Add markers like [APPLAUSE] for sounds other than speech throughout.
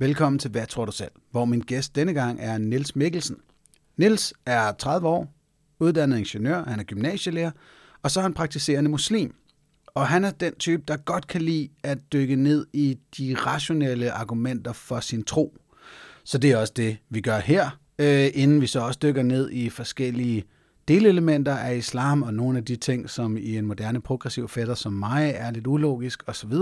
Velkommen til Hvad tror du selv, hvor min gæst denne gang er Nils Mikkelsen. Nils er 30 år, uddannet ingeniør, han er gymnasielærer, og så er han praktiserende muslim. Og han er den type, der godt kan lide at dykke ned i de rationelle argumenter for sin tro. Så det er også det, vi gør her, øh, inden vi så også dykker ned i forskellige delelementer af islam og nogle af de ting, som i en moderne progressiv fætter som mig er lidt ulogisk osv.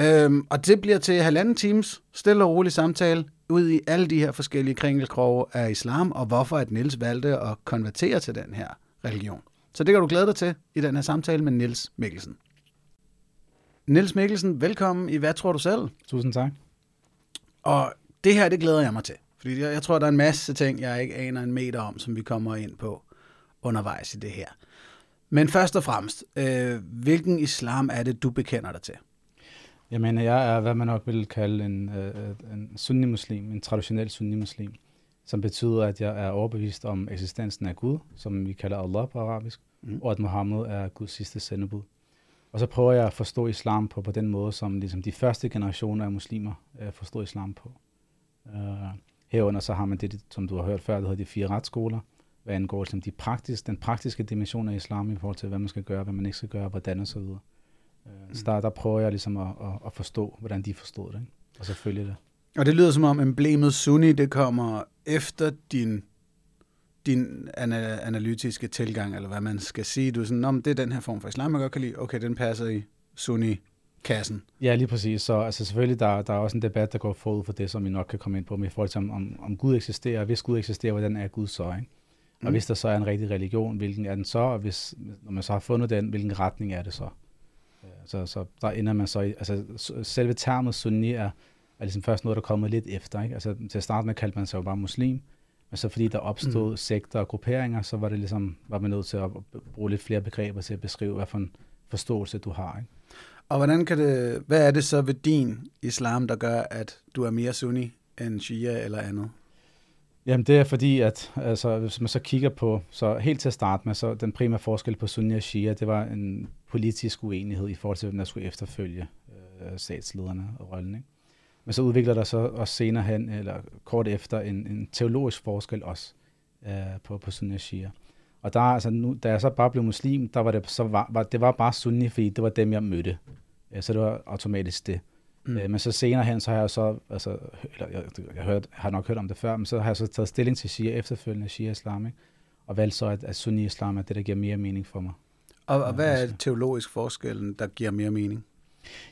Øhm, og det bliver til halvanden times stille og rolig samtale ud i alle de her forskellige kringelkroge af islam, og hvorfor at Niels valgte at konvertere til den her religion. Så det kan du glæde dig til i den her samtale med Niels Mikkelsen. Niels Mikkelsen, velkommen i Hvad tror du selv? Tusind tak. Og det her, det glæder jeg mig til. Fordi jeg, jeg tror, der er en masse ting, jeg ikke aner en meter om, som vi kommer ind på undervejs i det her. Men først og fremmest, øh, hvilken islam er det, du bekender dig til? Jeg mener, jeg er, hvad man nok vil kalde en, øh, en sunni-muslim, en traditionel sunni-muslim, som betyder, at jeg er overbevist om eksistensen af Gud, som vi kalder Allah på arabisk, mm. og at Muhammed er Guds sidste sendebud. Og så prøver jeg at forstå islam på, på den måde, som ligesom de første generationer af muslimer øh, forstår islam på. Uh, herunder så har man det, som du har hørt før, der hedder de fire retsskoler, hvad angår ligesom de praktiske, den praktiske dimension af islam i forhold til, hvad man skal gøre, hvad man ikke skal gøre, hvordan og så videre. Mm. Så der, der prøver jeg ligesom at, at, at forstå, hvordan de forstod det, ikke? og så følge det. Og det lyder som om emblemet Sunni, det kommer efter din, din analytiske tilgang, eller hvad man skal sige. Du er sådan, om det er den her form for islam, jeg godt kan lide. Okay, den passer i Sunni kassen. Ja, lige præcis. Så altså, selvfølgelig, der, der er også en debat, der går forud for det, som vi nok kan komme ind på, med forhold til, om, om, om Gud eksisterer. Hvis Gud eksisterer, hvordan er Gud så? Ikke? Og mm. hvis der så er en rigtig religion, hvilken er den så? Og hvis, når man så har fundet den, hvilken retning er det så? Så, så der ender man så i, altså selve termet sunni er, er ligesom først noget, der er kommet lidt efter. Ikke? Altså til at starte med kaldte man sig jo bare muslim, men så fordi der opstod mm. sekter og grupperinger, så var det ligesom, var man nødt til at bruge lidt flere begreber til at beskrive, hvad for en forståelse du har. Ikke? Og hvordan kan det, hvad er det så ved din islam, der gør, at du er mere sunni end shia eller andet? Jamen det er fordi, at altså, hvis man så kigger på, så helt til at starte med, så den primære forskel på Sunni og Shia, det var en politisk uenighed i forhold til, hvem der skulle efterfølge øh, statslederne og rollen. Ikke? Men så udvikler der så også senere hen, eller kort efter, en, en teologisk forskel også øh, på, på Sunni og Shia. Og der, altså, nu, da jeg så bare blev muslim, der var det, så var, var, det var bare Sunni, fordi det var dem, jeg mødte. Ja, så det var automatisk det. Mm. Øh, men så senere hen, så har jeg så, altså, eller jeg, jeg, jeg, hørt, har nok hørt om det før, men så har jeg så taget stilling til Shia efterfølgende, Shia Islam, ikke? og valgt så, at, at Sunni Islam er det, der giver mere mening for mig. Og, og hvad er teologisk forskellen, der giver mere mening?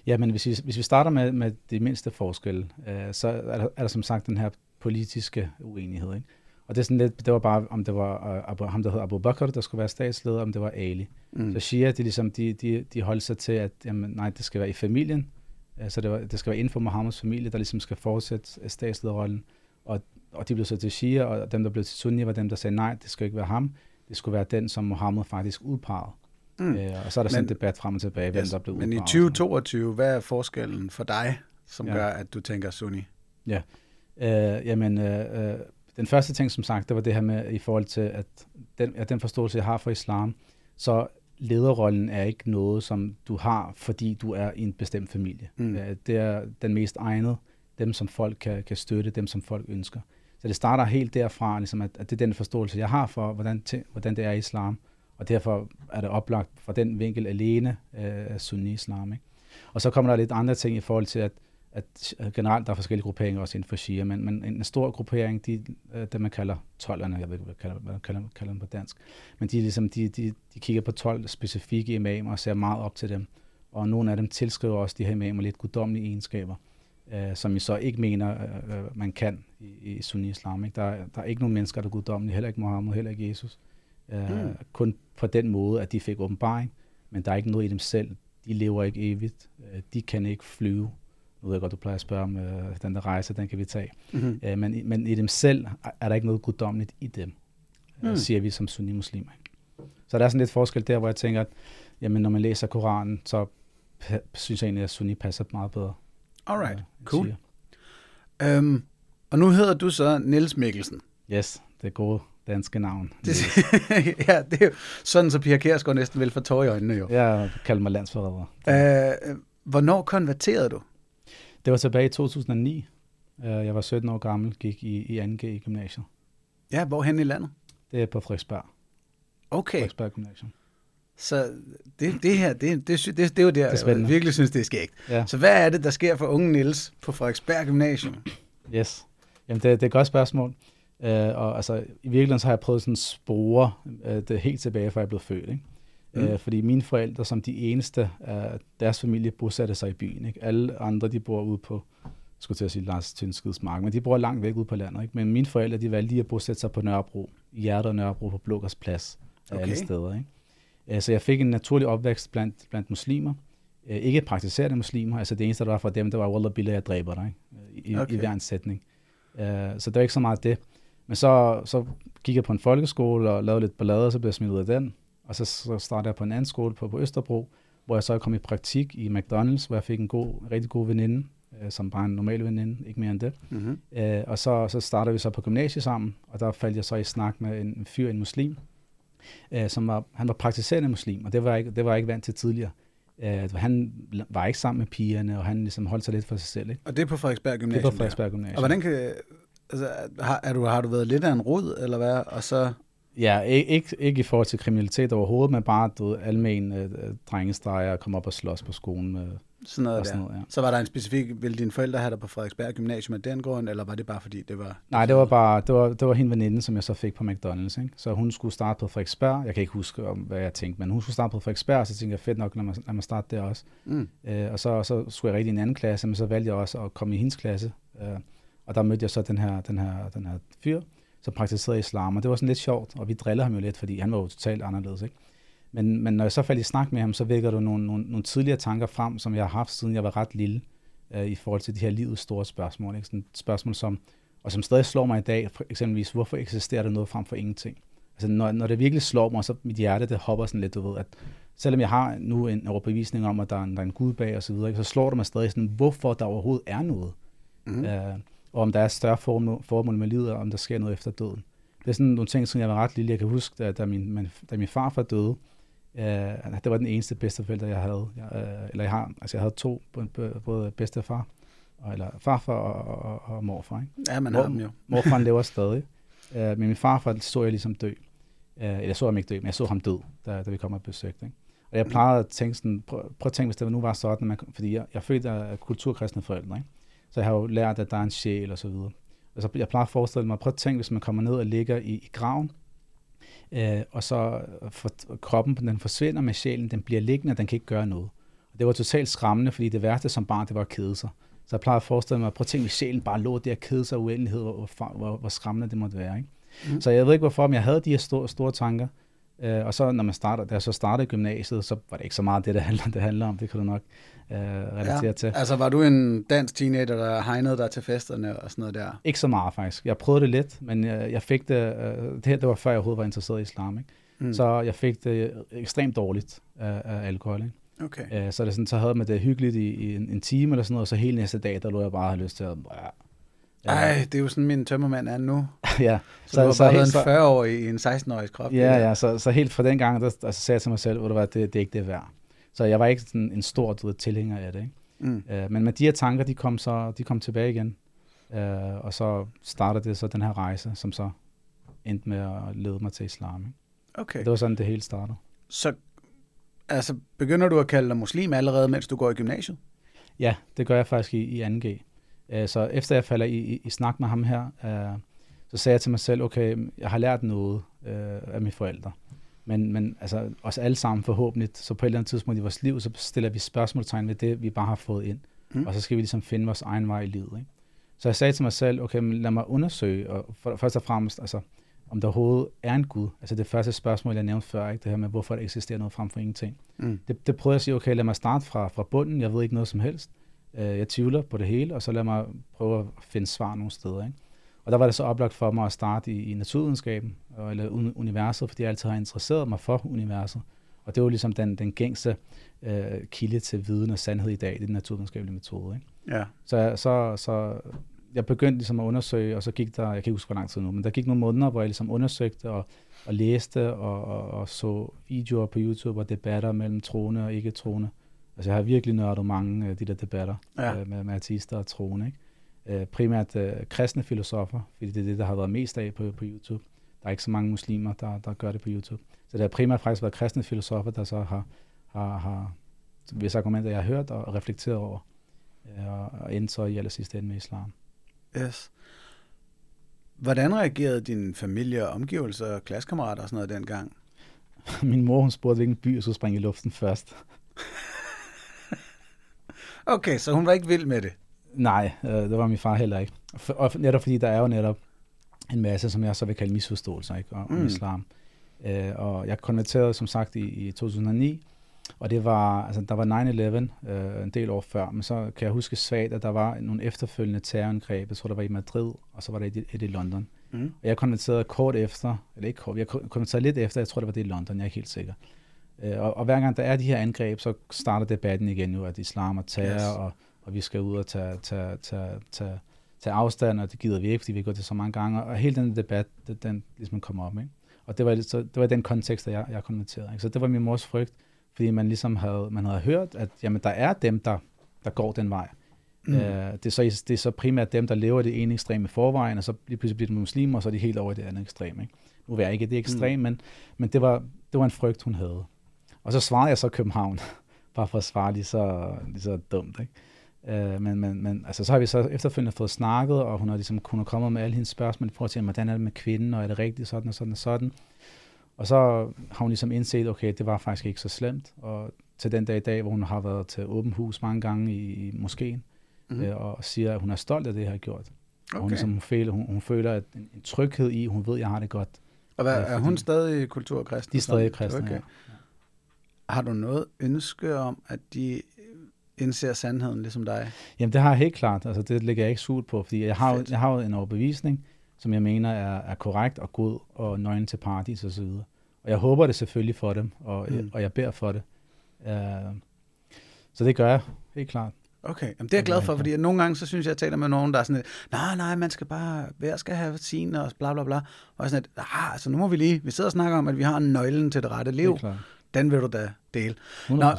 Ja, men hvis vi, hvis vi starter med, med det mindste forskel, øh, så er der, er der som sagt den her politiske uenighed. Ikke? Og det, er sådan lidt, det var bare, om det var uh, ham, der hedder Abu Bakr, der skulle være statsleder, om det var Ali. Mm. Så Shia, de, ligesom, de, de, de holdt sig til, at jamen, nej, det skal være i familien, så det, var, det skal være inden for Mohammeds familie, der ligesom skal fortsætte statslederrollen. Og, og de blev så til Shia, og dem, der blev til Sunni, var dem, der sagde, nej, det skal ikke være ham. Det skulle være den, som Mohammed faktisk udpegede. Mm. Øh, og så er der sådan en debat frem og tilbage, hvem yes, der blev Men i 2022, hvad er forskellen for dig, som ja. gør, at du tænker Sunni? Ja, øh, jamen, øh, øh, den første ting, som sagt, det var det her med, i forhold til, at den, at den forståelse, jeg har for islam, så lederrollen er ikke noget, som du har, fordi du er i en bestemt familie. Mm. Det er den mest egnede, dem som folk kan, kan støtte, dem som folk ønsker. Så det starter helt derfra, ligesom at, at det er den forståelse, jeg har for, hvordan, hvordan det er i islam, og derfor er det oplagt fra den vinkel alene øh, sunni-islam. Ikke? Og så kommer der lidt andre ting i forhold til, at at generelt der er forskellige grupperinger også inden for Shia, men, men en stor gruppering, de, øh, det man kalder 12'erne, jeg ved ikke, hvad kalder, hvad kalder, kalder dem på dansk, men de, ligesom, de, de, de kigger på 12 specifikke imamer og ser meget op til dem, og nogle af dem tilskriver også de her imamer lidt guddommelige egenskaber, øh, som I så ikke mener, øh, øh, man kan i, i sunni-islam. Ikke? Der, der er ikke nogen mennesker, der er guddommelige, heller ikke Mohammed, heller ikke Jesus. Øh, mm. Kun på den måde, at de fik åbenbaring, men der er ikke noget i dem selv. De lever ikke evigt. Øh, de kan ikke flyve nu ved jeg godt, du plejer at spørge om øh, den der rejse, den kan vi tage. Mm-hmm. Øh, men, men i dem selv er der ikke noget guddommeligt i dem, mm. øh, siger vi som sunni-muslimer. Så der er sådan lidt forskel der, hvor jeg tænker, at jamen, når man læser Koranen, så synes jeg egentlig, at sunni passer meget bedre. Alright, øh, cool. Um, og nu hedder du så Niels Mikkelsen. Yes, det er gode danske navn. Det, [LAUGHS] ja, det er jo sådan, så Pia Kjærsgaard næsten vil få tår i øjnene jo. Ja, kalder mig landsforræder. Uh, hvornår konverterede du? Det var tilbage i 2009, Øh, Jeg var 17 år gammel, gik i, i 2G i gymnasiet. Ja, hvorhen i landet? Det er på Frederiksberg. Okay, Frederiksberg Gymnasium. så det, det her, det, det, det, det er jo der, Det jeg virkelig synes, det er skægt. Ja. Så hvad er det, der sker for unge Niels på Frederiksberg Gymnasium? Yes. Jamen, det, det er et godt spørgsmål. Uh, og altså, i virkeligheden så har jeg prøvet sådan spore uh, det helt tilbage, fra jeg blev født. Ikke? Mm. Mm. Fordi mine forældre, som de eneste af deres familie, bosatte sig i byen. Ikke? Alle andre, de bor ude på, jeg skulle til at sige Lars Tønskids mark, men de bor langt væk ude på landet. Ikke? Men mine forældre, de valgte lige at bosætte sig på Nørrebro, i hjertet af Nørrebro på Blågårds Plads, af alle Okay. steder. Ikke? Uh, så jeg fik en naturlig opvækst blandt, blandt muslimer. Uh, ikke praktiserende muslimer, altså det eneste, der var for dem, det var Wallah Billah, jeg dræber dig, ikke? I, Okay. okay. i hver en sætning. Så det var ikke så meget det. Men så, så gik jeg på en folkeskole og lavede lidt ballade, og så blev jeg smidt ud af den. Og så, så startede jeg på en anden skole på, på Østerbro, hvor jeg så kom i praktik i McDonald's, hvor jeg fik en god, rigtig god veninde, øh, som bare en normal veninde, ikke mere end det. Mm-hmm. Øh, og så, så startede vi så på gymnasiet sammen, og der faldt jeg så i snak med en, en fyr, en muslim, øh, som var, han var praktiserende muslim, og det var jeg ikke, det var jeg ikke vant til tidligere. Øh, han var ikke sammen med pigerne, og han ligesom holdt sig lidt for sig selv. Ikke? Og det er på Frederiksberg Det Gymnasium? var der. Frederiksberg Gymnasium. Og hvordan kan... Altså, har, er du, har du været lidt af en rod, eller hvad? Og så... Ja, ikke, ikke, i forhold til kriminalitet overhovedet, men bare du ved, almen øh, øh, drengestreger og komme op og slås på skolen. Med, Sådan noget og sådan der. noget, ja. Så var der en specifik... Ville dine forældre have dig på Frederiksberg Gymnasium af den grund, eller var det bare fordi, det var... Nej, det var bare det var, det var hende veninde, som jeg så fik på McDonald's. Ikke? Så hun skulle starte på Frederiksberg. Jeg kan ikke huske, om, hvad jeg tænkte, men hun skulle starte på Frederiksberg, og så tænkte jeg, fedt nok, lad mig, lad mig starte der også. Mm. Øh, og så, så skulle jeg rigtig i en anden klasse, men så valgte jeg også at komme i hendes klasse. Øh, og der mødte jeg så den her, den her, den her fyr, som praktiserede islam, og det var sådan lidt sjovt, og vi drillede ham jo lidt, fordi han var jo totalt anderledes. Ikke? Men, men når jeg så faldt i snak med ham, så vækker du nogle, nogle, nogle tidligere tanker frem, som jeg har haft, siden jeg var ret lille, øh, i forhold til de her livets store spørgsmål. Ikke? Sådan spørgsmål, som, og som stadig slår mig i dag, for eksempelvis, hvorfor eksisterer der noget frem for ingenting? Altså, når, når det virkelig slår mig, så mit hjerte, det hopper sådan lidt, du ved, at selvom jeg har nu en overbevisning om, at der er en, der er en Gud bag og så videre, ikke, så slår det mig stadig sådan, hvorfor der overhovedet er noget. Mm. Øh, og om der er større formål, formål med livet, og om der sker noget efter døden. Det er sådan nogle ting, som jeg var ret lille. Jeg kan huske, da, da, min, min, da min farfar døde, øh, det var den eneste bedsteforælder, jeg havde. Jeg, øh, eller jeg har, altså jeg havde to, både- bedstefar, og, eller farfar og, og, og morfar. Ikke? Ja, man Hvor- har dem jo. [LAUGHS] Morfaren lever [LAUGHS] stadig. Uh, men min farfar så jeg ligesom dø. Uh, eller jeg så ham ikke dø, men jeg så ham død, da, da vi kom og besøgte. Ikke? Og jeg plejede at tænke sådan, prøv, prøv at tænke, hvis det nu var sådan, at man, fordi jeg, jeg er født af kulturkristne forældre, ikke? Så jeg har jo lært, at der er en sjæl og så videre. Altså, jeg plejer at forestille mig, prøv at tænke, hvis man kommer ned og ligger i, i graven, øh, og så for, kroppen den forsvinder med sjælen, den bliver liggende, og den kan ikke gøre noget. Og det var totalt skræmmende, fordi det værste som barn, det var at kede sig. Så jeg plejer at forestille mig, prøv at tænke, hvis sjælen bare lå der og kede sig uendelighed, hvor, hvor, hvor, hvor skræmmende det måtte være. Ikke? Mm. Så jeg ved ikke hvorfor, men jeg havde de her store, store tanker. Øh, og så når man starter, da jeg så startede gymnasiet, så var det ikke så meget det, det handler, det handler om. Det kan du nok øh, relatere ja. til. Altså, var du en dansk teenager, der hegnede dig til festerne og sådan noget der? Ikke så meget faktisk. Jeg prøvede det lidt, men jeg, jeg fik det, øh, det her det var før jeg overhovedet var interesseret i islam. Ikke? Mm. Så jeg fik det ekstremt dårligt af, af alkohol. Ikke? Okay. Øh, så, det sådan, så havde man det hyggeligt i, i en, en time eller sådan noget, og så hele næste dag, der lå jeg bare og havde lyst til at... Ej, det er jo sådan, min tømmermand er nu. [LAUGHS] ja. Så, så du har så bare helt- en 40-årig i en 16-årig krop. Ja, ja, så, så helt fra den gang, der, der sagde jeg til mig selv, hvad, det, det er ikke det værd. Så jeg var ikke sådan en stor du ved, tilhænger af det. Ikke? Mm. Uh, men med de her tanker, de kom så de kom tilbage igen. Uh, og så startede det så den her rejse, som så endte med at lede mig til islam. Ikke? Okay. Det var sådan, det hele startede. Så altså, begynder du at kalde dig muslim allerede, mens du går i gymnasiet? Ja, det gør jeg faktisk i, i 2G. Uh, så efter jeg falder i, i, i snak med ham her, uh, så sagde jeg til mig selv, okay, jeg har lært noget uh, af mine forældre. Men, men altså, os alle sammen forhåbentlig, så på et eller andet tidspunkt i vores liv, så stiller vi spørgsmålstegn ved det, vi bare har fået ind. Mm. Og så skal vi ligesom finde vores egen vej i livet. Ikke? Så jeg sagde til mig selv, okay, men lad mig undersøge, og for, først og fremmest, altså, om der overhovedet er en Gud. Altså det første spørgsmål, jeg nævnte før, ikke? det her med, hvorfor der eksisterer noget frem for ingenting. Mm. Det, det prøvede jeg at sige, okay, lad mig starte fra, fra bunden, jeg ved ikke noget som helst. Øh, jeg tvivler på det hele, og så lad mig prøve at finde svar nogle steder. Ikke? Og der var det så oplagt for mig at starte i, i naturvidenskaben, og- eller uni- universet, fordi jeg altid har interesseret mig for universet. Og det var ligesom den, den gængse øh, kilde til viden og sandhed i dag, det er den naturvidenskabelige metode. Ikke? Ja. Så, så, så jeg begyndte ligesom at undersøge, og så gik der, jeg kan ikke huske, hvor lang tid nu, men der gik nogle måneder, hvor jeg ligesom undersøgte og, og læste og, og, og så videoer på YouTube og debatter mellem troende og ikke troende. Altså jeg har virkelig nørdet mange af de der debatter Ja. øh, med, med artister og troende. Ikke? Øh, primært øh, kristne filosofer, fordi det er det, der har været mest af på, på YouTube. Der er ikke så mange muslimer, der, der gør det på YouTube. Så det har primært faktisk været kristne filosofer, der så har, har, har hvis argumenter, jeg har hørt og reflekteret over, øh, og endte så i allersidste ende med islam. Yes. Hvordan reagerede din familie og omgivelser og klassekammerater og sådan noget dengang? [LAUGHS] Min mor, hun spurgte, hvilken by jeg skulle springe i luften først. [LAUGHS] okay, så hun var ikke vild med det? Nej, øh, det var min far heller ikke. Og netop fordi der er jo netop en masse, som jeg så vil kalde misforståelser ikke, om mm. islam. Øh, og jeg konverterede som sagt i, i 2009, og det var, altså, der var 9-11 øh, en del år før, men så kan jeg huske svagt, at der var nogle efterfølgende terrorangreb. Jeg tror, der var i Madrid, og så var der et, et i London. Mm. Og jeg konverterede kort efter, eller ikke kort, jeg konverterede lidt efter, jeg tror, det var det i London, jeg er ikke helt sikker. Øh, og, og hver gang der er de her angreb, så starter debatten igen nu, at islam er terror, yes. og, og vi skal ud og tage, tage, tage, tage, tage afstand, og det gider vi ikke, fordi vi går til så mange gange. Og hele den debat, den, den ligesom kommer op. Ikke? Og det var, så, det var den kontekst, jeg, jeg konverterede. Ikke? Så det var min mors frygt, fordi man ligesom havde, man havde hørt, at jamen, der er dem, der, der går den vej. Mm. Øh, det, er så, det er så primært dem, der lever det ene ekstrem i forvejen, og så lige pludselig bliver de muslimer, og så er de helt over i det andet ekstrem. Ikke? Nu er jeg ikke det ekstrem, mm. men, men det, var, det var en frygt, hun havde. Og så svarede jeg så København, [LAUGHS] bare for at svare lige så, lige så dumt. Ikke? Øh, men, men, men altså, så har vi så efterfølgende fået snakket, og hun har ligesom kunnet komme med alle hendes spørgsmål i forhold til, hvordan er det med kvinden, og er det rigtigt sådan og sådan og sådan. Og så har hun ligesom indset, okay, det var faktisk ikke så slemt. Og til den dag i dag, hvor hun har været til åben hus mange gange i, i moskeen, mm-hmm. øh, og siger, at hun er stolt af det, jeg har gjort. Okay. Og hun, ligesom, hun, føler, hun, hun føler at en, en tryghed i, hun ved, at jeg har det godt. Og hvad, er hun stadig kulturkristen? De er stadig kristne, okay. ja. Har du noget ønske om, at de indser sandheden ligesom dig? Jamen det har jeg helt klart. Altså det lægger jeg ikke sult på, fordi jeg har, jeg har jo en overbevisning, som jeg mener er, er korrekt og god og nøgen til paradis og så videre. Og jeg håber det selvfølgelig for dem, og, mm. og jeg beder for det. Uh, så det gør jeg, helt klart. Okay, Jamen, det er jeg glad for, fordi nogle gange så synes jeg, at jeg taler med nogen, der er sådan lidt, nej, nej, man skal bare, hver skal have sin og bla bla bla. Og sådan lidt, ah, altså nu må vi lige, vi sidder og snakker om, at vi har en nøglen til det rette liv. Det Den vil du da dele. 100%. Nå,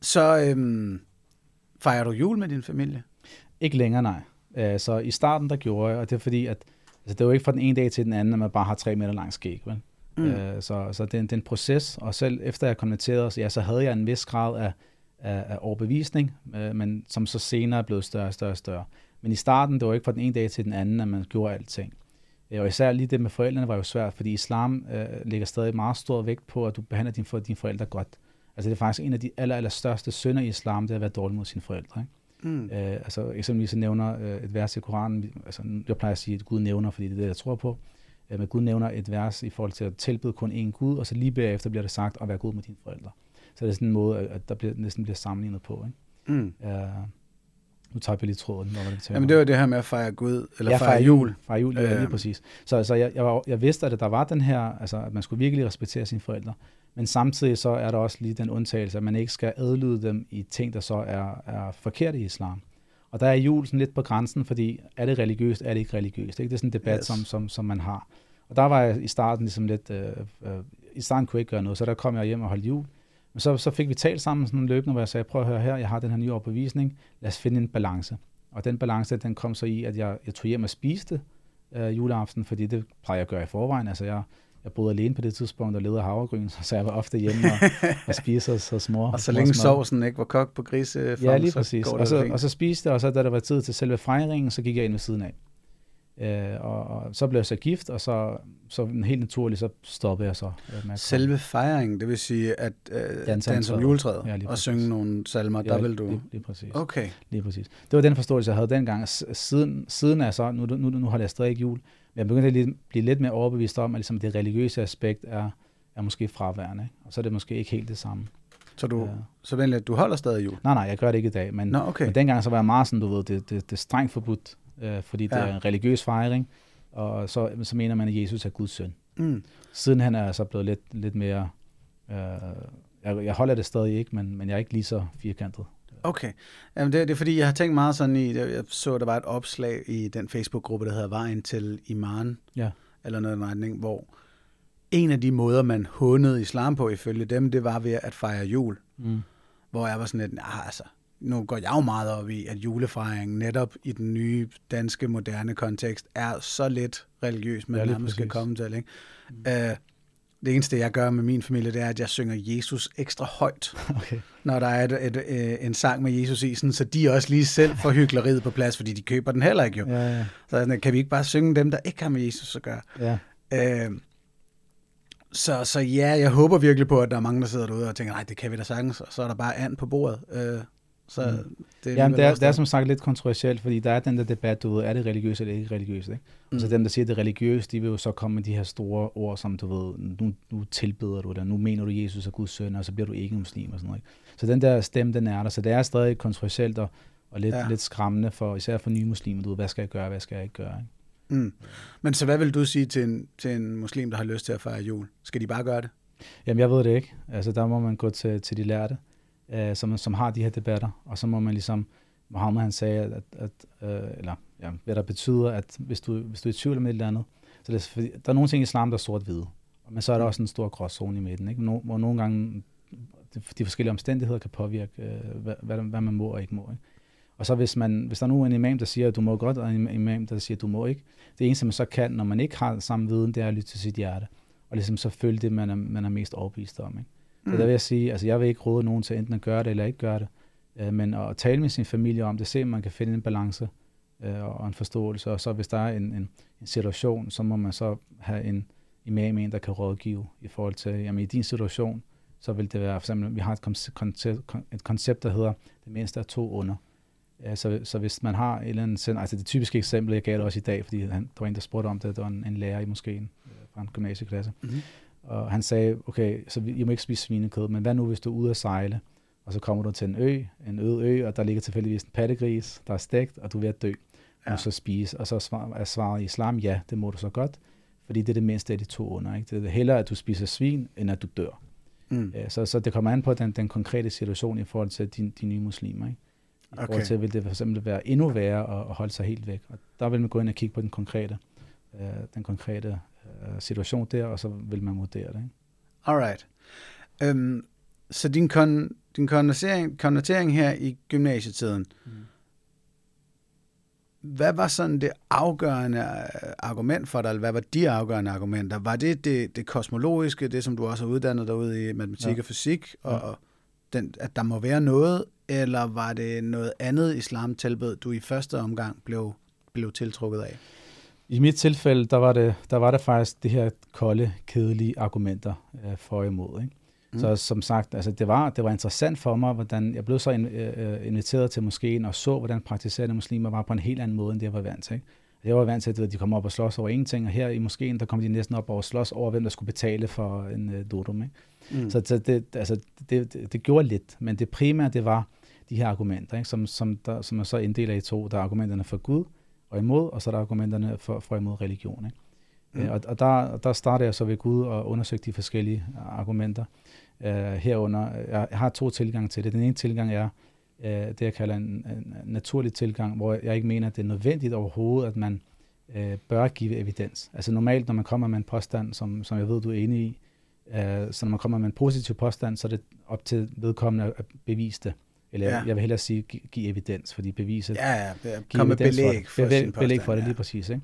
så øhm, fejrer du jul med din familie? Ikke længere, nej. Uh, så i starten, der gjorde jeg, og det er fordi, at altså, det er jo ikke fra den ene dag til den anden, at man bare har tre meter lang skæg, vel? Mm. Uh, så, så det, er, det er en proces, og selv efter jeg konverterede, så, ja, så havde jeg en vis grad af, af, af overbevisning, uh, men som så senere er blevet større og større og større. Men i starten, det var ikke fra den ene dag til den anden, at man gjorde alting. Og især lige det med forældrene var jo svært, fordi islam øh, lægger stadig meget stor vægt på, at du behandler dine, for, dine forældre godt. Altså det er faktisk en af de aller, aller største synder i islam, det er at være dårlig mod sine forældre. Ikke? Mm. Øh, altså eksempelvis nævner øh, et vers i Koranen, altså jeg plejer at sige, at Gud nævner, fordi det er det, jeg tror på, øh, men Gud nævner et vers i forhold til at tilbyde kun én Gud, og så lige bagefter bliver det sagt at være god med dine forældre. Så det er sådan en måde, at der bliver, næsten bliver sammenlignet på. Ikke? Mm. Øh, nu tager vi lige tråden. Var det, Jamen det var det her med at fejre Gud, eller ja, fejre jul. Fejre jul, ja, lige øhm. præcis. Så, så jeg, jeg, var, jeg vidste, at der var den her, altså at man skulle virkelig respektere sine forældre. Men samtidig så er der også lige den undtagelse, at man ikke skal adlyde dem i ting, der så er, er forkerte i islam. Og der er jul sådan lidt på grænsen, fordi er det religiøst, er det ikke religiøst? Ikke? Det er sådan en debat, yes. som, som, som man har. Og der var jeg i starten ligesom lidt, øh, øh, i starten kunne jeg ikke gøre noget, så der kom jeg hjem og holdt jul. Men så, så fik vi talt sammen sådan løbende, hvor jeg sagde, prøv at høre her, jeg har den her nye overbevisning, lad os finde en balance. Og den balance, den kom så i, at jeg, jeg tog hjem og spiste øh, juleaften, fordi det plejer jeg at gøre i forvejen. Altså jeg, jeg boede alene på det tidspunkt og levede havregryn, [LAUGHS] så jeg var ofte hjemme og, og spiste så små. Og så længe sovsen ikke var kogt på grise, ja, lige præcis. Og, så, og så spiste jeg, og så da der var tid til selve fejringen, så gik jeg ind ved siden af. Øh, og, og så blev jeg så gift, og så, så helt naturligt, så stoppede jeg så. Øh, med Selve fejringen, det vil sige at øh, danse som juletræet ja, og synge nogle salmer, ja, der vil du... Lige, lige præcis. Okay. Lige præcis. Det var den forståelse, jeg havde dengang. Siden, siden er så, nu, nu, nu har jeg stadig ikke jul, men jeg begyndte at blive lidt mere overbevist om, at ligesom det religiøse aspekt er, er måske fraværende, ikke? og så er det måske ikke helt det samme. Så du, ja. så venlig, du holder stadig jul? Nej, nej, jeg gør det ikke i dag, men, Nå, okay. men dengang så var jeg meget sådan, du ved, det, det, det er strengt forbudt øh, fordi det ja. er en religiøs fejring, og så, så mener man, at Jesus er Guds søn. Mm. Siden han er så blevet lidt, lidt mere... Øh, jeg, jeg holder det stadig ikke, men, men jeg er ikke lige så firkantet. Okay. Jamen det, det er fordi, jeg har tænkt meget sådan i, jeg så, der var et opslag i den Facebook-gruppe, der hedder Vejen til Iman, ja. eller noget i retning, hvor en af de måder, man hundede islam på ifølge dem, det var ved at fejre jul. Mm. Hvor jeg var sådan lidt, nah, altså, nu går jeg jo meget op i, at julefejringen netop i den nye danske moderne kontekst er så lidt religiøs, man Ja, nærmest skal komme til. Ikke? Mm. Uh, det eneste, jeg gør med min familie, det er, at jeg synger Jesus ekstra højt, [LAUGHS] Okay. når der er et, et, et, en sang med Jesus i, sådan, så de også lige selv får hyggeleriet på plads, fordi de køber den heller ikke jo. Ja, ja, Så sådan, kan vi ikke bare synge dem, der ikke har med Jesus at gøre? ja. Øh, så, så ja, jeg håber virkelig på, at der er mange, der sidder derude og tænker, nej, det kan vi da sagtens, og så er der bare and på bordet. Øh, så Mm. det er Jamen, det er, det er som sagt lidt kontroversielt, fordi der er den der debat, du ved, er det religiøst eller ikke religiøst, ikke? Mm. Så dem, der siger, at det er religiøst, de vil jo så komme med de her store ord, som du ved, nu, nu tilbeder du, eller nu mener du, Jesus er Guds søn, og så bliver du ikke muslim og sådan noget. Ikke? Så den der stemme, den er der, så det er stadig kontroversielt og, og lidt, ja. lidt skræmmende, for, især for nye muslimer, du ved, hvad skal jeg gøre, hvad skal jeg ikke gøre, ikke? Mm. Men så hvad vil du sige til en, til en muslim, der har lyst til at fejre jul? Skal de bare gøre det? Jamen, jeg ved det ikke. Altså, der må man gå til, til de lærte, øh, som, som har de her debatter, og så må man ligesom, Mohammed han sagde, at, at øh, eller ja, hvad der betyder, at hvis du, hvis du er i tvivl om et eller andet, så det er, fordi, der er nogle ting i islam, der er sort-hvide, men så er der også en stor gråzone i midten, ikke? No, hvor nogle gange de, de forskellige omstændigheder kan påvirke, øh, hvad, hvad, hvad man må og ikke må. Ikke? Og så hvis, man, hvis der nu er en imam, der siger, at du må godt, og en imam, der siger, at du må ikke, det eneste, man så kan, når man ikke har samme viden, det er at lytte til sit hjerte, og ligesom så følge det, man er, man er mest overbevist om. Ikke? Så der vil jeg sige, altså jeg vil ikke råde nogen til enten at gøre det eller ikke gøre det, øh, men at tale med sin familie om det, se om man kan finde en balance øh, og en forståelse, og så hvis der er en, en, en situation, så må man så have en imam, en der kan rådgive i forhold til, jamen i din situation, så vil det være, for eksempel, vi har et koncept, et koncept der hedder, det mindste er to under. Ja, så, så hvis man har et eller andet, send- altså det typiske eksempel, jeg gav det også i dag, fordi han, der var en, der spurgte om det, der var en, en lærer i moskeen øh, fra en gymnasieklasse, Mhm. Og han sagde, okay, så I må ikke spise svinekød, men hvad nu, hvis du er ude at sejle, og så kommer du til en ø, en øde ø, og der ligger tilfældigvis en pattegris, der er stegt, og du er ved at dø. Ja. Og så spise. Og så svar- er svaret i islam, ja, det må du så godt, fordi det er det mindste af de to under. Ikke? Det er hellere, at du spiser svin, end at du dør. Mm. Ja, så, så det kommer an på den, den konkrete situation i forhold til de, de nye muslimer. Ikke? I. Okay. forhold til, vil det for eksempel være endnu værre at, at holde sig helt væk. Og der vil man gå ind og kigge på den konkrete, øh, den konkrete øh, situation der, og så vil man vurdere det. Ikke? Alright. Øhm, så din, kon, din konnotering, konnotering her i gymnasietiden, Mm. hvad var sådan det afgørende øh, argument for dig, eller hvad var de afgørende argumenter? Var det det, det kosmologiske, det som du også har uddannet derude i matematik Ja. og fysik, og, Ja. og den, at der må være noget, eller var det noget andet islam tilbød, du i første omgang blev, blev tiltrukket af? I mit tilfælde, der var det, der var det faktisk det her kolde, kedelige argumenter øh, for og imod. Ikke? Mm. Så som sagt, altså det, var, det var interessant for mig, hvordan jeg blev så in, øh, inviteret til moskeen og så, hvordan praktiserende muslimer var på en helt anden måde, end det jeg var vant til. Ikke? Jeg var vant til, at de kom op og slås over ingenting, og her i moskeen, der kom de næsten op og slås over, hvem der skulle betale for en øh, dodum. Ikke? Mm. Så, så det, altså, det, det, det gjorde lidt, men det primære, det var de her argumenter, ikke? Som, som, der, som man så inddeler i to. Der er argumenterne for Gud og imod, og så er der argumenterne for, for imod religion. Ikke? Mm. Mm. Og, og der, der startede jeg så ved Gud og undersøgte de forskellige argumenter. Uh, herunder, jeg, jeg har to tilgange til det. Den ene tilgang er uh, det, jeg kalder en, en naturlig tilgang, hvor jeg ikke mener, at det er nødvendigt overhovedet, at man uh, bør give evidens. Altså normalt, når man kommer med en påstand, som, som jeg ved, du er enig i, uh, så når man kommer med en positiv påstand, så er det op til vedkommende at bevise det. Eller Ja. ja. jeg vil hellere sige, give, give evidens, fordi beviset Ja, ja, give kom med belæg for. Belæg, sin belæg for det, lige præcis. Ikke?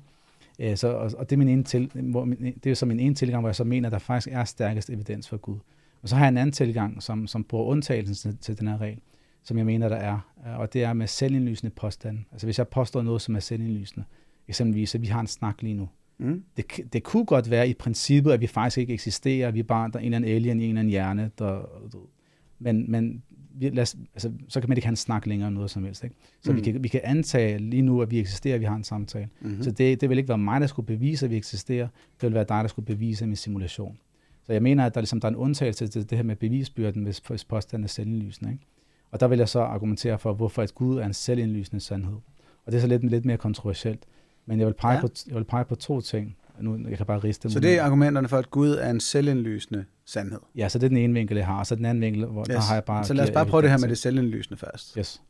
Øh, Så, og, og det er min ene til, hvor min, det er så min ene tilgang, hvor jeg så mener, at der faktisk er stærkest evidens for Gud. Og så har jeg en anden tilgang, som, som bruger undtagelsen til, til den her regel, som jeg mener, der er. Øh, Og det er med selvindlysende påstande. Altså hvis jeg påstår noget, som er selvindlysende, eksempelvis, at vi har en snak lige nu. Mm. Det, det kunne godt være i princippet, at vi faktisk ikke eksisterer, vi er bare der er en eller anden alien i en eller anden hjerne, der, men, men lad os, altså, så kan man ikke have en snak længere eller noget som helst. Ikke? Så Mm. vi, kan, vi kan antage lige nu, at vi eksisterer, at vi har en samtale. Mm-hmm. Så det, det vil ikke være mig, der skulle bevise, at vi eksisterer. Det vil være dig, der skulle bevise min simulation. Så jeg mener, at der, ligesom, der er en undtagelse til det her med bevisbyrden, hvis, hvis påstanden er selvindlysende. Ikke? Og der vil jeg så argumentere for, hvorfor et Gud er en selvindlysende sandhed. Og det er så lidt, lidt mere kontroversielt. Men jeg vil pege, ja. på, jeg vil pege på to ting. Nu, jeg kan bare riste Så dem. det er argumenterne for, at Gud er en selvindlysende sandhed. Ja, så det er den ene vinkel, jeg har. Og så den anden vinkel, hvor yes. der har jeg bare... så lad os bare prøve det her med ikke? det selvindlysende først. Yes.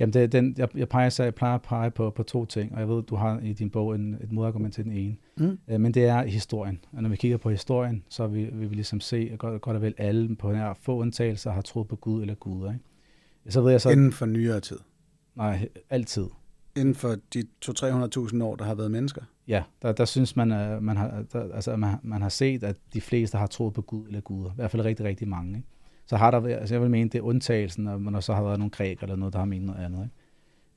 Jamen, det, den, jeg, jeg, peger, så jeg plejer at pege på, på to ting, og jeg ved, du har i din bog en, et modargument til den ene. Mm. Øh, men det er historien. Og når vi kigger på historien, så vil, vil vi ligesom se, at godt, godt og vel alle på her få undtagelser har troet på Gud eller guder. Så ved jeg så... Inden for nyere tid? Nej, altid. Inden for de 200-300.000 år, der har været mennesker? Ja, der, der synes man, at man har, der, altså, man, man har set, at de fleste har troet på Gud eller guder. I hvert fald rigtig, rigtig mange. Ikke? Så har der, altså jeg vil mene, det er undtagelsen, når man så har været nogle græk eller noget, der har ment noget andet.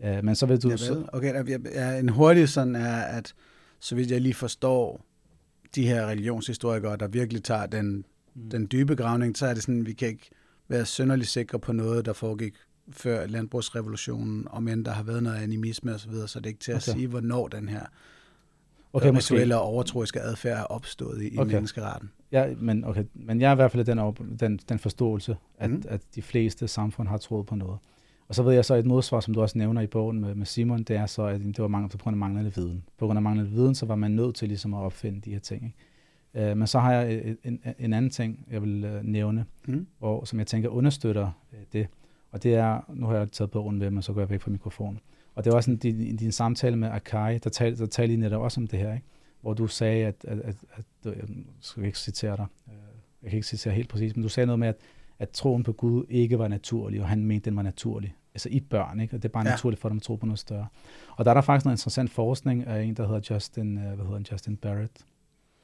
Ikke? Uh, men så vil du... Ja, så, okay, ja, en hurtig sådan er, at så vidt jeg lige forstår, de her religionshistorikere, der virkelig tager den, mm. den dybe gravning, så er det sådan, vi kan ikke være synderligt sikre på noget, der foregik før landbrugsrevolutionen, om end der har været noget animisme osv., så, videre, så det er ikke til at okay. sige, hvornår den her okay, rituelle og overtroiske adfærd er opstået i, okay. i menneskeretten. Ja, men, okay. men jeg er i hvert fald den, den, den forståelse, at, mm. at de fleste samfund har troet på noget. Og så ved jeg så et modsvar, som du også nævner i bogen med, med Simon, det er så, at det var mange, på grund af manglende viden. På grund af manglende viden, så var man nødt til ligesom at opfinde de her ting. Ikke? Uh, men så har jeg en, en anden ting, jeg vil uh, nævne, mm. hvor, som jeg tænker understøtter uh, det. Og det er, nu har jeg taget bogen ved mig, så går jeg væk fra mikrofonen. Og det var også en, din, din samtale med Akai, der talte, der talte I netop også om det her, ikke? hvor du sagde, at, at, at, at jeg skal ikke citere dig, jeg kan ikke citere helt præcis, men du sagde noget med, at, at troen på Gud ikke var naturlig, og han mente, den var naturlig altså i børn, ikke? og det er bare ja. naturligt for dem at tro på noget større. Og der er der faktisk noget interessant forskning af en, der hedder Justin, uh, hvad hedder han, Justin Barrett,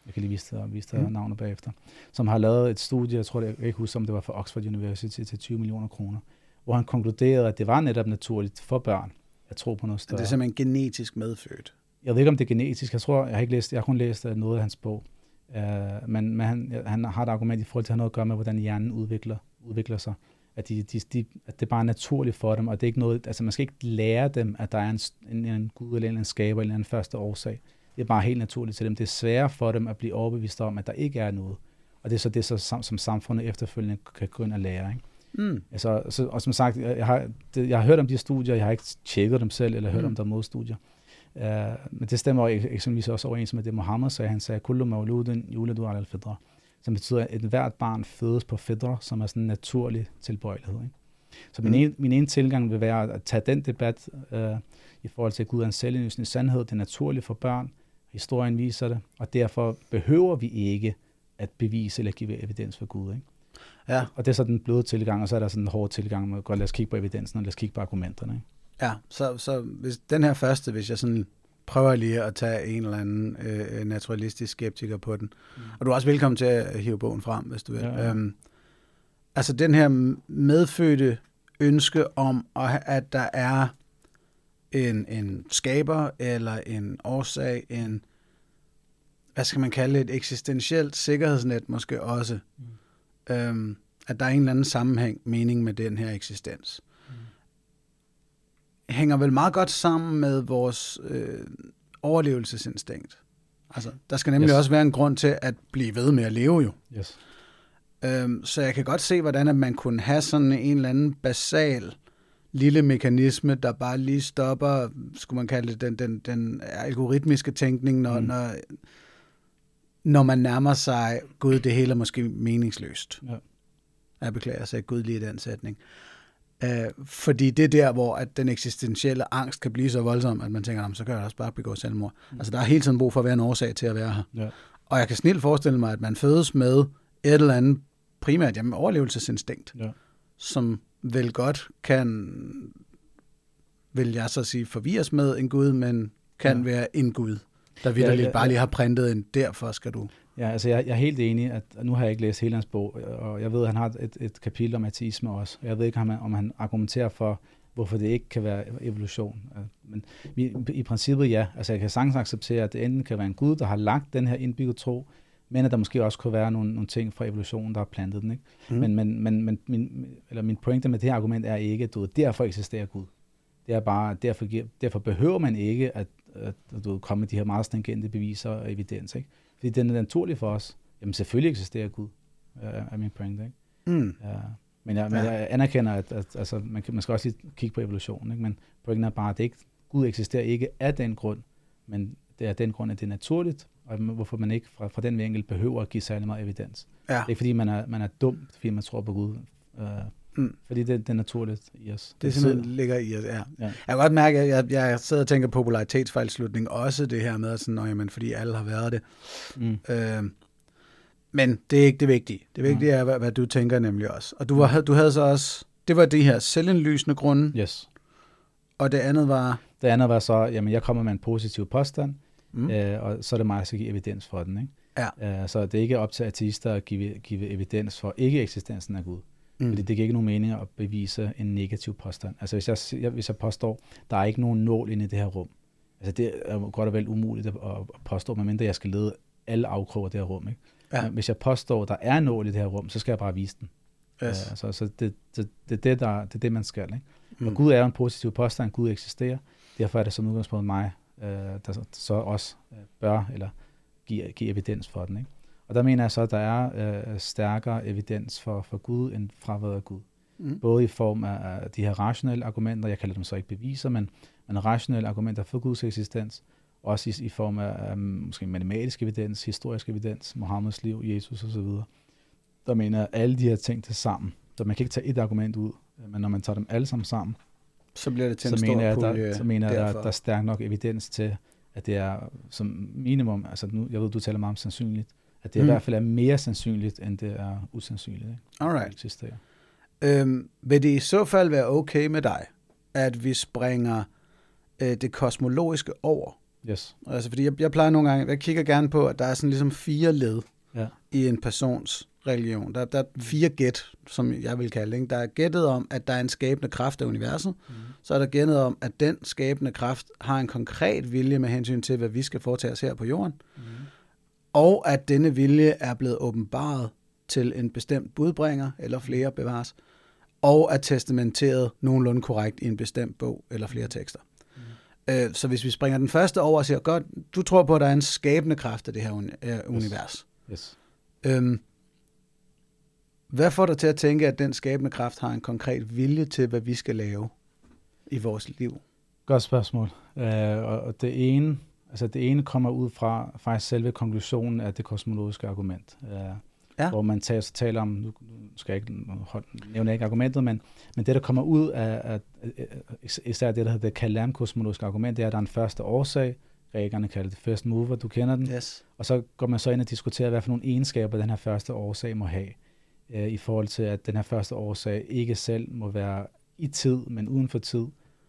jeg kan lige vise dig, vise dig mm. navnet bagefter, som har lavet et studie, jeg tror, det, jeg ikke huske, om det var for Oxford University til 20 millioner kroner, hvor han konkluderede, at det var netop naturligt for børn at tro på noget større. Det er simpelthen genetisk medfødt. Jeg ved ikke, om det er genetisk. Jeg tror, jeg har ikke læst, jeg har kun læst øh, noget af hans bog. Uh, men, men han, han har et argument i forhold til, at har noget at gøre med, hvordan hjernen udvikler, udvikler sig at, de, de, de, at det bare er naturligt for dem, og det er ikke noget, altså man skal ikke lære dem, at der er en, en, en gud eller en skaber eller en første årsag. Det er bare helt naturligt til dem. Det er sværere for dem at blive overbevist om, at der ikke er noget. Og det er så det, så, som, som samfundet efterfølgende kan gå ind og lære. Ikke? Mm. Altså, så, og som sagt, jeg har, det, jeg har hørt om de studier, jeg har ikke tjekket dem selv, eller hørt mm. om der er modstudier. Uh, men det stemmer eksempelvis også overens med det, Mohammed sagde. Han sagde, kullu mauluden juledu al-fidra som betyder, at hvert barn fødes på fædre, som er sådan en naturlig tilbøjelighed. Ikke? Så min, mm. ene, min ene tilgang vil være at tage den debat øh, i forhold til, at Gud er en selvindlysende sandhed. Det er naturligt for børn. Historien viser det. Og derfor behøver vi ikke at bevise eller give evidens for Gud. Ikke? Ja. Og det er så den bløde tilgang, og så er der sådan en hård tilgang med, godt lad os kigge på evidensen, og lad os kigge på argumenterne. Ikke? Ja, så, så hvis den her første, hvis jeg sådan prøver lige at tage en eller anden øh, naturalistisk skeptiker på den. Mm. Og du er også velkommen til at hive bogen frem, hvis du vil. Ja, ja. Øhm, altså den her medfødte ønske om, at der er en, en skaber eller en årsag, en, hvad skal man kalde det, et eksistentielt sikkerhedsnet måske også. Mm. Øhm, at der er en eller anden sammenhæng, mening med den her eksistens hænger vel meget godt sammen med vores øh, overlevelsesinstinkt. Altså, der skal nemlig yes. også være en grund til at blive ved med at leve jo. Yes. Øhm, så jeg kan godt se, hvordan at man kunne have sådan en eller anden basal lille mekanisme, der bare lige stopper, skulle man kalde det, den, den, den algoritmiske tænkning, når, mm. når, når man nærmer sig, gud, det hele er måske meningsløst. Ja. Jeg beklager, jeg sagde gud lige i den sætning. Øh, fordi det er der, hvor at den eksistentielle angst kan blive så voldsom, at man tænker, så kan jeg også bare begå selvmord. Mm. Altså, der er hele tiden brug for at være en årsag til at være her. Ja. Og jeg kan snilt forestille mig, at man fødes med et eller andet primært jamen, overlevelsesinstinkt, ja. som vel godt kan, vil jeg så sige, forvirres med en Gud, men kan ja. være en Gud, der vidderligt ja, ja. bare lige har printet en, derfor skal du Ja, altså jeg, jeg er helt enig, at nu har jeg ikke læst hele hans bog, og jeg ved, at han har et, et kapitel om ateisme også. Jeg ved ikke, om han, om han argumenterer for, hvorfor det ikke kan være evolution. Men i, i princippet ja. Altså jeg kan sagtens acceptere, at det enten kan være en gud, der har lagt den her indbygget tro, men at der måske også kunne være nogle, nogle ting fra evolutionen, der har plantet den. Ikke? Mm. Men, men, men, men min, eller min pointe med det her argument er ikke, at du, derfor eksisterer Gud. Det er bare, derfor, derfor behøver man ikke at, at, at du komme med de her meget stringente beviser og evidens. Ikke? Fordi den er naturlig for os. Jamen selvfølgelig eksisterer Gud, er min pointe. Ikke? Mm. Ja. Men, jeg, men jeg anerkender, at, at altså, man, kan, man skal også lige kigge på evolutionen. Ikke? Men pointen er bare, at det ikke, Gud eksisterer ikke af den grund, men det er den grund, at det er naturligt, og hvorfor man ikke fra, fra den vinkel behøver at give særlig meget evidens. Ja. Det er ikke fordi, man er, man er dum, fordi man tror på Gud. Uh, Mm. Fordi det, det er naturligt i os. Det, det simpelthen ligger i os, ja. ja. Jeg kan godt mærke, at jeg, jeg sidder og tænker popularitetsfejlslutning også det her med, sådan, jamen, fordi alle har været det. Mm. Øh, men det er ikke det vigtige. Det vigtige er, hvad, hvad du tænker nemlig også. Og du, var, du havde så også Det var de her selvindlysende grunde, Yes. og det andet var... Det andet var så, jamen jeg kommer med en positiv påstand, Mm. mm. øh, og så er det mig, der skal give evidens for den. Ikke? Ja. Øh, så det er ikke op til ateister at give, give evidens for ikke-eksistensen af Gud. Mm. Fordi det giver ikke nogen mening at bevise en negativ påstand. Altså hvis jeg, hvis jeg påstår, der er ikke nogen nål inde i det her rum. Altså det er godt og vel umuligt at, at påstå, medmindre jeg skal lede alle afkroge af det her rum. Ikke? Ja. Men hvis jeg påstår, der er en nål i det her rum, så skal jeg bare vise den. Yes. Øh, så så det, det, det, er det, der, det er det, man skal. Ikke? Mm. Og Gud er jo en positiv påstand, Gud eksisterer. Derfor er det som udgangspunkt mig, øh, der så også øh, bør eller give, give evidens for den. Ikke? Og der mener jeg så, at der er øh, stærkere evidens for, for Gud end fraværet af Gud. Mm. Både i form af af de her rationelle argumenter, jeg kalder dem så ikke beviser, men, men rationelle argumenter for Guds eksistens, også i, i form af um, måske matematisk evidens, historisk evidens, Mohammeds liv, Jesus osv. Der mener jeg alle de her ting til sammen. Så man kan ikke tage et argument ud, men når man tager dem alle sammen sammen, Så bliver det til en så stor mener jeg, der, så mener jeg, der, derfor. der er stærk nok evidens til, at det er som minimum, altså nu, jeg ved, du taler meget om sandsynligt, at det Mm. i hvert fald er mere sandsynligt, end det er usandsynligt. Ikke? Alright. Det eksisterer. Øhm, vil det i så fald være okay med dig, at vi springer øh, det kosmologiske over? Yes. Altså, fordi jeg, jeg plejer nogle gange, jeg kigger gerne på, at der er sådan ligesom fire led Ja. i en persons religion. Der, der er fire gæt, som jeg vil kalde det. Der er gættet om, at der er en skabende kraft af universet. Mm. Så er der gættet om, at den skabende kraft har en konkret vilje med hensyn til, hvad vi skal foretage os her på jorden. Mm. Og at denne vilje er blevet åbenbaret til en bestemt budbringer, eller flere bevares, og er testamenteret nogenlunde korrekt i en bestemt bog eller flere tekster. Mm. Øh, Så hvis vi springer den første over og siger, godt, du tror på, at der er en skabende kraft af det her uni- øh, univers. Yes. Øhm, hvad får dig til at tænke, at den skabende kraft har en konkret vilje til, hvad vi skal lave i vores liv? Godt spørgsmål. Og, og det ene, altså det ene kommer ud fra faktisk selve konklusionen af det kosmologiske argument. Uh, Ja. Hvor man taler, taler om, nu skal jeg ikke nævne ikke argumentet, men, men det, der kommer ud af, af især det, der hedder det kalam-kosmologiske argument, det er, at der er en første årsag. Grækerne kalder det first mover, du kender den. Yes. Og så går man så ind og diskuterer, hvad for nogle egenskaber den her første årsag må have, øh, i forhold til, at den her første årsag ikke selv må være i tid, men uden for tid,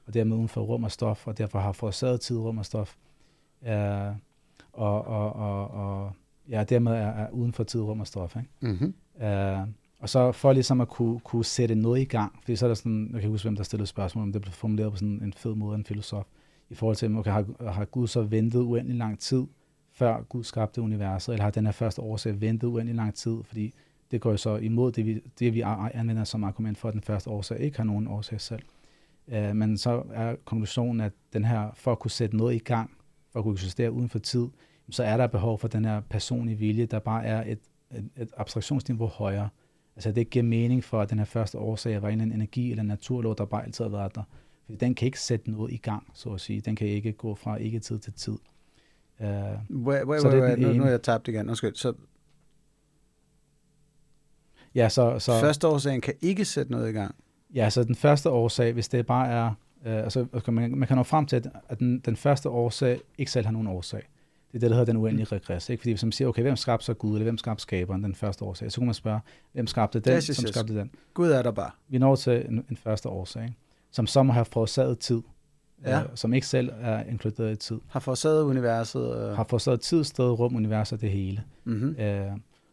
og dermed uden for rum og stof, og derfor har forårsaget tid, rum og stof. Øh, og, og, og, og ja, dermed er, er uden for tid, rum og stof. Ikke? Mm-hmm. Øh, og så for ligesom at kunne, kunne sætte noget i gang, fordi så er der sådan, jeg kan huske, hvem der stillede spørgsmål, om det blev formuleret på sådan en fed måde af en filosof, i forhold til, okay, har, har Gud så ventet uendelig lang tid, før Gud skabte universet, eller har den her første årsag ventet uendelig lang tid, fordi det går jo så imod det, vi, det, vi anvender som argument for, at den første årsag ikke har nogen årsag selv. Uh, men så er konklusionen, at den her, for at kunne sætte noget i gang, for at kunne eksistere uden for tid, så er der behov for den her personlige vilje, der bare er et, et, et abstraktionsniveau højere. Altså det giver mening for, at den her første årsag var en eller anden energi eller naturlov, der bare altid har været der. Fordi den kan ikke sætte noget i gang, så at sige. Den kan ikke gå fra ikke-tid til tid. Uh, Wait, wait, Så wait, det wait. Nu, nu er jeg tabt igen. Undskyld. Så, ja, så, så, første årsagen kan ikke sætte noget i gang. ja, så den første årsag, hvis det bare er... Uh, altså, man, man kan nå frem til, at, at den, den første årsag ikke selv har nogen årsag. Det er det, der hedder den uendelige regress. Ikke? Fordi hvis man siger, okay, hvem skabte så Gud, eller hvem skabte skaberen, den første årsag, så kan man spørge, hvem skabte den, Yes, yes, som skabte den. Gud er der bare. Vi når til en, en første årsag, ikke? som så må have forårsaget tid, Ja. øh, som ikke selv er inkluderet i tid. Har forårsaget universet. Øh. Har forårsaget tid, sted, rum, univers og det hele. Mm-hmm. Øh,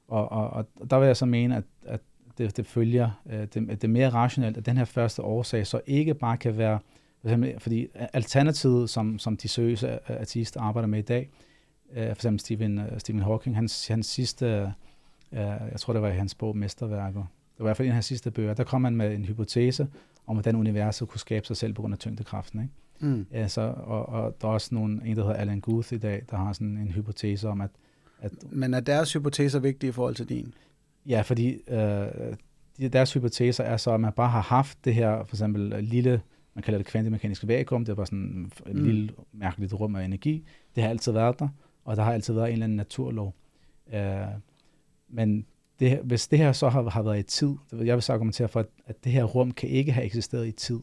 og, og, og der vil jeg så mene, at, at det, det følger, øh, det, at det er mere rationelt, at den her første årsag så ikke bare kan være, fordi alternativet, som, som de seriøse artister arbejder med i dag, øh, for eksempel Stephen, øh, Stephen Hawking, hans, hans sidste, øh, jeg tror det var i hans bog Mesterværker, det var i hvert fald en af hans sidste bøger, der kom man med en hypotese om, hvordan universet kunne skabe sig selv på grund af tyngdekraften. Ikke? Mm. Ja, så, og, og der er også nogen, en, der hedder Alan Guth i dag, der har sådan en hypotese om, at, at Men er deres hypoteser vigtige i forhold til din? Ja, fordi øh, de, deres hypoteser er så, at man bare har haft det her, for eksempel lille, man kalder det kvantemekaniske vakuum, det bare sådan et Mm. lille mærkeligt rum af energi. Det har altid været der, og der har altid været en eller anden naturlov. Øh, men det, hvis det her så har, har været i tid, jeg vil så argumentere for, at, at det her rum kan ikke have eksisteret i tid.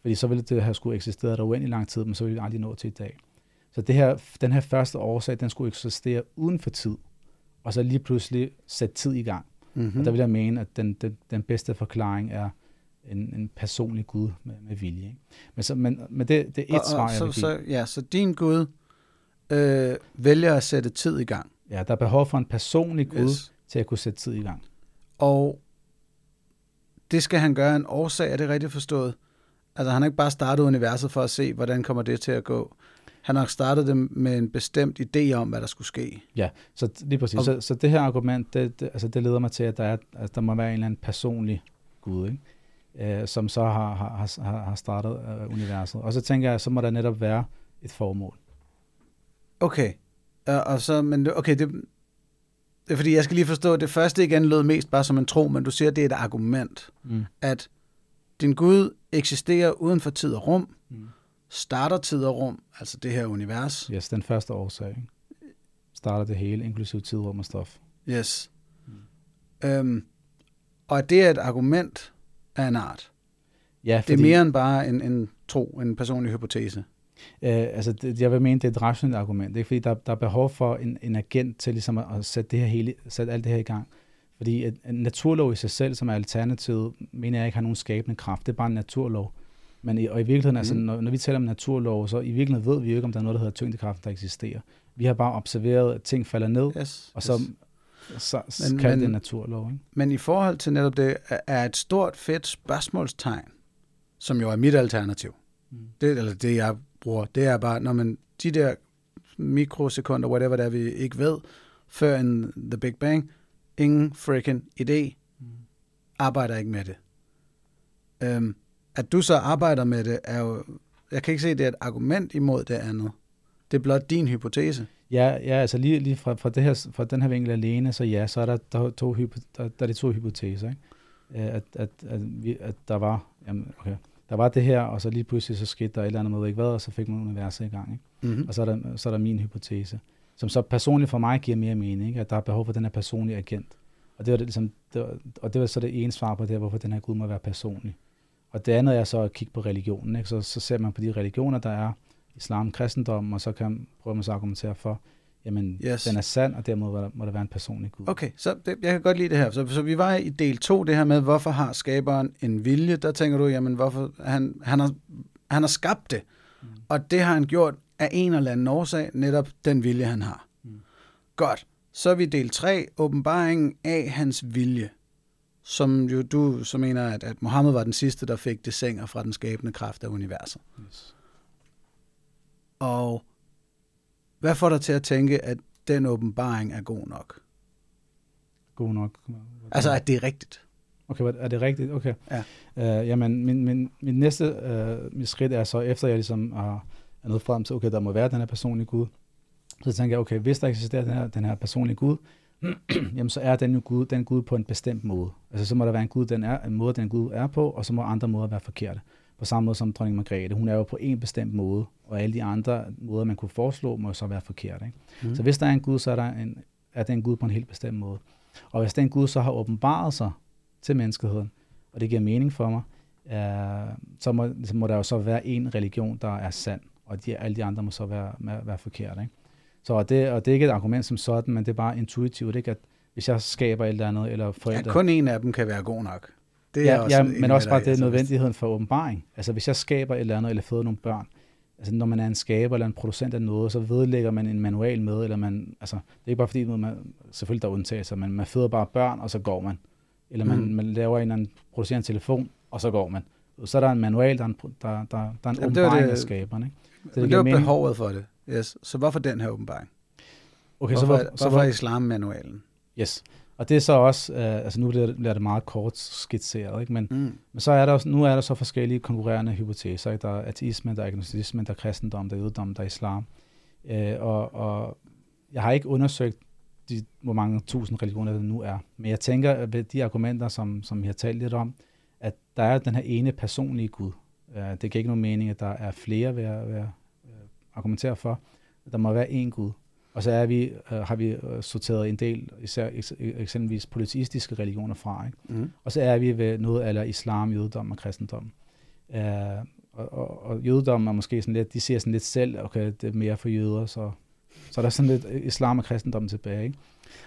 Fordi så ville det have skulle eksistere der uendelig lang tid, men så ville vi aldrig nå til i dag. Så det her, den her første årsag, den skulle eksistere uden for tid, og så lige pludselig sætte tid i gang. Mm-hmm. Og der vil jeg mene, at den, den, den bedste forklaring er en, en personlig Gud med, med vilje. Ikke? Men, så, men, men det, det er et og, svar, og jeg så, vil så, ja, så din Gud øh, vælger at sætte tid i gang. Ja, der er behov for en personlig Gud Yes. til at kunne sætte tid i gang. Og det skal han gøre en årsag, er det rigtigt forstået? Altså han har ikke bare startet universet for at se, hvordan kommer det til at gå. Han har startet det med en bestemt idé om, hvad der skulle ske. Ja, så lige præcis. Og- Så, så det her argument, det, det, altså det leder mig til, at der, er, at der må være en eller anden personlig Gud, ikke? Øh, som så har, har, har, har startet øh, universet. Og så tænker jeg, så må der netop være et formål. Okay. Og, og så, men okay, det, det er fordi, jeg skal lige forstå, at det første igen lød mest bare som en tro, men du siger, at det er et argument, Mm. at din Gud eksisterer uden for tid og rum, Mm. starter tid og rum, altså det her univers. Yes, den første årsag. Ikke? Starter det hele, inklusive tid, rum og stof. Yes. Øhm, og at det er et argument af en art. Ja, Det er mere end bare en, en tro, en personlig hypotese. Øh, altså, det, jeg vil mene, det er et rationelt argument. Ikke? Fordi der, der er behov for en, en agent til ligesom at, at sætte, det her hele, sætte alt det her i gang. Fordi en, en naturlov i sig selv, som er alternativet, mener jeg ikke har nogen skabende kraft. Det er bare en naturlov. Men i, og i virkeligheden, mm. altså, når, når vi taler om naturlov, så i virkeligheden ved vi jo ikke, om der er noget, der hedder tyngdekraft, der eksisterer. Vi har bare observeret, at ting falder ned, Yes, og så, yes. Så, Men- kan men- det naturlov. Ikke? Men i forhold til netop det, er- et stort, fedt spørgsmålstegn, som jo er mit alternativ. Mm. Det, eller det, jeg bruger, det er bare, når man de der mikrosekunder, whatever det er, vi ikke ved, før en The Big Bang, ingen freaking idé, Mm. arbejder ikke med det. Øhm, at du så arbejder med det, er jo, jeg kan ikke se, det er et argument imod det andet. Det er blot din hypotese. Ja, ja altså lige, lige fra, fra, det her, fra den her vinkel alene, så ja, så er der, der, to, der, der er de to hypoteser. Ikke? Øh, At, at, at, vi, at der var, jamen, okay, der var det her, og så lige pludselig så skete der et eller andet med, ikke hvad, og så fik man universet i gang. Ikke? Mm-hmm. Og så er, der, så er der min hypotese, som så personligt for mig giver mere mening, ikke? at der er behov for den her personlige agent. Og det var, det, ligesom, det var, og det var så det ene svar på det her, hvorfor den her Gud må være personlig. Og det andet er så at kigge på religionen. Ikke? Så, så ser man på de religioner, der er, islam, kristendom, og så kan prøve man så at argumentere for, jamen, Yes. den er sand, og dermed må der, må der være en personlig Gud. Okay, så det, jeg kan godt lide det her. Så, så vi var i del 2, det her med, hvorfor har skaberen en vilje? Der tænker du, jamen, hvorfor han, han, har, han har skabt det. Mm. Og det har han gjort af en eller anden årsag, netop den vilje, han har. Mm. Godt. Så er vi del 3, åbenbaringen af hans vilje. Som jo du så mener, at, at Mohammed var den sidste, der fik det sænger fra den skabende kraft af universet. Yes. Og hvad får dig til at tænke, at den åbenbaring er god nok? God nok. Altså, at det er rigtigt. Okay, er det rigtigt? Okay. Ja. Uh, jamen, min, min, min næste uh, mit skridt er så, efter jeg ligesom har er nået frem til, okay, der må være den her personlige Gud, så tænker jeg, okay, hvis der eksisterer den her, den her personlige Gud, [CLEARS THROAT] jamen så er den jo Gud, den Gud på en bestemt måde. Altså så må der være en Gud, den er, en måde, den Gud er på, og så må andre måder være forkerte. På samme måde som dronning Margrethe. Hun er jo på en bestemt måde, og alle de andre måder, man kunne foreslå, må så være forkerte. Ikke? Mm. Så hvis der er en Gud, så er, der en, er det en Gud på en helt bestemt måde. Og hvis den Gud så har åbenbaret sig til menneskeheden, og det giver mening for mig, øh, så, må, så må der jo så være en religion, der er sand, og de, alle de andre må så være, være, være forkerte. Ikke? Så og det, og det er ikke et argument som sådan, men det er bare intuitivt, ikke? at hvis jeg skaber et eller andet, eller Ja, forældre... kun en af dem kan være god nok. Det ja, ja, enig men med også bare det nødvendigheden for åbenbaring. Altså hvis jeg skaber et eller andet, eller føder nogle børn, altså når man er en skaber eller en producent af noget, så vedlægger man en manual med, eller man, altså det er ikke bare fordi, man, selvfølgelig der er undtagelser, men man føder bare børn, og så går man. Eller man, mm. man laver en eller anden, producerer en telefon, og så går man. Så er der en manual, der er en, der, der, der er en Jamen, det åbenbaring det- af skaberen. Ikke? Så Men det var mening. behovet for det. Yes. Så hvorfor den her åbenbaring? Okay, hvorfor, så, hvor, hvorfor, så hvorfor hvor, islam-manualen? yes. Og det er så også, øh, altså nu bliver det, bliver det meget kort skitseret, ikke? men Mm. Men så er der også, nu er der så forskellige konkurrerende hypoteser. Ikke? Der er ateisme, der er agnosticisme, der er kristendom, der er jødedom, der er islam. Øh, og, og jeg har ikke undersøgt, de, hvor mange tusind religioner det nu er. Men jeg tænker, ved de argumenter, som, som jeg har talt lidt om, at der er den her ene personlige Gud. Øh, det giver ikke nogen mening, at der er flere at, ved at øh, argumentere for. Der må være én Gud. Og så er vi, øh, har vi øh, sorteret en del, især eks- eksempelvis polyteistiske religioner fra. Ikke? Mm. Og så er vi ved noget eller islam, jødedom og kristendom. Uh, og, og, og jødedom er måske sådan lidt, de siger sådan lidt selv, okay, det er mere for jøder, så, så er der sådan lidt islam og kristendom tilbage. Ikke?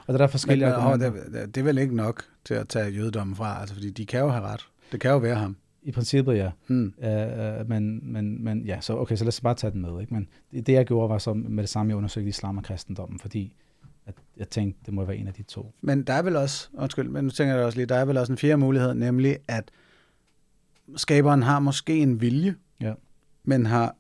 Og der er Men, forskellige men det, det, det er vel ikke nok til at tage jødedommen fra, altså, fordi de kan jo have ret. Det kan jo være ham. I princippet, ja. Hmm. Uh, men, men, men ja, så okay, så lad os bare tage den med. Ikke? Men det, det, jeg gjorde, var så med det samme, jeg undersøgte islam og kristendommen, fordi at jeg tænkte, det må være en af de to. Men der er vel også, undskyld, men nu tænker jeg også lige, der er vel også en fjerde mulighed, nemlig at skaberen har måske en vilje, Ja. men har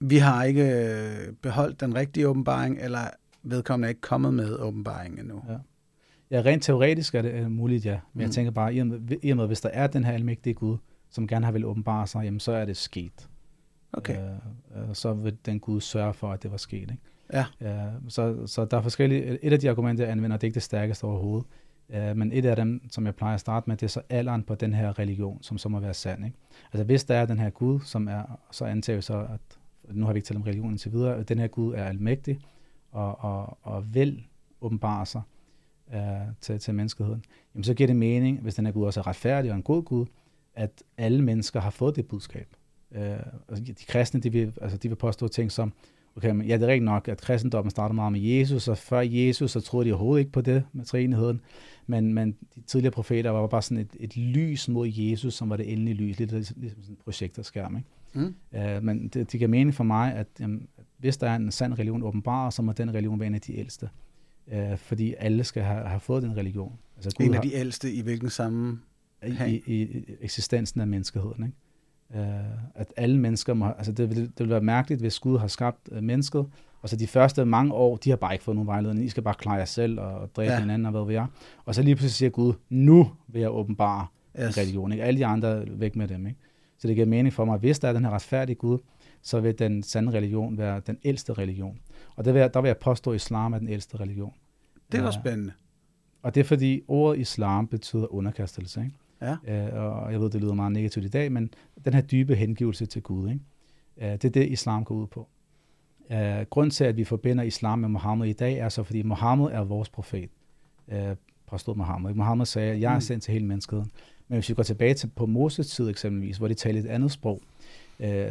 vi har ikke øh, beholdt den rigtige åbenbaring, eller vedkommende er ikke kommet med åbenbaringen endnu. Ja. Ja, rent teoretisk er det er muligt, ja. Men mm. jeg tænker bare, i og, med, i og med, hvis der er den her almægtige Gud, som gerne har vil åbenbare sig, jamen så er det sket. Okay. Øh, øh, så vil den Gud sørge for, at det var sket. Ikke? Ja. Øh, så, så der er forskellige, et af de argumenter, jeg anvender, det er ikke det stærkeste overhovedet, øh, men et af dem, som jeg plejer at starte med, det er så alderen på den her religion, som så må være sand. Ikke? Altså hvis der er den her Gud, som er, så antager vi så, at nu har vi ikke talt om religion indtil videre, at den her Gud er almægtig og, og, og vil åbenbare sig øh, til, til menneskeheden, jamen så giver det mening, hvis den her Gud også er retfærdig og en god Gud, at alle mennesker har fået det budskab. Øh, altså de kristne, de vil, altså de vil påstå ting som, okay, men ja, det er rigtigt nok, at kristendommen startede meget med Jesus, og før Jesus, så troede de overhovedet ikke på det med træenigheden, men, men de tidligere profeter var bare sådan et, et lys mod Jesus, som var det endelige lys, lidt ligesom sådan en projektorskærm, ikke? Mm. Øh, men det, det giver mening for mig, at jamen, hvis der er en sand religion åbenbar, så må den religion være en af de ældste. Øh, fordi alle skal have, have fået den religion. Altså En af har- de ældste i hvilken sammen... i, i, i eksistensen af menneskeheden. Ikke? Uh, at alle mennesker må, altså det, vil, det vil være mærkeligt, hvis Gud har skabt uh, mennesket, og så de første mange år, de har bare ikke fået nogen vejledning. I skal bare klare jer selv og dræbe Ja. hinanden og hvad ved jeg. Og så lige pludselig siger Gud, nu vil jeg åbenbare Yes. religion. Ikke? Alle de andre væk med dem. Ikke? Så det giver mening for mig, at hvis der er den her retfærdige Gud, så vil den sande religion være den ældste religion. Og der vil jeg, der vil jeg påstå, at islam er den ældste religion. Det var Ja. spændende. Og det er fordi, ordet islam betyder underkastelse. Ikke? Ja. Øh, og jeg ved, det lyder meget negativt i dag, men den her dybe hengivelse til Gud, ikke? Øh, det er det, islam går ud på. Øh, grunden til, at vi forbinder islam med Mohammed i dag, er så, fordi Mohammed er vores profet. Øh, påstod Mohammed. Mohammed sagde, at jeg er Mm. sendt til hele menneskeheden. Men hvis vi går tilbage til på Moses tid eksempelvis, hvor de talte et andet sprog, øh,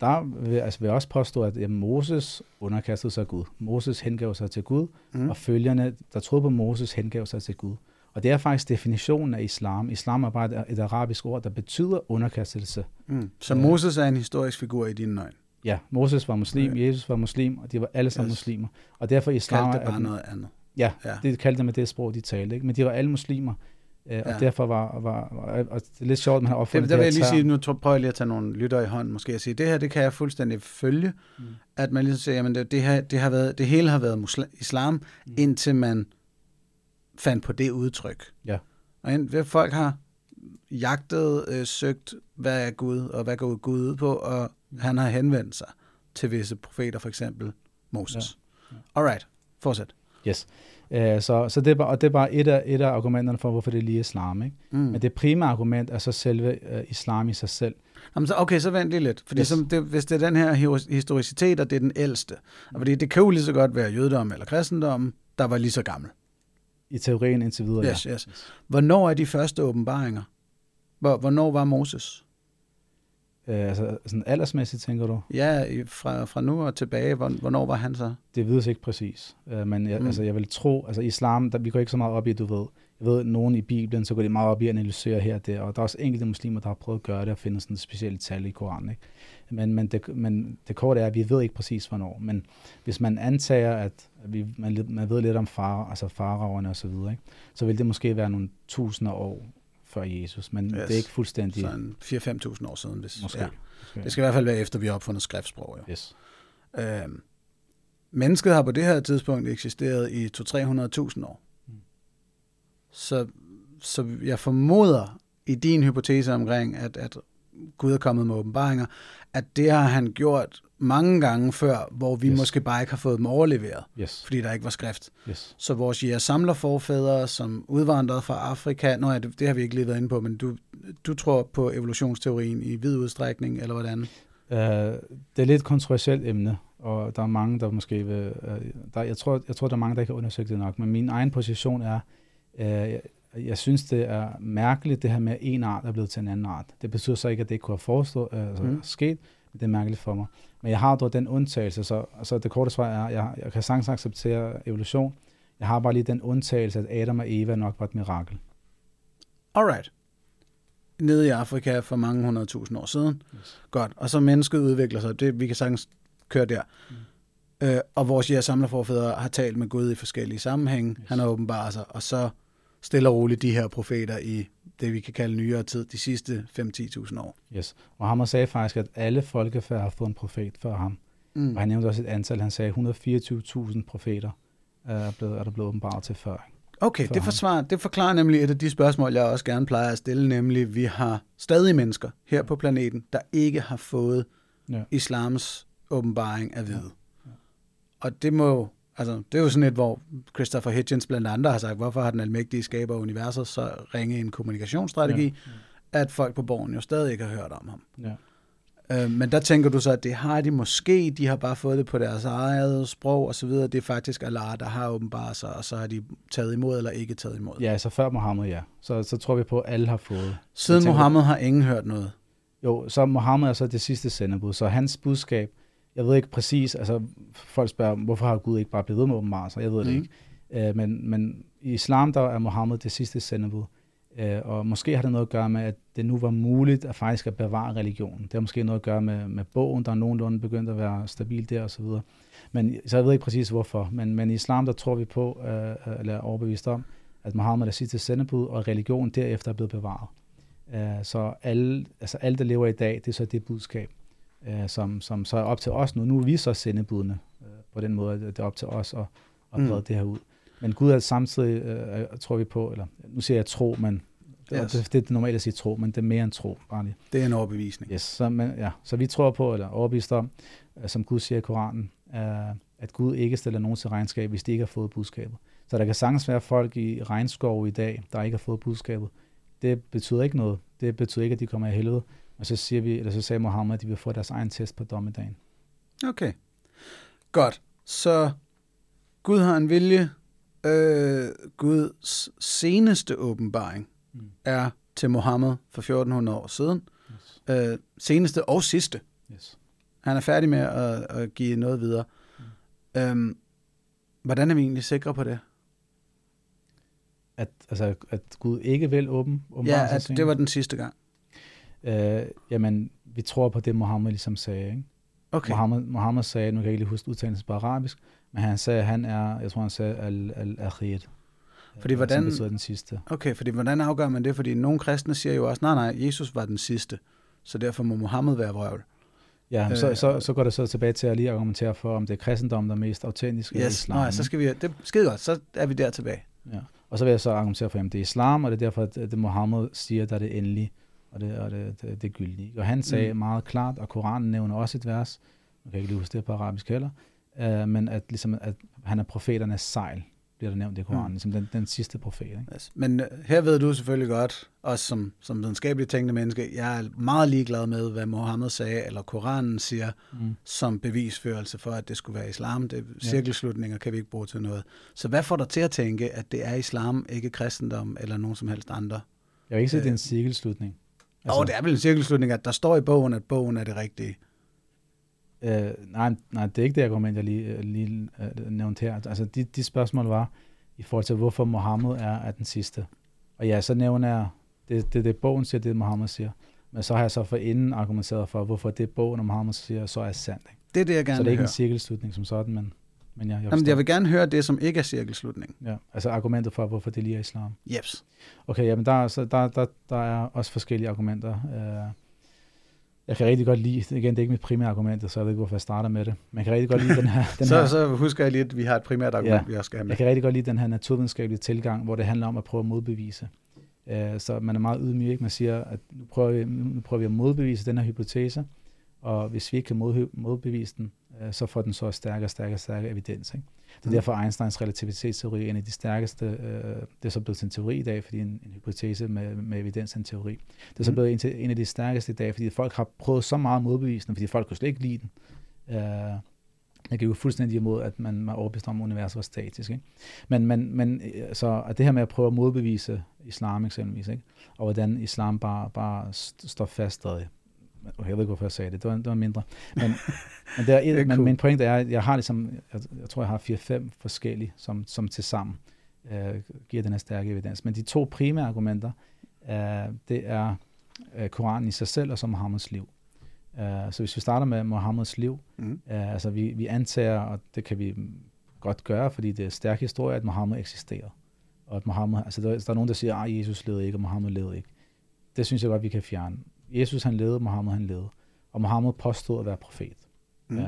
der vil, altså vil jeg også påstå, at jamen, Moses underkastede sig Gud. Moses hengav sig til Gud, Mm. og følgerne, der troede på Moses, hengav sig til Gud. Og det er faktisk definitionen af islam. Islam er bare et, et arabisk ord, der betyder underkastelse. Mm. Så Ja. Moses er en historisk figur i dine øjne. Ja, Moses var muslim, Ja. Jesus var muslim, og de var alle sammen Yes. muslimer. Og derfor islam Kald det er bare den- noget andet. Ja, Ja. det kaldte med det sprog, de talte. Ikke? Men de var alle muslimer. Øh, Ja. Og derfor var, var, var, og det er lidt sjovt, at man har Det, opfundet der vil jeg lige term. sige, nu prøver jeg lige at tage nogle lytter i hånden, måske at sige, det her, det kan jeg fuldstændig følge, Mm. at man ligesom siger, jamen det, det, her, det, har været, det hele har været musla- islam, Mm. indtil man fandt på det udtryk. Ja. Og ind, folk har jagtet, øh, søgt, hvad er Gud, og hvad går Gud ud på, og Mm. han har henvendt sig til visse profeter, for eksempel Moses. Ja. Alright, fortsæt. Yes. Øh, så, så det er bare, og det er bare et af, et af argumenterne for, hvorfor det er lige islam. Ikke? Mm. Men det primære argument er så selve øh, islam i sig selv. Jamen, så, okay, så vent lige lidt. Fordi Yes. som det, hvis det er den her historicitet, og det er den ældste, og fordi det kan jo lige så godt være jødedom eller kristendom, der var lige så gammel. I teorien indtil videre, Yes, ja. yes. Hvornår er de første åbenbaringer? Hvor, hvornår var Moses? Øh, altså sådan aldersmæssigt, tænker du? Ja, fra, fra nu og tilbage, hvor- hvornår var han så? Det vides ikke præcis, øh, men jeg, Mm. altså, jeg vil tro, altså islam, der, vi går ikke så meget op i, du ved, jeg ved, at nogen i Bibelen, så går de meget op i at analysere her og der, og der er også enkelte muslimer, der har prøvet at gøre det og finde sådan et specielt tal i Koranen, ikke? Men, men, det, men det korte er, at vi ved ikke præcis, hvornår, men hvis man antager, at vi, man, man ved lidt om far, altså faraerne og så videre, ikke? så vil det måske være nogle tusinder år før Jesus, men Yes. det er ikke fuldstændig, Så en 4-5.000 år siden. Hvis, måske. Ja. måske. Det skal i hvert fald være efter, vi har opfundet skriftsprog. Jo. Yes. Øhm, mennesket har på det her tidspunkt eksisteret i 200-300.000 år. Mm. Så, så jeg formoder i din hypotese omkring, at, at Gud er kommet med åbenbaringer, at det har han gjort mange gange før, hvor vi yes. Måske bare ikke har fået dem overleveret, Yes. fordi der ikke var skrift. Yes. Så vores jæger samler forfædre, som udvandrede fra Afrika, nå ja, det, det har vi ikke lige været inde på, men du, du tror på evolutionsteorien i vid udstrækning, eller hvordan? Uh, det er lidt kontroversielt emne, og der er mange, der måske vil... Uh, der, jeg, tror, jeg tror, der er mange, der ikke har undersøgt det nok, men min egen position er, uh, jeg, jeg synes, det er mærkeligt, det her med, at en art er blevet til en anden art. Det betyder så ikke, at det ikke kunne have forestået, uh, altså, Mm. mm. sket, men det er mærkeligt for mig. Men jeg har dog den undtagelse, så altså, det korte svar er, jeg, jeg kan sagtens acceptere evolution. Jeg har bare lige den undtagelse, at Adam og Eva nok var et mirakel. Alright. nede i Afrika for mange hundredtusind år siden. Yes. Godt. Og så mennesket udvikler sig. Det, vi kan sagtens køre der. Mm. Øh, og vores jæger samlerforfædre har talt med Gud i forskellige sammenhænge. Yes. Han har åbenbart sig. Og så stille og roligt de her profeter i det, vi kan kalde nyere tid, de sidste 5-10.000 år. Yes. Mohammed sagde faktisk, at alle folkefærd har fået en profet før ham. Mm. Og han nævnte også et antal. Han sagde, 124.000 profeter er, blevet, er der blevet åbenbart til før. Okay, det, forsvarer, det forklarer nemlig et af de spørgsmål, jeg også gerne plejer at stille, nemlig, vi har stadig mennesker her på planeten, der ikke har fået ja. islams åbenbaring af vide. Ja. Ja. Og det må altså, det er jo sådan et, hvor Christopher Hitchens blandt andre har sagt, hvorfor har den almægtige skaber af universet så ringe en kommunikationsstrategi, ja. Ja. at folk på borgen jo stadig ikke har hørt om ham. Ja. Øh, men der tænker du så, at det har de måske, de har bare fået det på deres eget sprog og så videre. Det er faktisk Allah, der har åbenbart sig, og så har de taget imod eller ikke taget imod. Ja, altså før Mohammed, ja. Så, så tror vi på, at alle har fået. Siden tænker, Mohammed har ingen hørt noget. Jo, så Mohammed er så det sidste sendebud, så hans budskab, jeg ved ikke præcis, altså folk spørger, hvorfor har Gud ikke bare blevet ved med åbenbart sig, jeg ved mm. det ikke. Uh, men, men i islam, der er Mohammed det sidste sendebud. Øh, og måske har det noget at gøre med, at det nu var muligt at faktisk at bevare religionen. Det har måske noget at gøre med, med bogen, der er nogenlunde begyndt at være stabil der osv. Men, så jeg ved ikke præcis hvorfor. Men, men i islam, der tror vi på, øh, eller er overbevist om, at Muhammed er sidste sendebud, og religion derefter er blevet bevaret. Øh, så alle, altså alle, der lever i dag, det er så det budskab, øh, som, som så er op til os nu. Nu er vi så sendebudene øh, på den måde, at det er op til os at, at brede mm. det her ud. Men Gud er samtidig, øh, tror vi på, eller nu siger jeg tro, men det, yes. det, det er normalt at sige tro, men det er mere end tro. Bare lige. Det er en overbevisning. Yes, så, men, ja, så vi tror på, eller overbevist om, øh, som Gud siger i Koranen, øh, at Gud ikke stiller nogen til regnskab, hvis de ikke har fået budskabet. Så der kan sagtens være folk i regnskov i dag, der ikke har fået budskabet. Det betyder ikke noget. Det betyder ikke, at de kommer i helvede. Og så siger vi, eller så sagde Mohammed, at de vil få deres egen test på dommedagen. Okay. Godt. Så Gud har en vilje. Øh, Guds seneste åbenbaring mm. er til Mohammed for 1400 år siden. Yes. Øh, seneste og sidste. Yes. Han er færdig med at, at give noget videre. Mm. Øhm, hvordan er vi egentlig sikre på det? At, altså, at Gud ikke vil åben? Ja, at det var den sidste gang. Øh, jamen, vi tror på det, Mohammed ligesom sagde. Ikke? Okay. Mohammed, Mohammed sagde, nu kan jeg ikke lige huske udtalelsen på arabisk, men han sagde, han er, jeg tror han sagde, al-akhir. Fordi hvordan, som den sidste. Okay, fordi hvordan afgør man det? Fordi nogle kristne siger jo også, nej, nej, Jesus var den sidste, så derfor må Mohammed være vrøvl. Ja, øh, så, så, så går det så tilbage til at lige argumentere for, om det er kristendom, der er mest autentisk yes, islam. Nej, så skal vi, det skide godt, så er vi der tilbage. Ja. Og så vil jeg så argumentere for, at det er islam, og det er derfor, at det Mohammed siger, der er det endelige, og det, og det, det, det gyldige. Og han sagde mm. meget klart, og Koranen nævner også et vers, jeg kan ikke lige huske det på arabisk heller, uh, men at, ligesom, at han er profeternes sejl bliver der nævnt i Koranen, mm. som den, den sidste profet. Ikke? Yes. Men uh, her ved du selvfølgelig godt, også som, som videnskabeligt tænkende menneske, jeg er meget ligeglad med, hvad Mohammed sagde, eller Koranen siger, mm. som bevisførelse for, at det skulle være islam. Det, cirkelslutninger kan vi ikke bruge til noget. Så hvad får dig til at tænke, at det er islam, ikke kristendom, eller nogen som helst andre? Jeg vil ikke sige, at det er en øh, cirkelslutning. Altså, oh, det er vel en cirkelslutning, at der står i bogen, at bogen er det rigtige. Øh, nej, nej, det er ikke det argument, jeg lige, øh, lige uh, nævnte her. Altså, de, de spørgsmål var i forhold til, hvorfor Mohammed er, er den sidste. Og ja, så nævner jeg, det, det, det bogen siger, det Mohammed siger. Men så har jeg så for inden argumenteret for, hvorfor det bogen, Mohammed siger, så er sandt. Ikke? Det er det, jeg gerne Så det er ikke høre. en cirkelslutning som sådan, men, men jeg, jeg, Jamen, jeg vil gerne høre det, som ikke er cirkelslutning. Ja, altså argumentet for, hvorfor det lige er islam. Jeps. Okay, jamen der, så der, der, der er også forskellige argumenter. Uh, jeg kan rigtig godt lide, igen, det er ikke mit primære argument, så jeg ved ikke, hvorfor jeg starter med det, men jeg kan rigtig godt lide den her... [LAUGHS] Den så, her, så husker jeg lige, at vi har et primært argument, ja, vi også skal have med. Jeg kan rigtig godt lide den her naturvidenskabelige tilgang, hvor det handler om at prøve at modbevise. Uh, så man er meget ydmyg, man siger, at nu prøver, vi, nu prøver vi at modbevise den her hypotese, og hvis vi ikke kan mod, modbevise den, så får den så stærkere, stærkere, stærkere evidens. Ikke? Det er mm. derfor Einsteins relativitetsteori er en af de stærkeste, øh, det er så blevet til en teori i dag, fordi en, en hypotese med, med evidens er en teori. Det er så mm. blevet en, til, en af de stærkeste i dag, fordi folk har prøvet så meget modbevisning, fordi folk kunne slet ikke lide den. Øh, jeg giver jo fuldstændig imod, at man er overbevist om, at universet var statisk. Ikke? Men, men, men øh, så at det her med at prøve at modbevise islam eksempelvis, ikke? og hvordan islam bare, bare står fast stadig, jeg ved ikke, hvorfor jeg sagde det. Det var, det var mindre. Men, [LAUGHS] men, der er et, det er men cool. min pointe er, at jeg har ligesom, jeg, jeg tror, jeg har fire-fem forskellige, som, som til sammen øh, giver den her stærke evidens. Men de to primære argumenter, øh, det er uh, Koranen i sig selv, og så Mohammeds liv. Uh, så hvis vi starter med Mohammeds liv, Mm. uh, altså vi, vi antager, og det kan vi godt gøre, fordi det er stærk historie, at Mohammed eksisterer. Og at Mohammed, altså der, der er nogen, der siger, at Jesus levede ikke, og Mohammed levede ikke. Det synes jeg godt, vi kan fjerne. Jesus han levede, Mohammed han levede. Og Mohammed påstod at være profet. Mm. Uh,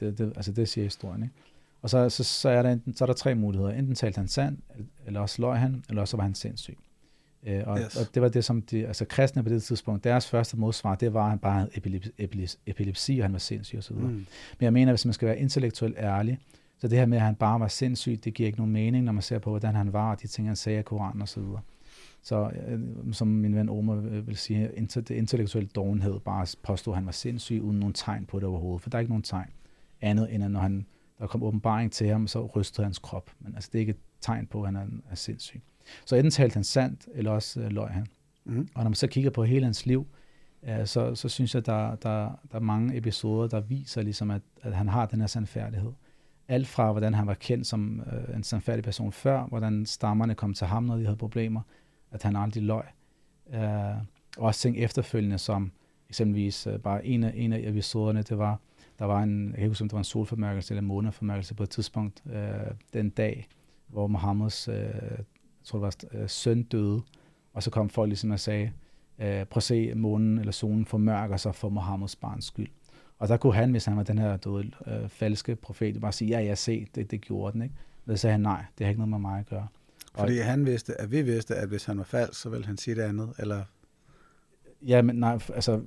det, det, altså det siger historien. Ikke? Og så, så, så, er der enten, så er der tre muligheder. Enten talte han sandt, eller også løg han, eller også var han sindssyg. Øh, og, Yes. og det var det, som de, altså kristne på det tidspunkt, deres første modsvar, det var, at han bare havde epilepsi, epilepsi, epilepsi og han var sindssyg osv. Mm. Mm. Men jeg mener, hvis man skal være intellektuelt ærlig, så det her med, at han bare var sindssyg, det giver ikke nogen mening, når man ser på, hvordan han var, og de ting, han sagde i Koranen osv. Så øh, som min ven Omar øh, vil sige, det intellektuelle dovenhed bare påstod, at han var sindssyg, uden nogen tegn på det overhovedet. For der er ikke nogen tegn andet, end at når han, der kom åbenbaring til ham, så rystede hans krop. Men altså, det er ikke et tegn på, at han er, er sindssyg. Så enten talte han sandt, eller også øh, løg han. Mm. Og når man så kigger på hele hans liv, øh, så, så synes jeg, der, der, der er mange episoder, der viser, ligesom, at, at han har den her sandfærdighed. Alt fra, hvordan han var kendt som øh, en sandfærdig person før, hvordan stammerne kom til ham, når de havde problemer, at han aldrig løg. Øh, og også ting efterfølgende, som eksempelvis øh, bare en af, en af episoderne, det var, der var en, jeg kan huske, om det var en solformørkelse eller måneformørkelse på et tidspunkt, øh, den dag, hvor Mohammeds, øh, jeg tror det var, øh, søn døde, og så kom folk ligesom og sagde, øh, prøv at se, månen eller solen formørker sig for Mohammeds barns skyld. Og der kunne han, hvis han var den her døde, øh, falske profet, bare sige, ja, jeg se, det, det gjorde den. Ikke? Men så sagde han, nej, det har ikke noget med mig at gøre. Og- Fordi han vidste, at vi vidste, at hvis han var falsk, så ville han sige det andet, eller... Ja, men nej, altså,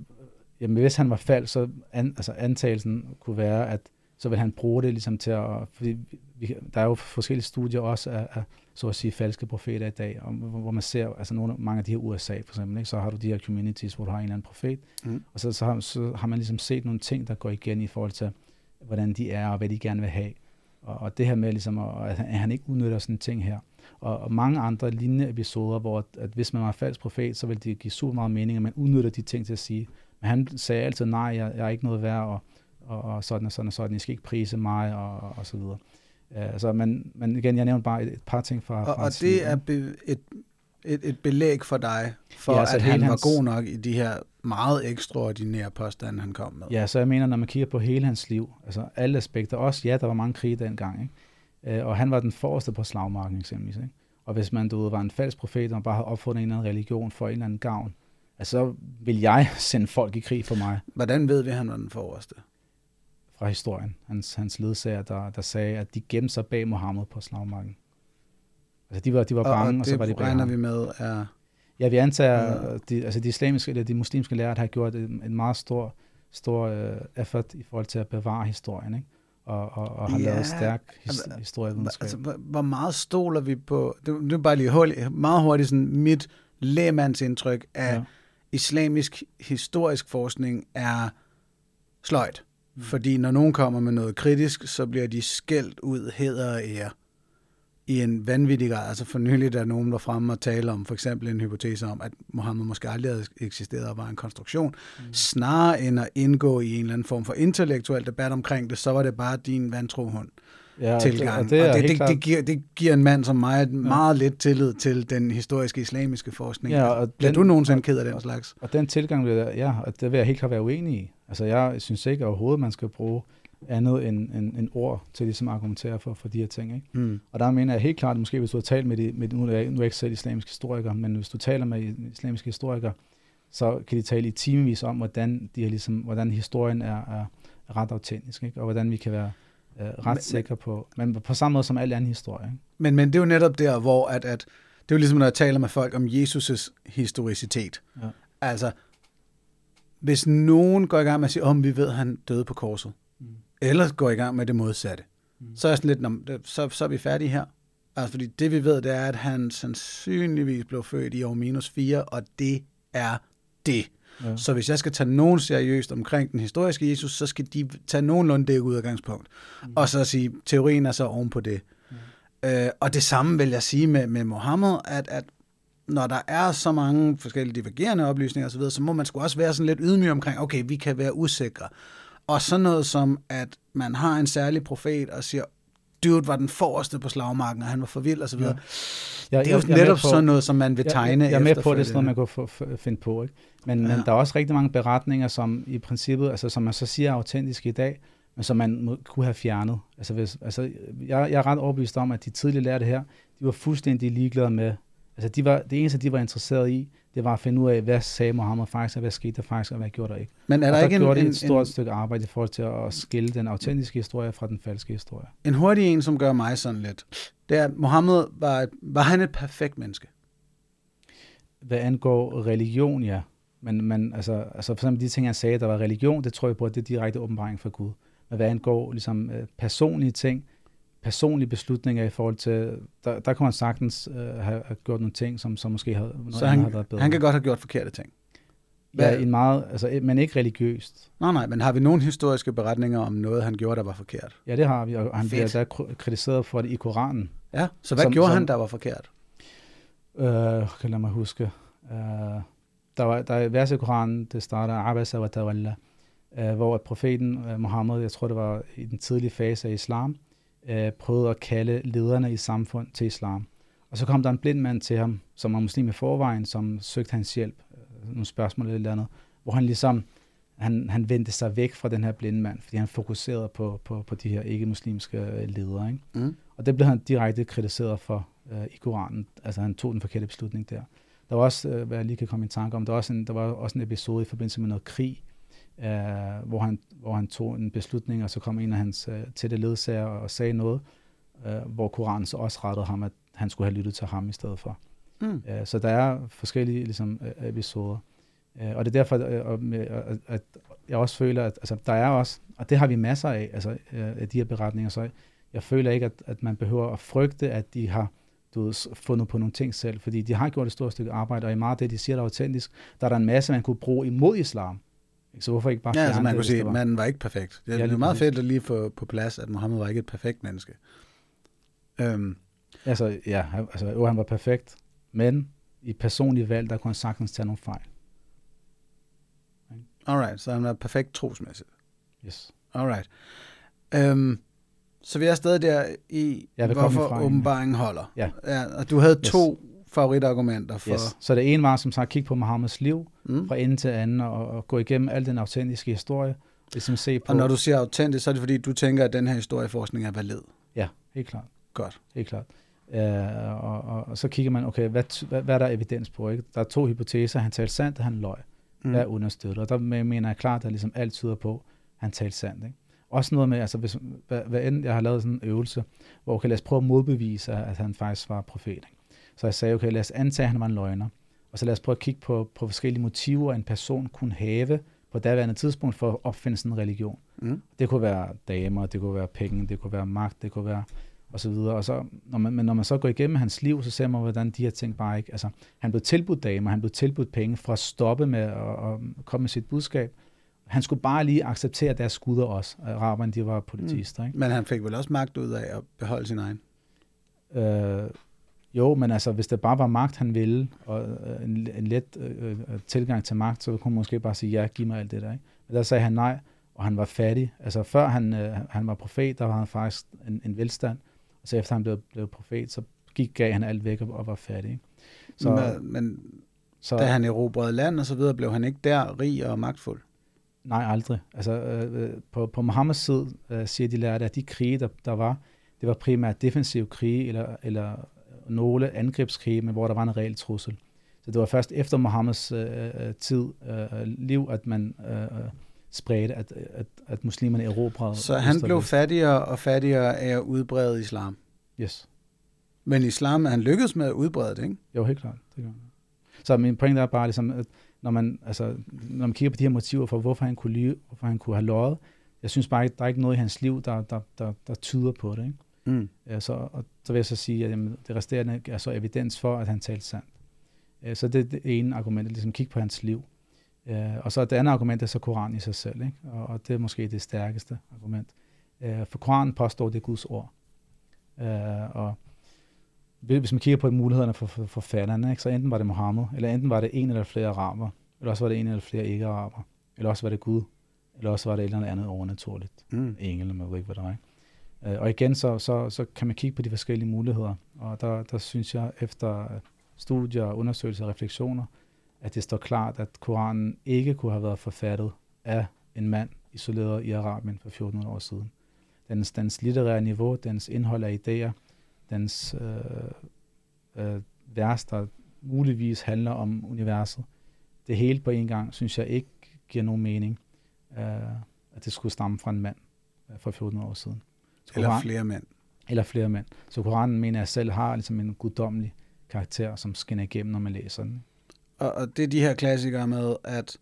jamen, hvis han var falsk, så an, altså, antagelsen kunne være, at så vil han bruge det ligesom til at, fordi vi- der er jo forskellige studier også af, af så at sige, falske profeter i dag, og, hvor man ser, altså nogle, mange af de her USA for eksempel, ikke? så har du de her communities, hvor du har en eller anden profet, Mm. og så, så, har, så har man ligesom set nogle ting, der går igen i forhold til, hvordan de er, og hvad de gerne vil have. Og, og det her med, ligesom, at, at han ikke udnytter sådan en ting her. Og, og mange andre lignende episoder, hvor at, at hvis man var falsk profet, så ville det give super meget mening, at man udnytter de ting til at sige. Men han sagde altid, nej, jeg, jeg er ikke noget værd, og, og, og sådan og sådan og sådan, I skal ikke prise mig, og, og, og så videre. Uh, så men, men igen, jeg nævnte bare et, et par ting fra, Og, fra og det er be, et, et, et belæg for dig, for Ja, altså at han var hans- god nok i de her meget ekstraordinære påstande, han kom med. Ja, så jeg mener, når man kigger på hele hans liv, altså alle aspekter, også ja, der var mange krige dengang, ikke? Øh, og han var den forreste på slagmarken eksempelvis. Ikke? Og hvis man du ved, var en falsk profet, og bare havde opfundet en eller anden religion for en eller anden gavn, altså, så vil jeg [LAUGHS] sende folk i krig for mig Hvordan ved vi, at han var den forreste? fra historien. Hans, hans ledsager, der, der sagde, at de gemte sig bag Mohammed på slagmarken. Altså, de var, de var bange, og, og så var de bag regner ham. vi med er... Ja, vi antager, ja. de, altså de islamiske, eller de muslimske lærere har gjort en, en meget stor, stor uh, effort i forhold til at bevare historien, ikke? Og, og, og har Ja, lavet stærk his, altså, historievidenskab. Altså, hvor, meget stoler vi på... Det, det er bare lige hurtigt, meget hurtigt sådan mit lægemandsindtryk af Ja. islamisk historisk forskning er sløjt. Mm. Fordi når nogen kommer med noget kritisk, så bliver de skældt ud hæder og ære i en vanvittig grad. Altså for nylig, der er nogen, der fremme og tale om for eksempel en hypotese om, at Mohammed måske aldrig havde eksisteret og var en konstruktion. Mm. Snarere end at indgå i en eller anden form for intellektuel debat omkring det, så var det bare din vantrohund ja, tilgang. Og det, og det, og det, det, det, giver, det giver en mand som mig et meget lidt tillid til den historiske islamiske forskning. Ja, og Bliver den- du nogensinde ked af den slags? og den tilgang, ja, og det vil jeg helt klart være uenig i. Altså, jeg synes ikke overhovedet, man skal bruge andet end, end, end ord til ligesom at argumentere for, for de her ting. Ikke? Mm. Og der mener jeg helt klart, at måske hvis du har talt med, de, med nu, er jeg, nu er jeg ikke selv islamisk historiker, men hvis du taler med islamiske historikere, så kan de tale i timevis om, hvordan, de har ligesom, hvordan historien er, er ret autentisk, ikke? og hvordan vi kan være øh, ret Men- sikre på, men på samme måde som al anden historie. Ikke? Men, men det er jo netop der, hvor at, at det er jo ligesom, når jeg taler med folk om Jesus' historicitet. Ja. Altså, hvis nogen går i gang med at sige, om vi ved, at han døde på korset. Eller går i gang med det modsatte, Mm. så er jeg sådan lidt, "Nå, men det- så, så er vi færdige her. Altså, fordi det vi ved, det er, at han sandsynligvis blev født i år minus 4, og det er det. Ja. Så hvis jeg skal tage nogen seriøst omkring den historiske Jesus, så skal de tage nogenlunde det udgangspunkt. Mm. Og så sige, teorien er så oven på det. Mm. Øh, og det samme vil jeg sige med, med Mohammed, at, at når der er så mange forskellige divergerende oplysninger osv., så må man sgu også være sådan lidt ydmyg omkring, okay, vi kan være usikre. Og sådan noget som, at man har en særlig profet og siger, dude var den forreste på slagmarken, og han var for vild og så videre. Ja. det er jo jeg, netop på, sådan noget, som man vil tegne Jeg, jeg er med på, at det er sådan noget, man kan få, finde på. Ikke? Men, ja. men der er også rigtig mange beretninger, som i princippet, altså som man så siger er autentiske i dag, men som man må, kunne have fjernet. Altså, hvis, altså jeg, jeg er ret overbevist om, at de tidligere lærte her, de var fuldstændig ligeglade med, altså de var, det eneste, de var interesseret i, det var at finde ud af, hvad sagde Mohammed faktisk, og hvad skete der faktisk, og hvad gjorde der ikke. Men er der, og der ikke gjorde en, en, et stort en, stykke arbejde i forhold til at skille den autentiske historie fra den falske historie. En hurtig en, som gør mig sådan lidt, det er, at Mohammed var, var han et perfekt menneske? Hvad angår religion, ja. Men, men altså, altså for eksempel de ting, jeg sagde, der var religion, det tror jeg på, at det er direkte åbenbaring fra Gud. Men hvad angår ligesom, øh, personlige ting, personlige beslutninger i forhold til, der, der kunne han sagtens øh, have, have gjort nogle ting, som, som måske havde, Så han, havde været bedre. han kan godt have gjort forkerte ting? Ja, en meget, altså, men ikke religiøst. Nej, nej, men har vi nogle historiske beretninger om noget, han gjorde, der var forkert? Ja, det har vi, og han Fedt. bliver da kritiseret for det i Koranen. Ja, så hvad Som- gjorde som- han, der var forkert? Øh, kan lade mig huske. Øh, der, var, der er et vers i Koranen, det starter Abasa wa tawalla, øh, hvor at profeten øh, Mohammed, jeg tror det var i den tidlige fase af islam, øh, prøvede at kalde lederne i samfund til islam. Og så kom der en blind mand til ham, som var muslim i forvejen, som søgte hans hjælp, øh, nogle spørgsmål eller eller andet, hvor han ligesom, han, han vendte sig væk fra den her blinde mand, fordi han fokuserede på, på, på de her ikke-muslimske øh, ledere. Ikke? Mm. Og det blev han direkte kritiseret for øh, i Koranen. Altså han tog den forkerte beslutning der. Der var også, øh, hvad jeg lige kan komme i tanke om, der var også en, der var også en episode i forbindelse med noget krig, øh, hvor, han, hvor han tog en beslutning, og så kom en af hans øh, tætte ledsager og sagde noget, øh, hvor Koranen så også rettede ham, at han skulle have lyttet til ham i stedet for. Mm. Øh, så der er forskellige ligesom, øh, episoder. Øh, og det er derfor, øh, og med- at, at jeg også føler, at altså, der er også, og det har vi masser af, altså, øh, af de her beretninger, så jeg føler ikke, at, at man behøver at frygte, at de har du ved, fundet på nogle ting selv, fordi de har gjort et stort stykke arbejde, og i meget af det, de siger, der er autentisk, der er der en masse, man kunne bruge imod islam. Så hvorfor ikke bare Ja, altså man kunne sige, var- at manden var ikke perfekt. Det, Ja, det er meget fedt at lige få på plads, at Mohammed var ikke et perfekt menneske. Øhm, Altså, ja, altså, jo, han var perfekt, men i personlige valg, der kunne han sagtens tage nogle fejl. alright, så han var perfekt trosmæssigt. Yes. Alright. Øhm, så vi er stadig der i, Ja, hvorfor åbenbaringen holder. Ja. ja. Og du havde Yes. to favoritargumenter for... Yes. Så det ene var, som sagt, kigge på Mohammeds liv, Mm. fra ende til anden, og, og gå igennem al den autentiske historie, ligesom se på... Og når du siger autentisk, så er det fordi, du tænker, at den her historieforskning er valid. Ja, helt klart. Godt. Helt klart. Uh, og, og, og, så kigger man, okay, hvad, hvad, hvad er der evidens på? Ikke? Der er to hypoteser. Han talte sandt, og han løg. Mm. Hvad er understøttet? Og der mener jeg klart, at ligesom alt tyder på, at han talte sandt. Ikke? Også noget med, altså hvis, hvad, hvad end jeg har lavet sådan en øvelse, hvor okay, lad os prøve at modbevise, at han faktisk var profet. Ikke? Så jeg sagde, okay, lad os antage, at han var en løgner. Og så lad os prøve at kigge på, på forskellige motiver, en person kunne have på daværende tidspunkt for at opfinde sådan en religion. Mm. Det kunne være damer, det kunne være penge, det kunne være magt, det kunne være og så videre. Og så, når man, men når man så går igennem hans liv, så ser man, hvordan de her ting bare ikke... Altså, han blev tilbudt damer, han blev tilbudt penge for at stoppe med at, at komme med sit budskab. Han skulle bare lige acceptere deres skudder også. Araberne, de var politister, ikke? Men han fik vel også magt ud af at beholde sin egen. Øh, jo, men altså, hvis det bare var magt, han ville, og øh, en, en let øh, øh, tilgang til magt, så kunne man måske bare sige, ja, giv mig alt det der. Ikke? Men der sagde han nej, og han var fattig. Altså, før han, øh, han var profet, der var han faktisk en, en velstand. Og så efter han blev, blev profet, så gik, gav han alt væk og, og var fattig. Ikke? Så, Så, men, men så da han erobrede land og så videre, blev han ikke der rig og magtfuld. nej, aldrig. Altså, øh, øh, på, på Mohammeds side øh, siger de lærte, at de krige, der, der var, det var primært defensive krige, eller, eller nogle angrebskrige, men hvor der var en reel trussel. Så det var først efter Mohammeds øh, øh, tid, øh, liv, at man øh, øh, spredte, at, at, at muslimerne erobrede. Så han blev fattigere og fattigere af at udbrede islam. Yes. Men islam, han lykkedes med at udbrede det, ikke? Jo, helt klart. Det han. Så min pointe er bare, ligesom, at når man, altså, når man kigger på de her motiver for, hvorfor han kunne lyve, hvorfor han kunne have løjet, jeg synes bare ikke, der er ikke noget i hans liv, der, der, der, der tyder på det. Ikke? Mm. Så, og så vil jeg så sige, at jamen, det resterende er så evidens for, at han talte sandt. Så det er det ene argument, at ligesom kigge på hans liv. Og så det andet argument er så Koranen i sig selv, ikke? Og, og det er måske det stærkeste argument. For Koranen påstår, det er Guds ord. Og hvis man kigger på mulighederne for for forfatterne, ikke? så enten var det Mohammed, eller enten var det en eller flere araber, eller også var det en eller flere ikke-araber, eller også var det Gud, eller også var det et eller andet overnaturligt Mm. engel, man ved ikke, hvad der var. Ikke? Øh, og igen, så, så, så kan man kigge på de forskellige muligheder. Og der, der synes jeg, efter studier, undersøgelser og refleksioner, at det står klart, at Koranen ikke kunne have været forfattet af en mand isoleret i Arabien for 1400 år siden. Dens, dens litterære niveau, dens indhold af idéer, dens øh, øh, vers, der muligvis handler om universet, det hele på en gang, synes jeg ikke giver nogen mening, øh, at det skulle stamme fra en mand øh, for 1400 år siden. Eller Koran, flere mænd. Eller flere mænd. Så Koranen, mener jeg selv, har ligesom en guddommelig karakter, som skinner igennem, når man læser den. Og, og det er de her klassikere med, at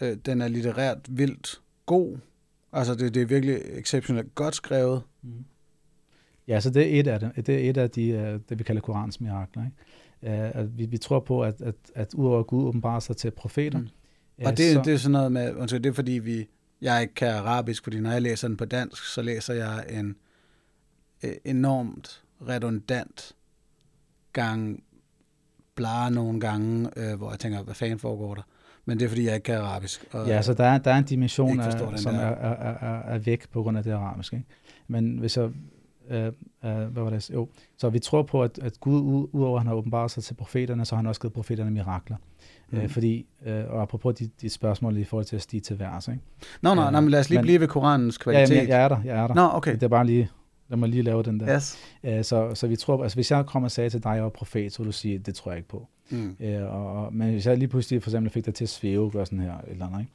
øh, den er litterært vildt god. Altså, det, det er virkelig exceptionelt godt skrevet. Mm. Ja, så det er et af det. Det er et af de, øh, det vi kalder Korans mirakler. Ikke? Uh, at vi, vi tror på, at, at, at udover Gud åbenbarer sig til profeter. Mm. Uh, og det, så, det er sådan noget med, undskyld, det er fordi vi, jeg ikke kan arabisk, fordi når jeg læser den på dansk, så læser jeg en uh, enormt redundant gang blar nogle gange, uh, hvor jeg tænker, hvad fanden foregår der? Men det er, fordi jeg ikke kan arabisk. Og ja, så der er, der er en dimension, af, som er, er, er, er væk på grund af det arabiske. Ikke? Men hvis jeg øh, øh, hvad var det? Jo. Så vi tror på, at, at Gud, udover at han har åbenbart sig til profeterne, så har han også givet profeterne mirakler. Mm. Øh, fordi, øh, og apropos de, de spørgsmål i forhold til at stige til vers, ikke? Nå, nå, øh, nå, men lad os lige men, blive ved Koranens kvalitet. Ja, jamen, jeg, jeg er der, jeg er der. Nå, okay. Det er bare lige, lad mig lige lave den der. Yes. Øh, så, så vi tror, altså hvis jeg kommer og sagde til dig, at jeg var profet, så vil du sige, det tror jeg ikke på. Mm. Øh, og, men hvis jeg lige pludselig for eksempel fik dig til at svæve, gør sådan her, eller andet, ikke?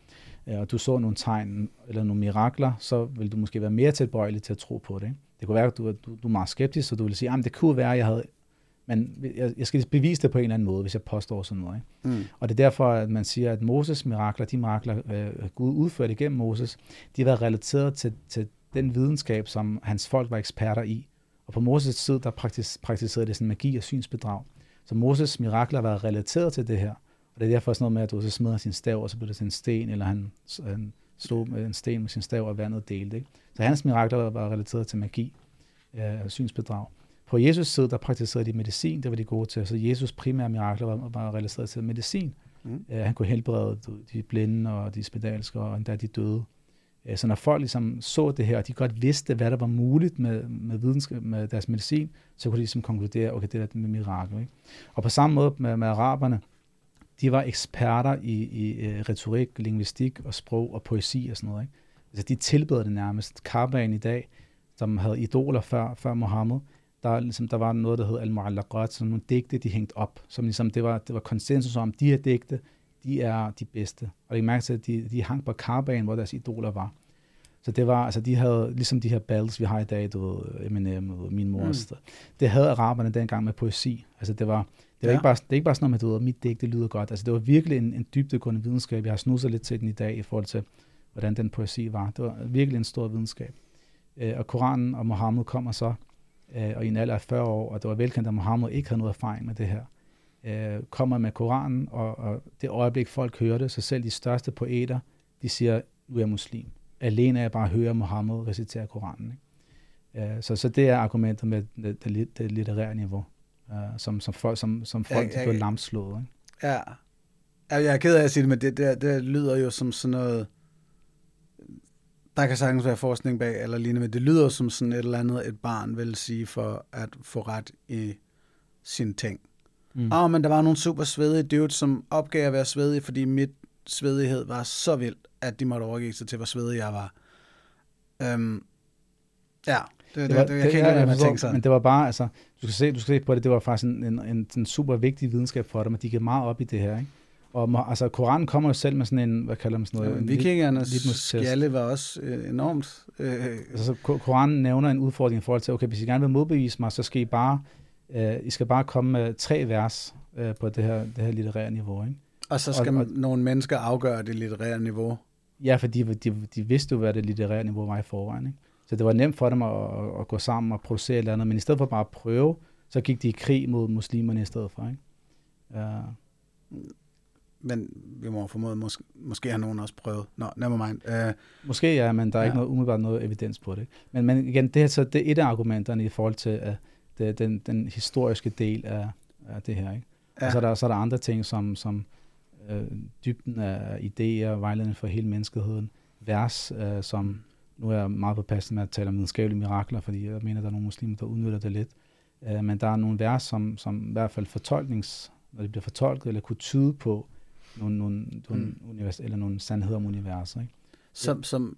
Øh, og du så nogle tegn eller nogle mirakler, så vil du måske være mere tilbøjelig til at tro på det. Ikke? Det kunne være, at du, du, du er meget skeptisk, så du vil sige, at det kunne være, at jeg havde men jeg, jeg skal bevise det på en eller anden måde, hvis jeg påstår sådan noget. Ikke? Mm. Og det er derfor, at man siger, at Moses mirakler, de mirakler, øh, Gud udførte igennem Moses, de har været relateret til, til den videnskab, som hans folk var eksperter i. Og på Moses tid, der praktis, praktiserede det sådan magi og synsbedrag. Så Moses mirakler har været relateret til det her. Og det er derfor sådan noget med, at du så smider sin stav, og så bliver det til en sten, eller han, han slog med en sten med sin stav, og vandet delte. Ikke? Så hans mirakler var relateret til magi øh, synsbedrag. På Jesus side, der praktiserede de medicin, det var de gode til. Så Jesus primære mirakler var, var relateret til medicin. Mm. Øh, han kunne helbrede de blinde og de spedalske, og endda de døde. Øh, så når folk ligesom så det her, og de godt vidste, hvad der var muligt med, med, videnskab, med deres medicin, så kunne de ligesom konkludere, okay, det er med mirakel. Ikke? Og på samme måde med, med araberne, de var eksperter i, i uh, retorik, linguistik og sprog og poesi og sådan noget. Ikke? Altså, de tilbød det nærmest. Karbaen i dag, som havde idoler før, før Mohammed, der, ligesom, der var noget, der hed al-mu'allaqat, som nogle digte, de hængte op, som ligesom, det var, det var konsensus om, de her digte, de er de bedste. Og det mærke til, at de, de hang på Karbaen, hvor deres idoler var. Så det var, altså de havde, ligesom de her battles, vi har i dag, du ved, Eminem og min mor, mm. det havde araberne dengang med poesi. Altså det var, det var ja. ikke bare, det er ikke bare sådan noget med, du ved, mit digt, det lyder godt. Altså det var virkelig en, en dybdegående videnskab. Jeg har snuset lidt til den i dag i forhold til, hvordan den poesi var. Det var virkelig en stor videnskab. Øh, og Koranen og Mohammed kommer så, øh, og i en alder af 40 år, og det var velkendt, at Mohammed ikke havde noget erfaring med det her, øh, kommer med Koranen, og, og det øjeblik, folk hører det, så selv de største poeter, de siger, nu er jeg muslim. Alene af bare at høre Mohammed recitere Koranen. Ikke? så, så det er argumentet med det, det, det litterære niveau, som, som, folk, som, som folk ja, ja, lamslået. Ikke? Ja. Jeg er ked af at sige det, men det, det, det lyder jo som sådan noget der kan sagtens være forskning bag, eller lignende, men det lyder som sådan et eller andet, et barn vil sige for at få ret i sin ting. Mm. Åh, oh, men der var nogle super svedige dudes, som opgav at være svedige, fordi mit svedighed var så vild, at de måtte overgive sig til, hvor svedig jeg var. Um, ja, det, det, var, det, jeg kan ikke lade tænke sådan. Men det var bare, altså, du skal se, du skal se på det, det var faktisk en, en, en, en super vigtig videnskab for dem, at de gik meget op i det her, ikke? Og altså, Koranen kommer jo selv med sådan en, hvad kalder man sådan noget? Ja, vikingernes skjalle var også øh, enormt... Øh, altså, Koranen nævner en udfordring i forhold til, okay, hvis I gerne vil modbevise mig, så skal I bare, øh, I skal bare komme med tre vers øh, på det her, det her litterære niveau, ikke? Og så skal og, og, nogle mennesker afgøre det litterære niveau? Ja, for de, de, de vidste jo, hvad det litterære niveau var i forvejen, ikke? Så det var nemt for dem at, at, at gå sammen og producere et eller andet, men i stedet for bare at prøve, så gik de i krig mod muslimerne i stedet for, ikke? Uh, men vi må formode, måske, måske har nogen også prøvet. Nå, never mind. Uh, måske ja, men der er ja. ikke noget, umiddelbart noget evidens på det. Men, men igen, det er, så, det er et af argumenterne i forhold til uh, det, den, den historiske del af, af det her. Ikke? Ja. Og så er, der, så er der andre ting, som, som uh, dybden af idéer, vejledning for hele menneskeheden, vers, uh, som, nu er jeg meget påpasselig med at tale om videnskabelige mirakler, fordi jeg mener, at der er nogle muslimer, der udnytter det lidt. Øh, men der er nogle vers, som, som i hvert fald fortolknings, når det bliver fortolket, eller kunne tyde på nogle, nogle, nogle, mm. univers, eller nogle sandheder om universet. Ikke? Som, som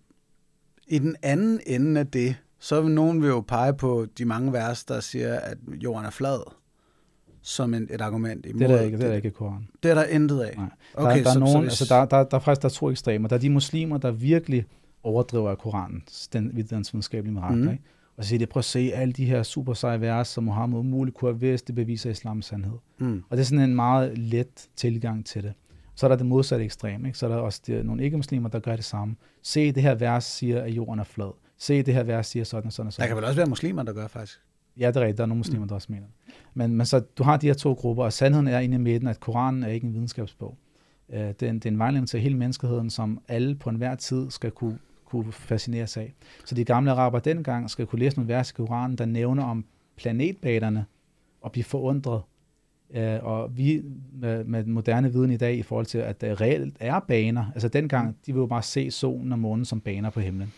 i den anden ende af det, så vil nogen vil jo pege på de mange vers, der siger, at jorden er flad, som en, et argument imod. Det er der ikke, det er der ikke i Koran. Det er der intet af? Nej. Okay, der, er så, nogen, så altså der, der, der, er faktisk der er to ekstremer. Der er de muslimer, der virkelig overdriver Koranen, den, den videnskabelige mirakler. Mm. Ikke? Og så siger de, prøv at se alle de her super seje vers, som Mohammed umuligt kunne have vidst, det beviser islams sandhed. Mm. Og det er sådan en meget let tilgang til det. Så er der det modsatte ekstrem. Ikke? Så er der også det, nogle ikke-muslimer, der gør det samme. Se, det her vers siger, at jorden er flad. Se, det her vers siger sådan og sådan og sådan. Der kan vel også være muslimer, der gør faktisk. Ja, det er rigtigt. Der er nogle muslimer, mm. der også mener men, men så du har de her to grupper, og sandheden er inde i midten, at Koranen er ikke en videnskabsbog. Uh, det, er en, det er en vejledning til hele menneskeheden, som alle på enhver tid skal kunne, kunne fascinere sig af. Så de gamle araber dengang skal kunne læse nogle vers i Koranen, der nævner om planetbanerne og blive forundret. Uh, og vi med, med moderne viden i dag i forhold til, at der reelt er baner, altså dengang, de vil jo bare se solen og månen som baner på himlen.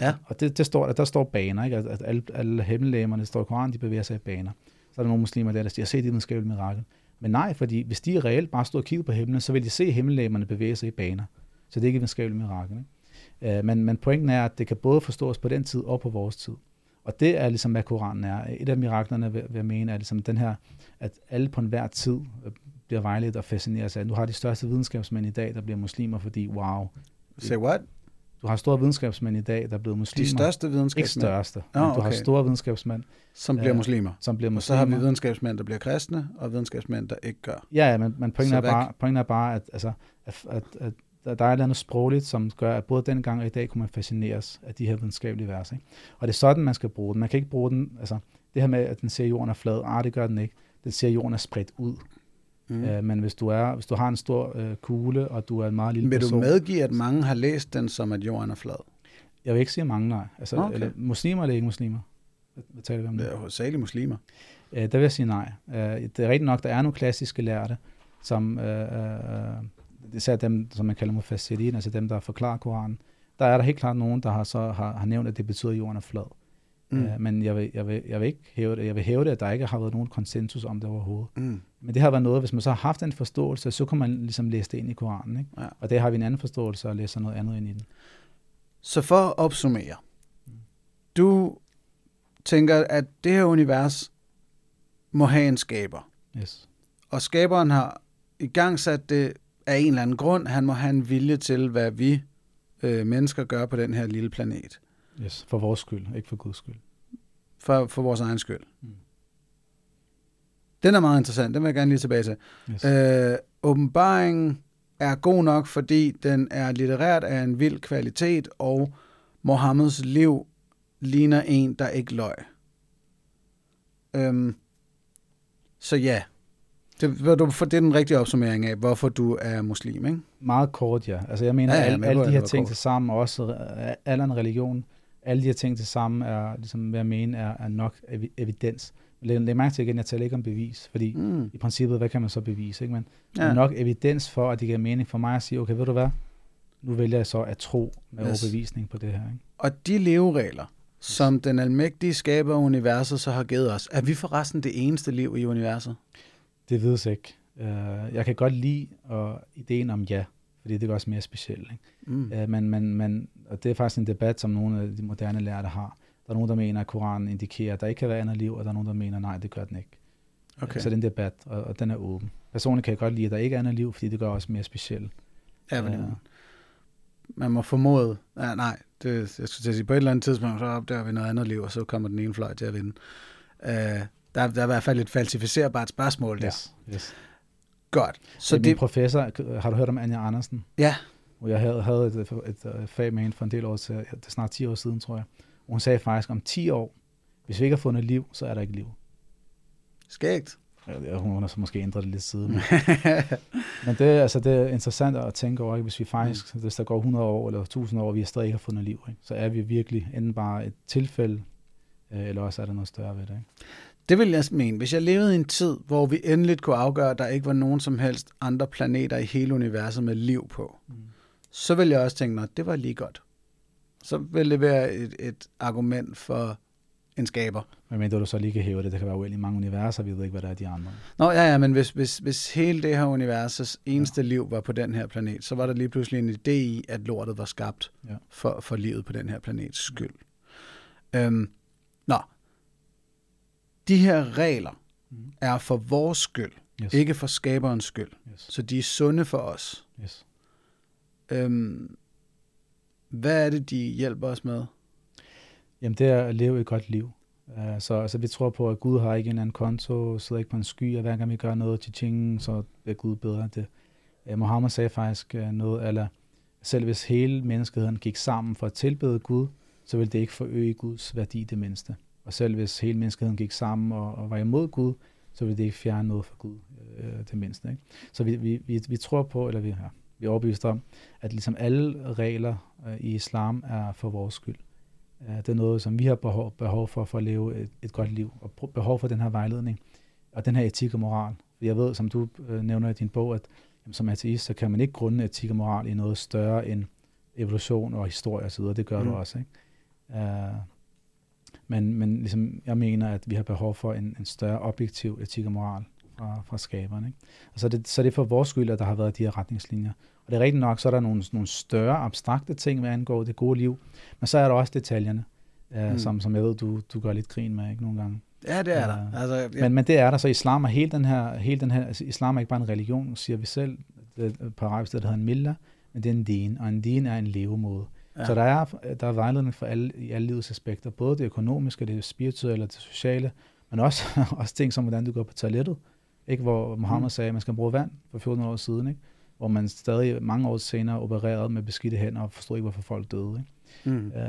Ja. Og det, det står, der står baner, ikke? At, at alle, alle himmellægerne, der står i Koranen, de bevæger sig i baner. Så er der nogle muslimer der, der siger, se det videnskabelige mirakel. Men nej, fordi hvis de reelt bare stod og kiggede på himlen, så ville de se himmellægerne bevæge sig i baner. Så det er ikke et videnskabeligt mirakel. Ikke? Uh, men, men pointen er, at det kan både forstås på den tid og på vores tid. Og det er ligesom, hvad Koranen er. Et af miraklerne, vil, vil jeg mene, er ligesom den her, at alle på enhver tid øh, bliver vejledt og fascineres af. Du har de største videnskabsmænd i dag, der bliver muslimer, fordi wow. Say what? Du har store videnskabsmænd i dag, der er blevet muslimer. De største videnskabsmænd? Ikke største, oh, okay. du har store videnskabsmænd. Som bliver muslimer? Som bliver muslimer. Og så har vi videnskabsmænd, der bliver kristne, og videnskabsmænd, der ikke gør. Ja, ja men, men pointen, er bare, pointen er bare, at, altså, at, at, at der er et eller andet sprogligt, som gør, at både dengang og i dag kunne man fascineres af de her videnskabelige vers. Ikke? Og det er sådan, man skal bruge den. Man kan ikke bruge den, altså det her med, at den siger, at jorden er flad, ah, det gør den ikke. Den siger, at jorden er spredt ud. Mm. Øh, men hvis du, er, hvis du har en stor øh, kugle, og du er en meget lille Vil person... du medgive, at mange har læst den som, at jorden er flad? Jeg vil ikke sige mange, nej. Altså, okay. eller, muslimer eller ikke muslimer? Hvad taler vi om det? Det er hovedsageligt muslimer. Øh, der vil jeg sige nej. Øh, det er rigtigt nok, der er nogle klassiske lærte, som øh, øh, især dem, som man kalder mufassirin, altså dem, der forklarer Koranen. Der er der helt klart nogen, der har, så, har, har nævnt, at det betyder, at jorden er flad. Mm. Øh, men jeg vil, jeg, vil, jeg vil ikke hæve det. Jeg vil hæve det, at der ikke har været nogen konsensus om det overhovedet. Mm. Men det har været noget, hvis man så har haft en forståelse, så kan man ligesom læse det ind i Koranen. Ikke? Ja. Og det har vi en anden forståelse, og læser noget andet ind i den. Så for at opsummere. Du tænker, at det her univers må have en skaber. Yes. Og skaberen har i gang sat det af en eller anden grund. Han må have en vilje til, hvad vi øh, mennesker gør på den her lille planet. Yes, for vores skyld, ikke for Guds skyld. For, for vores egen skyld. Mm. Den er meget interessant, den vil jeg gerne lige tilbage til. Yes. Øh, åbenbaringen er god nok, fordi den er litterært af en vild kvalitet, og Mohammeds liv ligner en, der ikke løg. Øhm, så ja, det, det er den rigtige opsummering af, hvorfor du er muslim, ikke? Meget kort, ja. Altså jeg mener, ja, ja, alle, alle de her ting til sammen, også alle en religion, alle de her ting til sammen er, ligesom, hvad jeg mener, er, er nok evidens. Læg, læg mærke til igen, jeg taler ikke om bevis, fordi mm. i princippet, hvad kan man så bevise? Ikke? Men ja. nok evidens for, at det giver mening for mig at sige, okay, ved du hvad, nu vælger jeg så at tro med yes. overbevisning på det her. Ikke? Og de leveregler, som den almægtige skaber af universet så har givet os, er vi forresten det eneste liv i universet? Det ved jeg ikke. Uh, jeg kan godt lide uh, ideen om ja, fordi det er også mere specielt. Ikke? Mm. Uh, men, men, men, og det er faktisk en debat, som nogle af de moderne lærere har. Der er nogen, der mener, at Koranen indikerer, at der ikke kan være andet liv, og der er nogen, der mener, nej, det gør den ikke. Okay. Så det er en debat, og, og den er åben. Personligt kan jeg godt lide, at der ikke er andet liv, fordi det gør også mere specielt. Ja, men uh, man må formode, ja, nej, det, jeg skulle til at sige, på et eller andet tidspunkt, så opdager vi noget andet liv, og så kommer den ene fløj til at vinde. Uh, der, der er i hvert fald et falsificerbart spørgsmål der. Yes, yes. Godt. Så det, min professor, har du hørt om Anja Andersen? Ja. Jeg havde, havde et, et, et fag med hende for en del år til, det er snart 10 år siden, tror jeg. Hun sagde faktisk, om 10 år, hvis vi ikke har fundet liv, så er der ikke liv. Skægt. Ja, hun har så måske ændret det lidt siden. Men, [LAUGHS] men det, altså, det er interessant at tænke over, ikke? hvis vi faktisk, mm. hvis der går 100 år eller 1000 år, og vi stadig ikke har fundet liv, ikke? så er vi virkelig enten bare et tilfælde, øh, eller også er der noget større ved det. Ikke? Det vil jeg mene. Hvis jeg levede i en tid, hvor vi endelig kunne afgøre, at der ikke var nogen som helst andre planeter i hele universet med liv på, mm. så ville jeg også tænke, at det var lige godt. så vil det være et, et argument for en skaber. Men men du så lige kan hæve det, der kan være uendelig mange universer, vi ved ikke, hvad der er de andre. Nå ja, ja, men hvis, hvis, hvis hele det her universets eneste ja. liv var på den her planet, så var der lige pludselig en idé i, at lortet var skabt Ja. for, for livet på den her planets skyld. Øhm, nå, de her regler Mm. er for vores skyld, Yes. ikke for skaberens skyld. Yes. Så de er sunde for os. Yes. Øhm, hvad er det, de hjælper os med? Jamen, det er at leve et godt liv. Uh, så altså, vi tror på, at Gud har ikke en anden konto, sidder ikke på en sky, og hver gang vi gør noget til ting, så bliver Gud bedre. Det, uh, Mohammed sagde faktisk uh, noget, eller selv hvis hele menneskeheden gik sammen for at tilbede Gud, så ville det ikke forøge Guds værdi det mindste. Og selv hvis hele menneskeheden gik sammen og, og var imod Gud, så ville det ikke fjerne noget for Gud øh, det mindste. Ikke? Så vi, vi, vi, vi tror på, eller vi, ja, vi er overbevist om, at ligesom alle regler øh, i islam er for vores skyld. Øh, det er noget, som vi har behov, behov for, for at leve et, et godt liv, og behov for den her vejledning, og den her etik og moral. Jeg ved, som du øh, nævner i din bog, at jamen, som ateist, så kan man ikke grunde etik og moral i noget større end evolution og historie osv., det gør. Mm. du også. Ikke? Uh, men, men ligesom, jeg mener, at vi har behov for en, en større objektiv etik og moral fra, fra skaberen. Ikke? Og så er, det, så er det for vores skyld, at der har været de her retningslinjer. Og det er rigtigt nok, så er der nogle, nogle større abstrakte ting, hvad angår det gode liv, men så er der også detaljerne, uh, Mm. som, som jeg ved, du, du gør lidt grin med ikke nogle gange. Ja, det er der. Ja. Altså, ja. Men, men det er der, så islam er hele den her, hele den her altså islam er ikke bare en religion, siger vi selv, det, på arabisk det hedder en millah, men det er en din, og en din er en levemåde. Ja. Så der er, der er vejledning for alle, i alle livets aspekter, både det økonomiske, det spirituelle og det sociale, men også, [LAUGHS] også ting som, hvordan du går på toilettet, ikke? hvor Mohammed Mm. sagde, at man skal bruge vand for 14 år siden, ikke? hvor man stadig mange år senere opererede med beskidte hænder og forstod ikke, hvorfor folk døde. Ikke? Mm. Uh,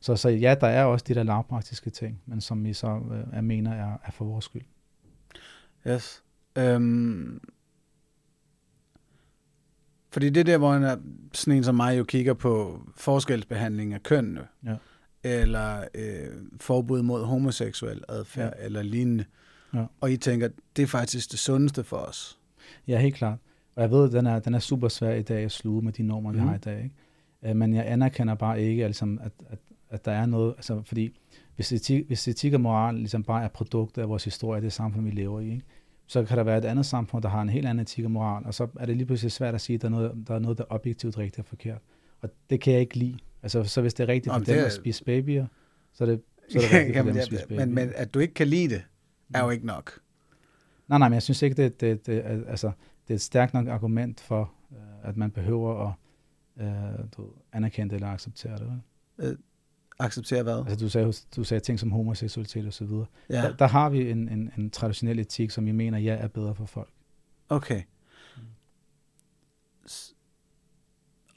så, så ja, der er også de der lavpraktiske ting, men som vi så uh, mener er, er for vores skyld. Yes. Øhm, fordi det er der, hvor en, er- sådan en som mig jo kigger på forskelsbehandling af kønnene, Ja. eller øh, forbud mod homoseksuel adfærd, ja. eller lignende. Ja. Og I tænker, det er faktisk det sundeste for os. Ja, helt klart. Og jeg ved, at den er, den er super svær i dag at sluge med de normer, vi Mhm. har i dag. Ikke? Øh, Men jeg anerkender bare ikke, altså, at, at, at der er noget, altså, fordi hvis etik, hvis etik og moral ligesom bare er produkter af vores historie, det samfund, vi lever i, ikke? Så kan der være et andet samfund, der har en helt anden etik og moral, og så er det lige pludselig svært at sige, at der er noget, der er, noget, der er objektivt rigtigt og forkert. Og det kan jeg ikke lide. Altså, så hvis det er rigtigt Nå, for dem er- at spise babyer, så er det, så er det [LAUGHS] rigtigt for Jamen, dem ja, at spise babyer. men, men at du ikke kan lide det, er jo ikke nok. Nej, nej, men jeg synes ikke, det, det, det, er- altså, det er et stærkt nok argument for, øh, at man behøver at øh, du, anerkende det eller acceptere det. vel? Acceptere hvad? Altså, du sagde, du sagde ting som homoseksualitet og så videre. Ja, Der, der har vi en, en, en traditionel etik, som vi mener, ja, er bedre for folk. okay.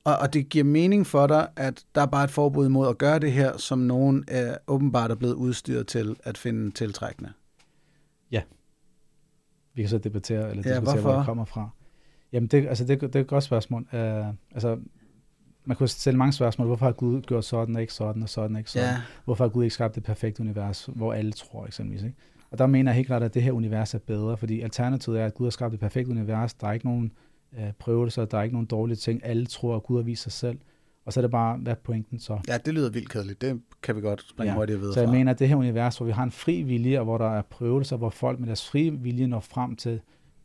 Og, og det giver mening for dig, at der er bare et forbud mod at gøre det her, som nogen er åbenbart er blevet udstyret til at finde tiltrækkende. Vi kan så debattere, eller Ja, diskutere, hvor hvorfor? det kommer fra. Jamen, det, altså, det, det er et godt spørgsmål. Uh, altså, man kunne stille mange spørgsmål. Hvorfor har Gud gjort sådan og ikke sådan, og sådan og ikke sådan? Ja, Hvorfor har Gud ikke skabt det perfekte univers, hvor alle tror eksempelvis? Ikke? Og der mener jeg helt klart, at det her univers er bedre, fordi alternativet er, at Gud har skabt det perfekte univers. Der er ikke nogen øh, prøvelser, der er ikke nogen dårlige ting. Alle tror, at Gud har vist sig selv. Og så er det bare, hvad er pointen så? ja, det lyder vildt kedeligt. Det kan vi godt springe Ja, hurtigt videre Så jeg fra. mener, at det her univers, hvor vi har en fri vilje, og hvor der er prøvelser, hvor folk med deres fri vilje når frem til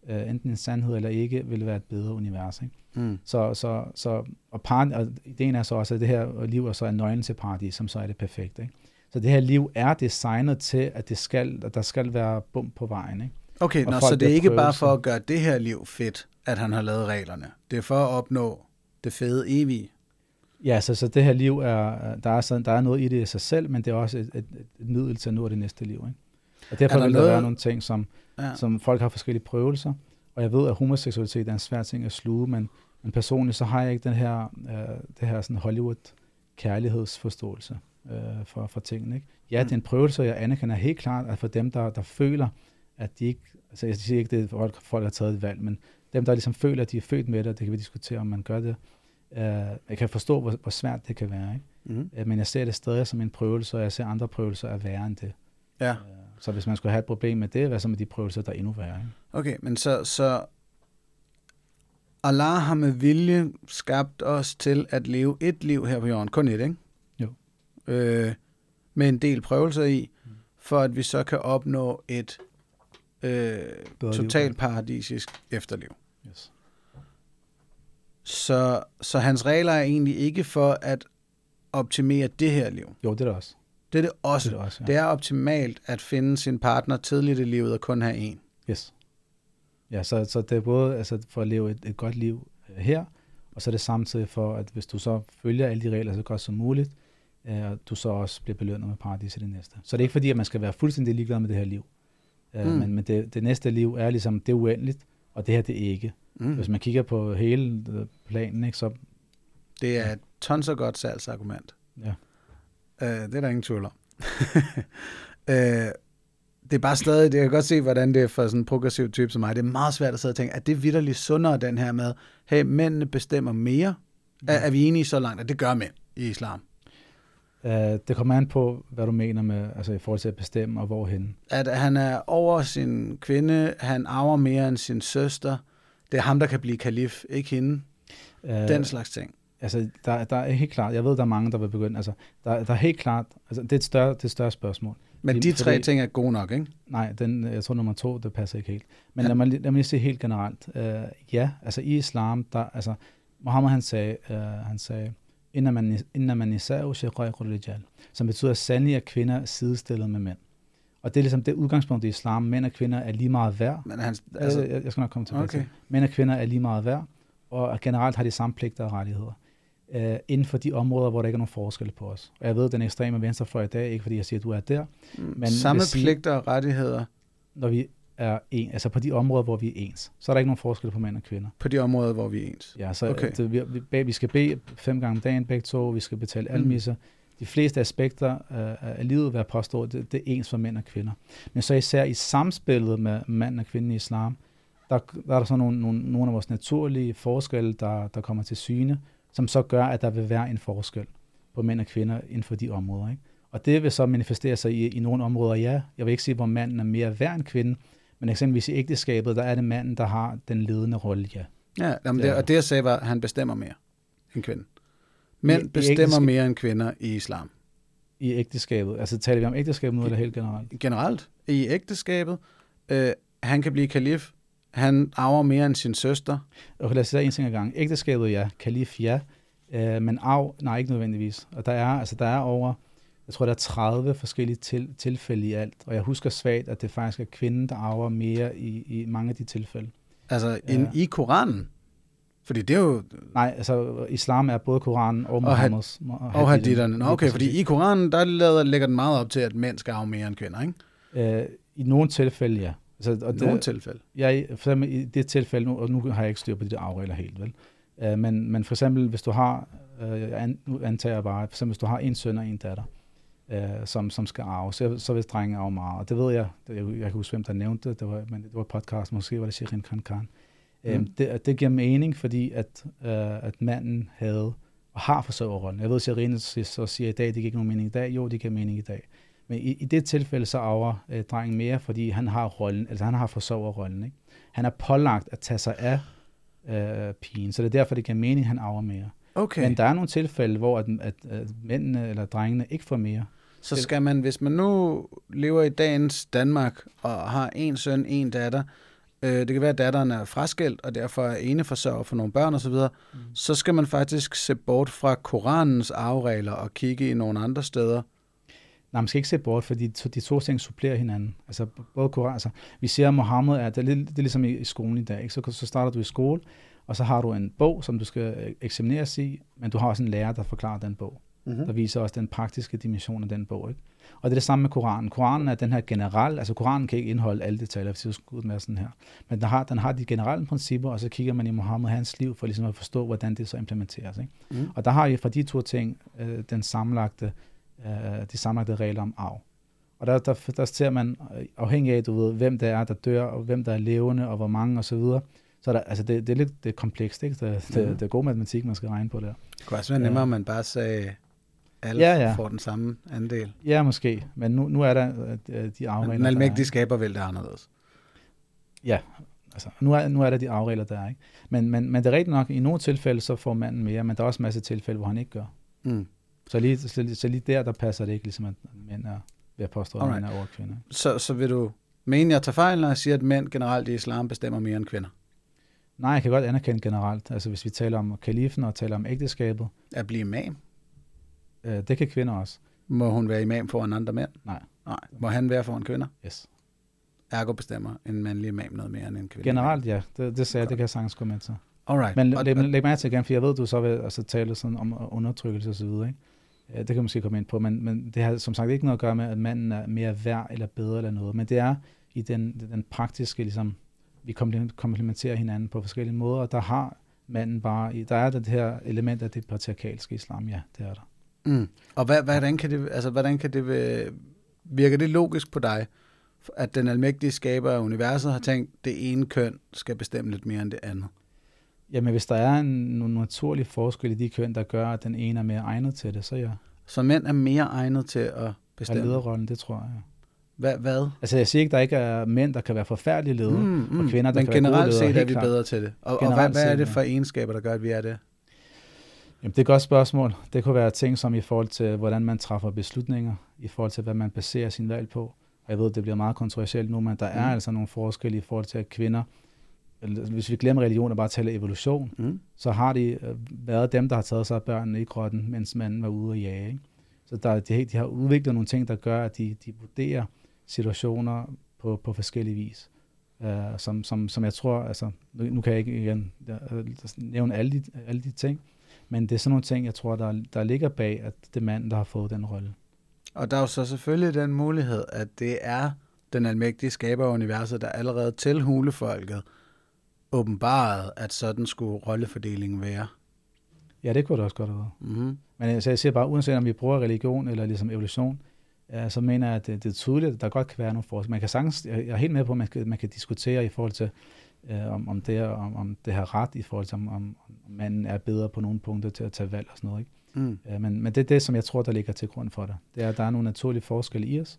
øh, enten en sandhed eller ikke, vil være et bedre univers. Ikke? Mm. Så, så, så og, par, og ideen er så også, at det her liv er så en nøglen til paradis, som så er det perfekte. Ikke? Så det her liv er designet til, at, det skal, at der skal være bum på vejen. Ikke? Okay, Og nå, så det er ikke bare for at gøre det her liv fedt, at han har lavet reglerne. Det er for at opnå det fede evige. Ja, så, så det her liv er, der er, sådan, der er noget i det i sig selv, men det er også et, et, et middel til at nå det næste liv. Ikke? Og derfor Er der der noget- være nogle ting, som, Ja. som folk har forskellige prøvelser. Og jeg ved, at homoseksualitet er en svær ting at sluge, men, men personligt så har jeg ikke den her, øh, det her sådan Hollywood kærlighedsforståelse øh, for, for tingene. Ikke? Ja, Mm. det er en prøvelse, og jeg anerkender helt klart, at for dem, der, der føler, at de ikke, altså jeg siger ikke, det er folk, folk har taget et valg, men dem, der ligesom føler, at de er født med det, det kan vi diskutere, om man gør det. Øh, jeg kan forstå, hvor, hvor svært det kan være, ikke? Mm. Øh, men jeg ser det stadig som en prøvelse, og jeg ser andre prøvelser er værre end det. Ja, Øh, Så hvis man skulle have et problem med det, hvad så med de prøvelser, der er endnu værre? Ikke? okay, men så, så Allah har med vilje skabt os til at leve et liv her på jorden. Kun et, ikke? Jo. øh, med en del prøvelser i, for at vi så kan opnå et øh, totalt paradisisk efterliv. Yes. Så, så hans regler er egentlig ikke for at optimere det her liv. Jo, det er det også. Det er det også. Det er det også, ja. Det er optimalt at finde sin partner tidligt i livet og kun have en. Yes. Ja, så, så det er både altså, for at leve et, et godt liv øh, her, og så er det samtidig for, at hvis du så følger alle de regler så godt som muligt, øh, du så også bliver belønnet med paradis i det næste. Så det er ikke fordi, at man skal være fuldstændig ligeglad med det her liv. Øh, Mm. Men, men det, det næste liv er ligesom, det er uendeligt, og det her det er ikke. Mm. Hvis man kigger på hele øh, planen, ikke, så Det er et tons og godt salgsargument. ja. Øh, det er der ingen tvivl om. [LAUGHS] øh, det er bare stadig, det jeg kan godt se, hvordan det er for sådan en progressiv type som mig. Det er meget svært at sidde og tænke, at det er vidderligt sundere, den her med, hey, mændene bestemmer mere. Er, er vi enige så langt, at det gør mænd i islam? Øh, det kommer an på, hvad du mener med, altså i forhold til at bestemme, og hvorhen. At han er over sin kvinde, han arver mere end sin søster. Det er ham, der kan blive kalif, ikke hende. Øh, Den slags ting. Altså, der, der er helt klart, jeg ved, der er mange, der vil begynde, altså, der, der er helt klart, altså, det er et større, det er et større spørgsmål. Men Fordi- de tre ting er gode nok, ikke? Nej, den, jeg tror nummer to, det passer ikke helt. Men Ja. lad, mig, lad mig lige se helt generelt. Uh, ja, altså i islam, der, altså, Mohammed han sagde, uh, han sagde, inna man, inna man rijal, som betyder, at sandelig er kvinder sidestillet med mænd. Og det er ligesom det udgangspunkt i islam. Mænd og kvinder er lige meget værd. Men han, Altså, altså, jeg, jeg skal nok komme tilbage okay. til. Mænd og kvinder er lige meget værd, og generelt har de samme pligter og rettigheder. Uh, inden for de områder, hvor der ikke er nogen forskel på os. Og jeg ved, at den ekstreme venstrefløj i dag, ikke fordi jeg siger, at du er der, Men Men samme sige- pligter og rettigheder når vi er en, altså på de områder, hvor vi er ens, så er der ikke nogen forskel på mænd og kvinder. på de områder, hvor vi er ens. Ja, så Okay. okay. det, vi, vi, skal bede fem gange om dagen begge to, vi skal betale Mm. almisser. De fleste aspekter øh, af livet, vil jeg påstå, det, det er ens for mænd og kvinder. Men så især i samspillet med mand og kvinde i islam, der, der er der så nogle, nogle, nogle af vores naturlige forskelle, der, der kommer til syne, som så gør, at der vil være en forskel på mænd og kvinder inden for de områder. Ikke? Og det vil så manifestere sig i, i nogle områder, ja. Jeg vil ikke sige, hvor manden er mere værd end kvinden, men eksempelvis i ægteskabet, der er det manden, der har den ledende rolle, ja. Ja, jamen Det og det jeg sagde var, at han bestemmer mere end kvinden. Mænd I- i bestemmer ægteskab- mere end kvinder i islam. I ægteskabet. Altså taler vi om ægteskabet nu, eller helt generelt? Generelt i ægteskabet, øh, han kan blive kalif, han arver mere end sin søster. Okay, lad os sige en ting ad gangen. Ægteskabet, ja. Kalif, ja. Øh, men arv, nej, ikke nødvendigvis. Og der er, altså, der er over, jeg tror, der er 30 forskellige til, tilfælde i alt. Og jeg husker svagt, at det faktisk er kvinden, der arver mere i, i mange af de tilfælde. Altså Ja. ja. i Koranen. Fordi det er jo... Nej, altså islam er både Koranen og had- Muhammeds. Og haditterne. Nå, okay, fordi i Koranen, der lader, lægger den meget op til, at mænd skal arve mere end kvinder, ikke? Øh, I nogle tilfælde, ja. Altså, og I nogle tilfælde. Jeg, for eksempel i det tilfælde, nu, og nu har jeg ikke styr på de der afregler helt, vel? Uh, men, men for eksempel, hvis du har, uh, an, nu antager jeg bare, for eksempel, hvis du har en søn og en datter, uh, som, som skal arve, så, så vil drenge arve meget. Og det ved jeg, det, jeg, jeg kan huske, hvem der nævnte det, det var, men det var podcast, måske var det Shirin Khan Khan. Mm. Mm. det, det giver mening, fordi at, uh, at manden havde og har forsørgerrollen. Jeg ved, at Shirin så siger i dag, det giver ikke nogen mening i dag. Jo, det giver mening i dag. Men i, i det tilfælde, så arver øh, drengen mere, fordi han har rollen, altså han har forsørgerrollen. Ikke? Han er pålagt at tage sig af øh, pigen, så det er derfor, det giver mening, at han arver mere. Okay, Men der er nogle tilfælde, hvor at, at, at mændene eller drengene ikke får mere. så skal man, hvis man nu lever i dagens Danmark, og har en søn, en datter, øh, det kan være, at datteren er fraskilt, og derfor er ene forsørger for nogle børn osv., mm. så skal man faktisk se bort fra Koranens arveregler og kigge i nogle andre steder. Nej, man skal ikke se bort, fordi de, to- de to ting supplerer hinanden. Altså, både Koran, altså, vi siger, at Mohammed er, det er, det er ligesom i, i skolen i dag. Ikke? Så, så starter du i skole, og så har du en bog, som du skal øh, eksamineres i, men du har også en lærer, der forklarer den bog. Mm-hmm. der viser også den praktiske dimension af den bog. Ikke? Og det er det samme med Koranen. Koranen er den her generelle, altså Koranen kan ikke indeholde alle detaljer, hvis jeg skulle ud med sådan her. Men den har, den har de generelle principper, og så kigger man i Mohammed hans liv, for ligesom at forstå, hvordan det så implementeres. Ikke? Mm. Og der har vi fra de to ting øh, den sammenlagte, øh, de sammenlagte regler om arv. Og der, der, der ser man, øh, afhængig af, du ved, hvem det er, der dør, og hvem der er levende, og hvor mange osv., så er der, altså det, det er lidt det er komplekst, ikke? Det, det, Mhm. det er god matematik, man skal regne på der. Det kunne også være nemmere, om man bare sagde, alle Ja, ja. får den samme andel. Ja, måske, men nu, nu er der øh, de afregler. Men der er, almægtige skaber vel det anderledes. Ja, altså, nu er, nu er der de afregler, der er. Ikke? Men, men, men det er rigtigt nok, i nogle tilfælde, så får manden mere, men der er også en masse tilfælde, hvor han ikke gør. Mm. Så lige, så, så lige der, der passer det ikke, ligesom at mænd er ved at påstå, at mænd er over kvinder. Så, så vil du mene, jeg tager fejl, når jeg siger, at mænd generelt i islam bestemmer mere end kvinder? Nej, jeg kan godt anerkende generelt. Altså hvis vi taler om kalifen og taler om ægteskabet, At blive imam? øh, det kan kvinder også. Må hun være imam foran andre mænd? Nej. Nej. Må han være foran kvinder? Yes. Ergo bestemmer en mandlig imam noget mere end en kvinde. Generelt ja, det, det sagde jeg, det kan jeg sagtens gå med til. Alright. Men Og- læg, og- læg mærke til igen, for jeg ved, du så vil altså, tale sådan om undertrykkelse osv., ikke? Ja, det kan man måske komme ind på, men, men det har som sagt ikke noget at gøre med, at manden er mere værd eller bedre eller noget, men det er i den, den praktiske, ligesom, vi komplementerer hinanden på forskellige måder, og der har manden bare, der er det her element af det patriarkalske islam, ja, det er der. Mm. Og hvad, hvordan kan det, altså, hvordan kan det øh, virker det logisk på dig, at den almægtige skaber af universet har tænkt, at det ene køn skal bestemme lidt mere end det andet? Jamen, hvis der er en, nogle naturlige forskel i de køn, der gør, at den ene er mere egnet til det, så ja. Så mænd er mere egnet til at bestemme. lederrollen, det tror jeg. ja. Hvad? hvad? Altså, jeg siger ikke, der ikke er mænd, der kan være forfærdelige ledere, mm, og kvinder, der Men kan være gode generelt set er vi klart. bedre til det. Og, og hvad, Generelt hvad er det for egenskaber, der gør, at vi er det? Jamen, det er et godt spørgsmål. Det kunne være ting som i forhold til, hvordan man træffer beslutninger, i forhold til, hvad man baserer sin valg på. Og jeg ved, det bliver meget kontroversielt nu, men der er Mm. altså nogle forskelle i forhold til, at kvinder, hvis vi glemmer religion og bare taler evolution, Mm? så har de øh, været dem, der har taget sig af børnene i grotten, mens manden var ude at jage. Ikke? Så der, de, de har udviklet nogle ting, der gør, at de, de vurderer situationer på, på forskellige vis. Uh, som, som, som jeg tror, altså, nu, nu kan jeg ikke igen uh, nævne alle de, alle de ting, men det er sådan nogle ting, jeg tror, der, der ligger bag, at det er manden, der har fået den rolle. Og der er jo så selvfølgelig den mulighed, at det er den almægtige skaber af universet, der allerede til hulefolket åbenbarede, at sådan skulle rollefordelingen være. Ja, det kunne det også godt have været. Mm-hmm. Men altså, jeg siger bare, uanset om vi bruger religion eller ligesom evolution, ja, så mener jeg, at det, det er tydeligt, at der godt kan være nogle forskelle. Man kan sagtens, jeg er helt med på, at man kan, man kan diskutere i forhold til, øh, om, om, det er, om, om det har ret, i forhold til, om, om manden er bedre på nogle punkter til at tage valg og sådan noget. Ikke? Mm. Øh, men, men det er det, som jeg tror, der ligger til grund for det. Det er, at der er nogle naturlige forskelle i os,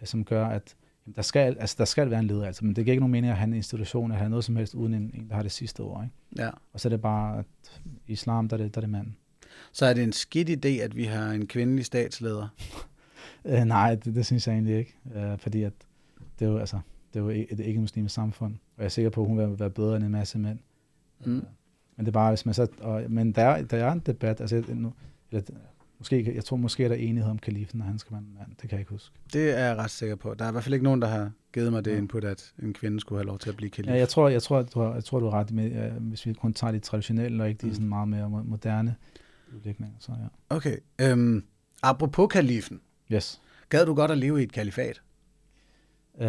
øh, som gør, at jamen, der, skal, altså, der skal være en leder, altså, men det giver ikke nogen mening at have en institution, at have noget som helst, uden en, en der har det sidste ord. Ikke? Ja. Og så er det bare, at i islam, der er det, der er det manden. Så er det en skidt idé, at vi har en kvindelig statsleder. [LAUGHS] Øh, nej, det, det synes jeg egentlig ikke, øh, fordi at det er jo, altså, det er jo et, et ikke-muslimsk samfund, og jeg er sikker på, at hun vil være bedre end en masse mænd. Mm. Øh, men det er bare, hvis man så, og, men der er, der er en debat, altså, nu, eller, måske, jeg tror måske, er der enighed om kalifen, når han skal være en mand, det kan jeg ikke huske. Det er jeg ret sikker på. Der er i hvert fald ikke nogen, der har givet mig det Ja. input, at en kvinde skulle have lov til at blive kalif. Ja, jeg tror, jeg tror, du har, jeg tror, du har ret med, hvis vi kun tager de traditionelle, og ikke de Mm. sådan meget mere mo- moderne udlægninger. Så ja. Okay. Øhm, apropos kalifen. Yes. Gad du godt at leve i et kalifat? Uh,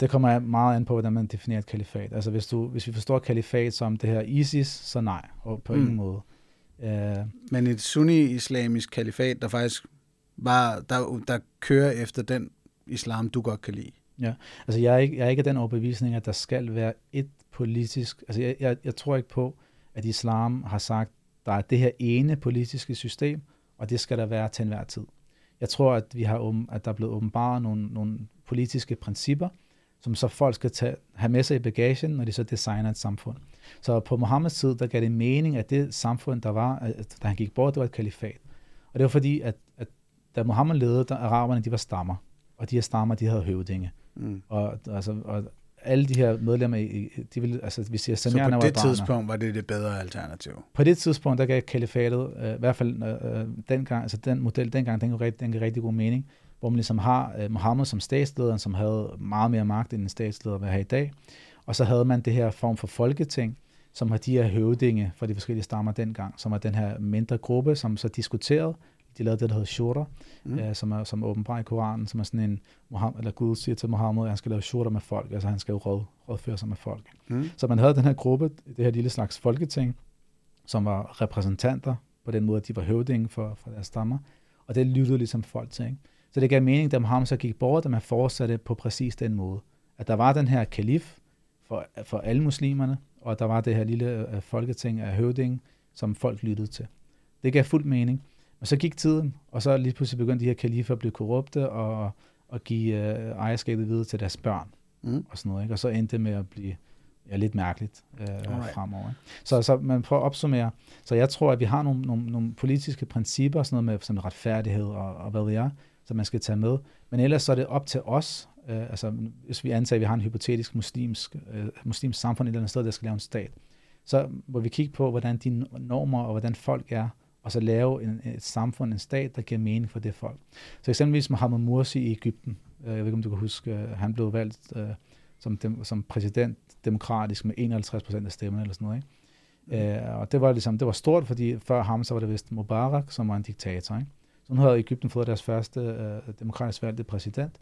det kommer meget an på, hvordan man definerer et kalifat. Altså hvis, du, hvis vi forstår kalifat som det her ISIS, så nej, og på mm. ingen måde. Uh, Men et sunni-islamisk kalifat, der faktisk var, der, der kører efter den islam, du godt kan lide. altså jeg er, ikke, jeg er ikke af den overbevisning, at der skal være et politisk... Altså jeg, jeg, jeg tror ikke på, at islam har sagt, der er det her ene politiske system, og det skal der være til enhver tid. Jeg tror, at, vi har, at der er blevet åbenbart nogle, nogle politiske principper, som så folk skal tage, have med sig i bagagen, når de så designer et samfund. Så på Mohammeds tid, der gav det mening, at det samfund, der var, at, da han gik bort, det var et kalifat. Og det var fordi, at, at da Mohammed ledede, der araberne, de var stammer. Og de her stammer, de havde høvdinge. Mm. Og, altså, og alle de her medlemmer, i- de ville, altså vi siger, Så på var det barner. tidspunkt var det det bedre alternativ. På det tidspunkt, der gav kalifatet, øh, i hvert fald øh, øh, dengang, altså den model dengang, den gav, rigtig, den gav rigtig god mening, hvor man ligesom har øh, Mohammed som statsleder, som havde meget mere magt end en statsleder vil have i dag. Og så havde man det her form for folketing, som har de her høvdinge fra de forskellige stammer dengang, som er den her mindre gruppe, som så diskuterede. De lavede det, der hedder shura, Mm. øh, som er som åbenbart i Koranen, som er sådan en, Mohammed, eller Gud siger til Mohammed, at han skal lave shura med folk, altså han skal jo råd, rådføre sig med folk. Mm. Så man havde den her gruppe, det her lille slags folketing, som var repræsentanter på den måde, at de var høvdinge for, for deres stammer, og det lyttede ligesom folk til. Ikke? Så det gav mening, da Mohammed så gik bort, at man fortsatte på præcis den måde. At der var den her kalif for, for alle muslimerne, og der var det her lille øh, folketing af høvdinge, som folk lyttede til. Det gav fuld mening. Men så gik tiden, og så lige pludselig begyndte de her kalifer at blive korrupte og, og give øh, ejerskabet videre til deres børn Mm. og sådan noget. Ikke? Og så endte det med at blive ja, lidt mærkeligt øh, fremover. Så, så man prøver at opsummere. Så jeg tror, at vi har nogle, nogle, nogle politiske principper, sådan noget med som retfærdighed og, og hvad ved jeg, som man skal tage med. Men ellers så er det op til os, øh, altså hvis vi antager, at vi har en hypotetisk muslimsk, øh, muslimsk samfund et eller andet sted, der skal lave en stat, så må vi kigge på, hvordan de normer og hvordan folk er, og så lave en, et samfund, en stat, der giver mening for det folk. Så eksempelvis Mohammed Morsi i Ægypten, øh, jeg ved ikke, om du kan huske, øh, han blev valgt øh, som, dem, som præsident demokratisk med 51 procent af stemmerne eller sådan noget. Ikke? Mm. Øh, og det var, ligesom, det var stort, fordi før ham, så var det vist Mubarak, som var en diktator. Ikke? Så nu havde Ægypten fået deres første øh, demokratisk valgte præsident.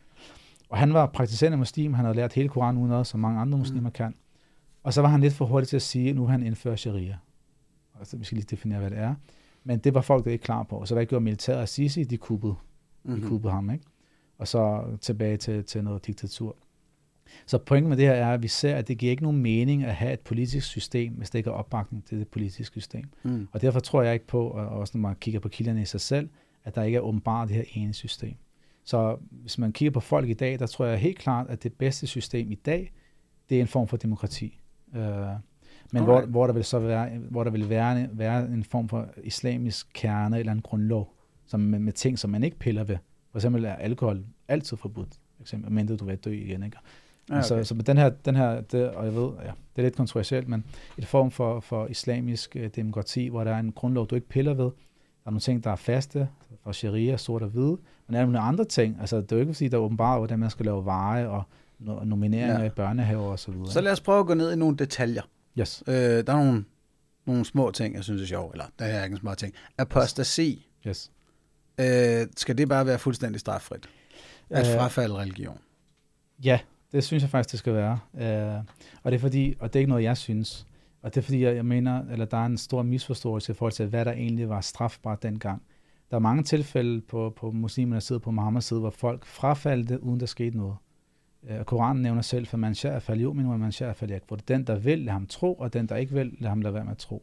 Og han var praktiserende muslim, han havde lært hele Koranen uden noget, som mange andre muslimer mm. kan. Og så var han lidt for hurtig til at sige, at nu han indfører sharia. Altså, vi skal lige definere, hvad det er. Men det var folk der ikke klar på. Så hvad gjorde militæret og Sisi? De kuppede, mm-hmm. de mhm. kuppede ham, ikke? Og så tilbage til, til noget diktatur. Så pointen med det her er, at vi ser, at det giver ikke nogen mening at have et politisk system, hvis det ikke er opbakning til det politiske system. Mm. Og derfor tror jeg ikke på, og også når man kigger på kilderne i sig selv, at der ikke er åbenbart det her ene system. Så hvis man kigger på folk i dag, der tror jeg helt klart, at det bedste system i dag, det er en form for demokrati. Uh, men hvor, hvor der vil så være, hvor der vil være, være en form for islamisk kerne eller en grundlov, som med, med ting, som man ikke piller ved. For eksempel er alkohol altid forbudt, for eksempel, mindre du vil dø igen. Ikke? Ja, okay. så, så med den her, den her det, og jeg ved, ja, det er lidt kontroversielt, men et form for, for islamisk øh, demokrati, hvor der er en grundlov, du ikke piller ved. Der er nogle ting, der er faste, fra sharia, sort og hvide, men er nogle andre ting. Altså, det er jo ikke fordi, der er åbenbart, hvordan man skal lave veje og nomineringer ja. i børnehaver og så videre. Så lad os prøve at gå ned i nogle detaljer. Yes. Øh, der er nogle, nogle små ting, jeg synes er sjov, eller der er ikke en små ting. Apostasi. Yes. Øh, skal det bare være fuldstændig straffrit? At øh, frafalde religion? Ja, det synes jeg faktisk, det skal være. Øh, og det er fordi, og det er ikke noget, jeg synes, og det er fordi, jeg, jeg mener, eller der er en stor misforståelse i forhold til, hvad der egentlig var strafbart dengang. Der er mange tilfælde på, på muslimernes side, på Muhammeds side, hvor folk frafaldte, uden der skete noget. Øh, Koranen nævner selv, for man shær fal yu'min, og man shær fal Hvor det den, der vil, lade ham tro, og den, der ikke vil, lade ham lade være med at tro.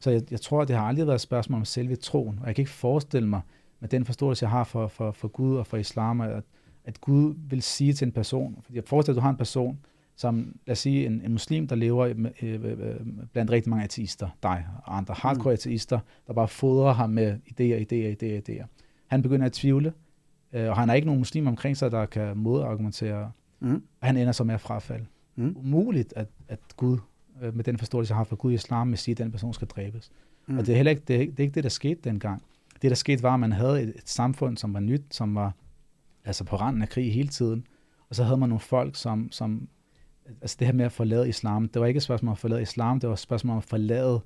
Så jeg, jeg tror, det har aldrig været et spørgsmål om selve troen, og jeg kan ikke forestille mig, med den forståelse, jeg har for, for, for Gud og for islam, at, at Gud vil sige til en person, fordi jeg forestiller, at du har en person, som, lad os sige, en, en muslim, der lever øh, øh, øh, blandt rigtig mange ateister, dig og andre hardcore mm. ateister, der bare fodrer ham med idéer, idéer, idéer, idéer. Han begynder at tvivle, øh, og han har ikke nogen muslim omkring sig, der kan modargumentere, mm. og han ender så med at frafalde. Mm. Umuligt, at, at Gud, øh, med den forståelse, jeg har for Gud i islam, vil sige, at den person skal dræbes. Mm. Og det er heller ikke det, det, er ikke det, der skete dengang. Det, der skete, var, at man havde et, et samfund, som var nyt, som var altså på randen af krig hele tiden. Og så havde man nogle folk, som, som altså det her med at forlade islam, det var ikke et spørgsmål om at forlade islam, det var et spørgsmål om at forlade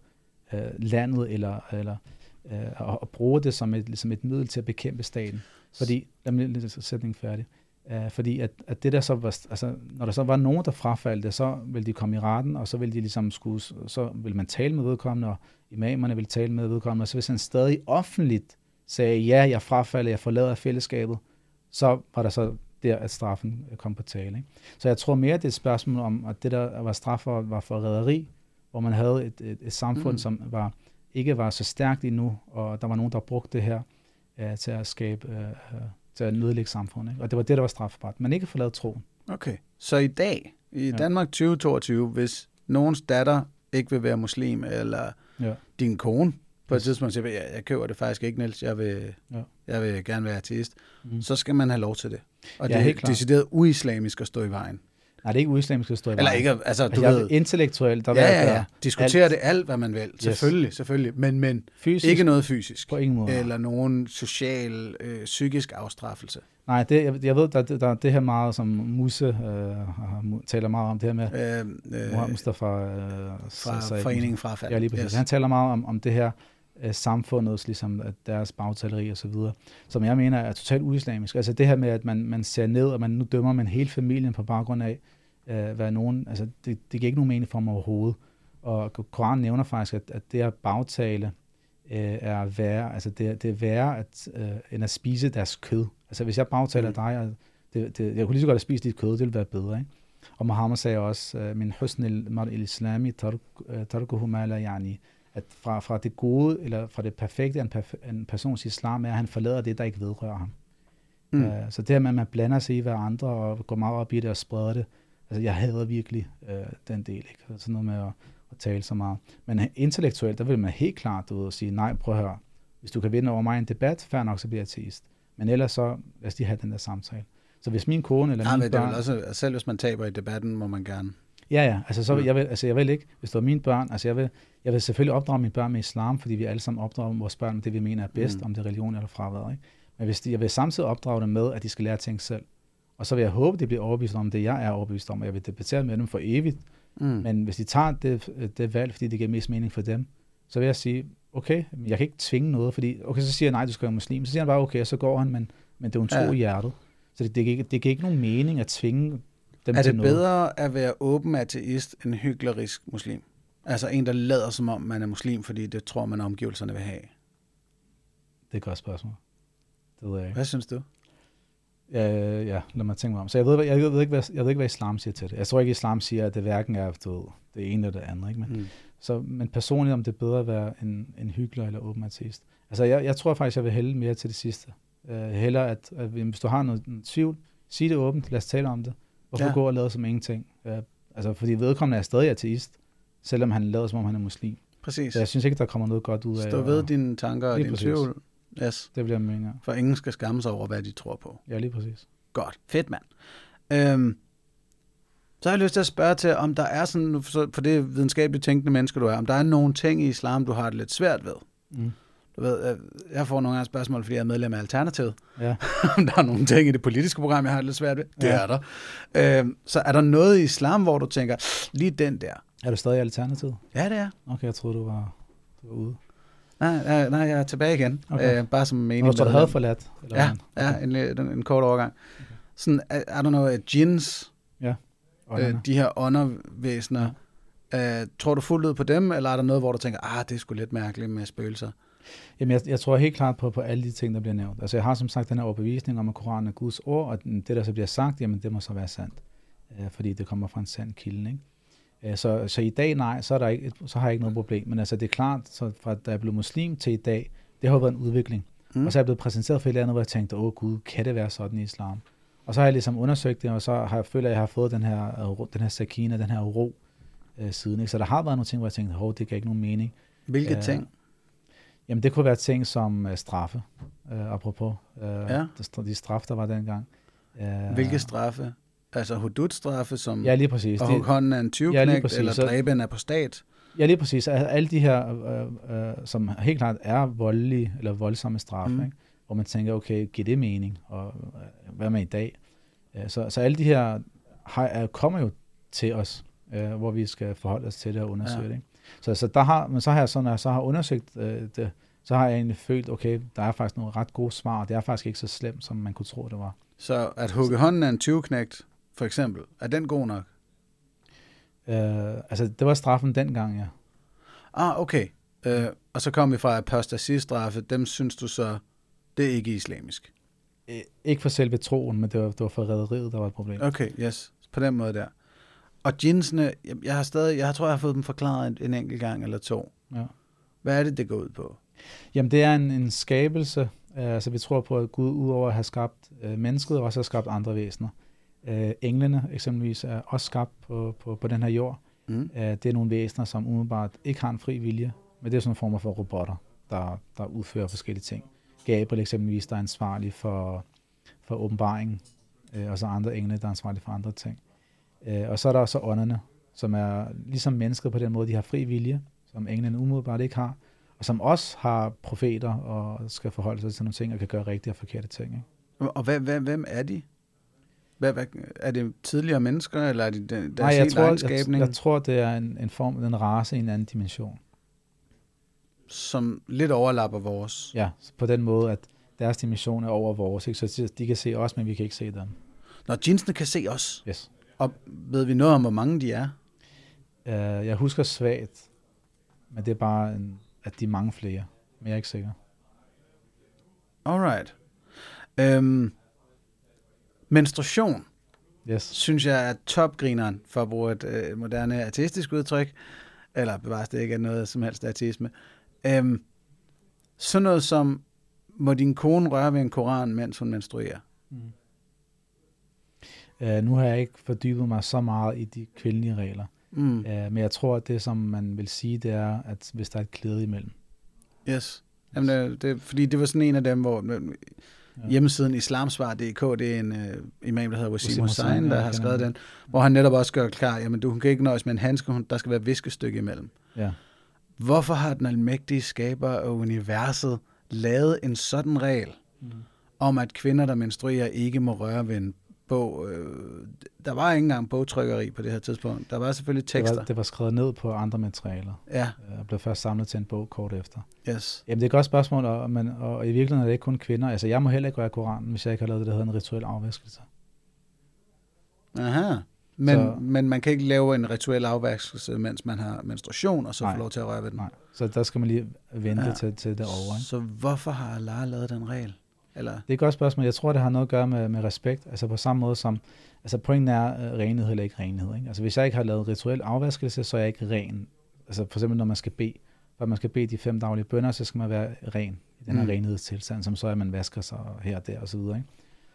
øh, landet, eller, eller øh, at, at bruge det som et, som et middel til at bekæmpe staten. Fordi, lad mig lige sætning færdig. Uh, fordi at, at det der så var, altså, når der så var nogen, der frafaldte, så ville de komme i retten, og så ville de ligesom skulle, så ville man tale med vedkommende, og imamerne ville tale med vedkommende, og så hvis han stadig offentligt sagde, ja, jeg frafalder, jeg forlader fællesskabet, så var der så der, at straffen kom på tale. Ikke? Så jeg tror mere, det er et spørgsmål om, at det, der var straf for, var for rederi, hvor man havde et, et, et samfund, mm. som var, ikke var så stærkt endnu, og der var nogen, der brugte det her uh, til at skabe, uh, til at nedlægge samfundet. Ikke? Og det var det, der var strafbart. Men ikke forladet troen. Okay, så i dag, i ja. Danmark 2022, hvis nogens datter ikke vil være muslim, eller ja. din kone på et tidspunkt siger, jeg, jeg køber det faktisk ikke, Niels, jeg vil, ja. Jeg vil gerne være ateist, mm. så skal man have lov til det. Og ja, det er decideret uislamisk at stå i vejen. Nej, det er ikke uislamisk at stå i vejen. Eller ikke, altså, du jeg ved... Intellektuelt, der ja, ja, ja. Diskutere alt. det alt, hvad man vil. Selvfølgelig, yes. selvfølgelig. Men, men fysisk, ikke noget fysisk. På ingen måde. Eller nogen social, øh, psykisk afstraffelse. Nej, det, jeg, jeg ved, der, der er det her meget, som Musse øh, taler meget om, det her med øh, øh, Mustafa øh, fra Foreningen Frafald. Ja, lige præcis. Yes. Han taler meget om, om det her øh, samfundets, ligesom deres bagtaleri og så videre, som jeg mener er totalt uislamisk. Altså det her med, at man, man ser ned, og man nu dømmer man hele familien på baggrund af, øh, hvad nogen, altså det, det giver ikke nogen mening for mig overhovedet. Og Koranen nævner faktisk, at, at det at bagtale øh, er værre, altså det, det er værre at, øh, end at spise deres kød. Altså hvis jeg bagtaler mm. dig, og det, det, jeg kunne lige så godt at spise dit kød, det ville være bedre, ikke? Og Muhammad sagde også, øh, min husn al-mar il-islami tarkuhu ma la yani, at fra, fra det gode, eller fra det perfekte en, perf- en persons islam, er, at han forlader det, der ikke vedrører ham. Mm. Uh, så det her med, at man blander sig i hver andre, og går meget op i det og spreder det, Altså, jeg hader virkelig øh, den del, ikke? Sådan noget med at, at tale så meget. Men intellektuelt, der vil man helt klart ud og sige, nej, prøv at høre, hvis du kan vinde over mig i en debat, fair nok, så bliver jeg ateist. Men ellers så, lad os lige have den der samtale. Så hvis min kone eller Nej, mine det er børn... vel også, selv hvis man taber i debatten, må man gerne. Ja, ja, altså, så, jeg vil, altså jeg vil ikke, hvis det var mine børn, altså jeg vil, jeg vil selvfølgelig opdrage mine børn med islam, fordi vi alle sammen opdrager vores børn med det, vi mener er bedst, Mm. om det er religion eller fravær. Ikke? Men hvis de, jeg vil samtidig opdrage dem med, at de skal lære at tænke selv. Og så vil jeg håbe, de bliver overbevist om det, jeg er overbevist om, og jeg vil debattere med dem for evigt. Mm. Men hvis de tager det, det valg, fordi det giver mest mening for dem, så vil jeg sige, okay, jeg kan ikke tvinge noget, fordi, okay, så siger jeg, nej, du skal være muslim. Så siger han bare, okay, så går han, men, men det er jo en tro Ja. i hjertet. Så det, det, giver ikke, det giver ikke nogen mening at tvinge dem er til det noget. bedre at være åben ateist end hyklerisk muslim? Altså en, der lader som om, man er muslim, fordi det tror man, omgivelserne vil have. Det er et godt spørgsmål. Det ved jeg ikke. Hvad synes du? Ja, ja, lad mig tænke mig om. Så jeg ved, jeg ved, ikke, hvad, jeg ved ikke, hvad islam siger til det. Jeg tror ikke, islam siger, at det hverken er du ved, det ene eller det andet. Ikke? Men, Mm. så, men personligt, om det er bedre at være en, en hyggelig eller åben ateist. Altså, jeg, jeg tror faktisk, jeg vil hælde mere til det sidste. Uh, hellere, at, at hvis du har noget tvivl, sig det åbent, lad os tale om det. Hvorfor Ja. ja. gå og lade som ingenting? Uh, altså, fordi vedkommende er stadig ateist, selvom han lader som om han er muslim. Præcis. Så jeg synes ikke, der kommer noget godt ud af Stå ved at- dine tanker og din præcis. tvivl. Yes. Det bliver jeg mener. For ingen skal skamme sig over, hvad de tror på. Ja, lige præcis. Godt. Fedt, mand. Øhm, så har jeg lyst til at spørge til, om der er sådan, for det videnskabeligt tænkende menneske, du er, om der er nogle ting i islam, du har det lidt svært ved. Mm. Du ved, øh, jeg får nogle gange spørgsmål, fordi jeg er medlem af Alternativet. Ja. [LAUGHS] der er nogle ting i det politiske program, jeg har lidt svært ved. Det Ja. er der. Øhm, så er der noget i islam, hvor du tænker, lige den der. Er du stadig i alternativ? Ja, det er. Okay, jeg troede, du var, du var ude. Nej, nej, nej, jeg er tilbage igen. Okay. Øh, bare som mening. Nå, så du havde forladt? Eller Ja, hvordan? ja en, en, en kort overgang. Sådan, er, er der noget djinns, Og øh, øh, de her åndervæsener, øh, tror du fuldt ud på dem, eller er der noget, hvor du tænker, ah, det er sgu lidt mærkeligt med spøgelser? Jamen, jeg, jeg tror helt klart på, på alle de ting, der bliver nævnt. Altså, jeg har som sagt den her overbevisning om, at Koranen er Guds ord, og det, der så bliver sagt, jamen, det må så være sandt. Øh, fordi det kommer fra en sand kilde, ikke? Øh, så, så i dag, nej, så, er der ikke, så har jeg ikke noget problem. Men altså, det er klart, så fra da jeg blev muslim til i dag, det har været en udvikling. Mm. Og så er jeg blevet præsenteret for et eller andet, hvor jeg tænkte, åh gud, kan det være sådan i islam? Og så har jeg ligesom undersøgt det, og så har jeg følt, at jeg har fået den her, øh, den her sakina, den her ro øh, siden. Ikke? Så der har været nogle ting, hvor jeg tænkte, hov, det gav ikke nogen mening. Hvilke Øh, ting? Jamen, det kunne være ting som øh, straffe, øh, apropos øh, Ja. de, stra- de straf, der var dengang. Øh, Hvilke straffe? Altså hudud-straffe, som Ja, lige præcis. hugge hånden af en Ja, lige præcis. eller Så- dræbe en apostat? ja, lige præcis. Al- Alle de her, øh, øh, som helt klart er voldelige eller voldsomme straffe, Mm. ikke? hvor man tænker, okay, giver det mening? Og øh, hvad med i dag? Øh, så, så alle de her har, er, kommer jo til os, øh, hvor vi skal forholde os til det og undersøge Ja. det. Ikke? Så, så, der har, men så har jeg så, når jeg så har undersøgt øh, det, så har jeg egentlig følt, okay, der er faktisk nogle ret gode svar, og det er faktisk ikke så slemt, som man kunne tro, det var. Så at hugge hånden af en tyveknægt, for eksempel, er den god nok? Øh, altså, det var straffen dengang, ja. Ah, okay. Øh, og så kom vi fra apostasistraffe. Dem synes du så, det er ikke islamisk? Øh, Ikke for selve troen, men det var, det var for rædderiet, der var et problem. Okay, yes. På den måde der. Og jeansene, jeg, jeg har stadig, jeg tror, jeg har fået dem forklaret en, en enkelt gang eller to. Ja. Hvad er det, det går ud på? Jamen, det er en, en skabelse. Øh, altså, vi tror på, at Gud udover at have skabt øh, mennesket, også har skabt andre væsener. Øh, englene eksempelvis er også skabt på, på, på den her jord. Mm. Øh, det er nogle væsener, som umiddelbart ikke har en fri vilje, men det er sådan en form for robotter, der, der udfører forskellige ting. Gabriel eksempelvis, der er ansvarlig for, for åbenbaringen, øh, og så andre engle, der er ansvarlige for andre ting. Øh, og så er der også ånderne, som er ligesom mennesker på den måde, de har fri vilje, som englene umiddelbart ikke har, og som også har profeter og skal forholde sig til nogle ting og kan gøre rigtige og forkerte ting. Ikke? Og hvad, hvad, hvem er de? Hvad, hvad, er det tidligere mennesker, eller er det deres Nej, jeg tror, jeg, jeg tror, det er en, en form, en race i en anden dimension. som lidt overlapper vores? Ja, så på den måde, at deres dimension er over vores, ikke? så de kan se os, men vi kan ikke se dem. Når jeansene kan se os, Yes. Og ved vi noget om, hvor mange de er? Uh, jeg husker svagt, men det er bare, en, at de er mange flere, men jeg er ikke sikker. Alright. Øhm, menstruation, Yes. synes jeg er topgrineren, for at bruge et øh, moderne ateistisk udtryk, eller bevares det ikke er noget som helst ateisme. Øhm, sådan noget som, må din kone røre ved en koran, mens hun menstruerer? Mm. Uh, nu har jeg ikke fordybet mig så meget i de kvindelige regler. Mm. Uh, men jeg tror, at det, som man vil sige, det er, at hvis der er et klæde imellem. Yes. Jamen, det, det, fordi det var sådan en af dem, hvor ja. hjemmesiden islamsvar.dk, det er en uh, imam, der hedder Wasim Hussein, der har skrevet den, hvor han netop også gør klar, jamen du kan ikke nøjes med en handske, der skal være viskestykke imellem. Ja. Hvorfor har den almægtige skaber af universet lavet en sådan regel, mm. om at kvinder, der menstruerer, ikke må røre ved en bog. Øh, der var ikke engang bogtrykkeri på det her tidspunkt. Der var selvfølgelig tekster. Det var, det var skrevet ned på andre materialer. Ja. Og blev først samlet til en bog kort efter. Yes. Jamen det er et godt spørgsmål, og, men, og i virkeligheden er det ikke kun kvinder. Altså jeg må heller ikke røre Koranen, hvis jeg ikke har lavet det, der hedder en rituel afvaskelse. Aha. Men, så, men man kan ikke lave en rituel afvaskelse, mens man har menstruation, og så nej, få lov til at røre ved den? Nej, så der skal man lige vente ja. til, til det over. Ikke? Så hvorfor har Allah lavet den regel? Eller? Det er et godt spørgsmål. Jeg tror, det har noget at gøre med, med respekt. Altså på samme måde som, altså pointen er uh, renhed eller ikke renhed. Ikke? Altså hvis jeg ikke har lavet rituel afvaskelse, så er jeg ikke ren. Altså for eksempel når man skal bede, hvor man skal bede de fem daglige bønder, så skal man være ren i den her mm. renhedstilstand, som så er, at man vasker sig her og der og så videre. Ikke?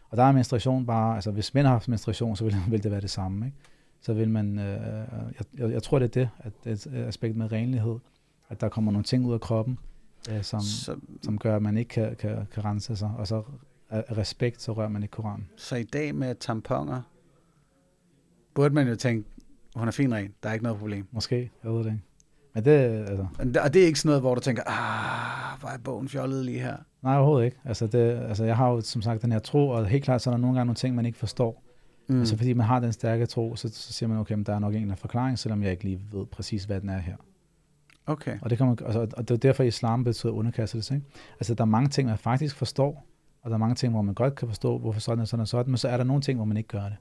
Og der er menstruation bare, altså hvis mænd har haft menstruation, så vil, [LAUGHS] vil det være det samme. Ikke? Så vil man, øh, jeg, jeg, jeg tror det er det, at det et aspekt med renlighed, at der kommer nogle ting ud af kroppen, øh, som, så, som gør, at man ikke kan, kan, kan rense sig. Og så af respekt, så rører man ikke Koranen. Så i dag med tamponer, burde man jo tænke, hun er fin ren, der er ikke noget problem. Måske, jeg ved det ikke. Men det, altså... Og det er ikke sådan noget, hvor du tænker, ah, hvor er bogen fjollet lige her? Nej, overhovedet ikke. Altså, det, altså, jeg har jo som sagt den her tro, og helt klart, så er der nogle gange nogle ting, man ikke forstår. Mm. Altså, fordi man har den stærke tro, så, så siger man, okay, men der er nok en forklaring, selvom jeg ikke lige ved præcis, hvad den er her. Okay. Og det, kan man, altså, og det er derfor, islam betyder underkastelse. Ikke? Altså, der er mange ting, man faktisk forstår, og der er mange ting, hvor man godt kan forstå, hvorfor sådan og sådan og sådan, men så er der nogle ting, hvor man ikke gør det.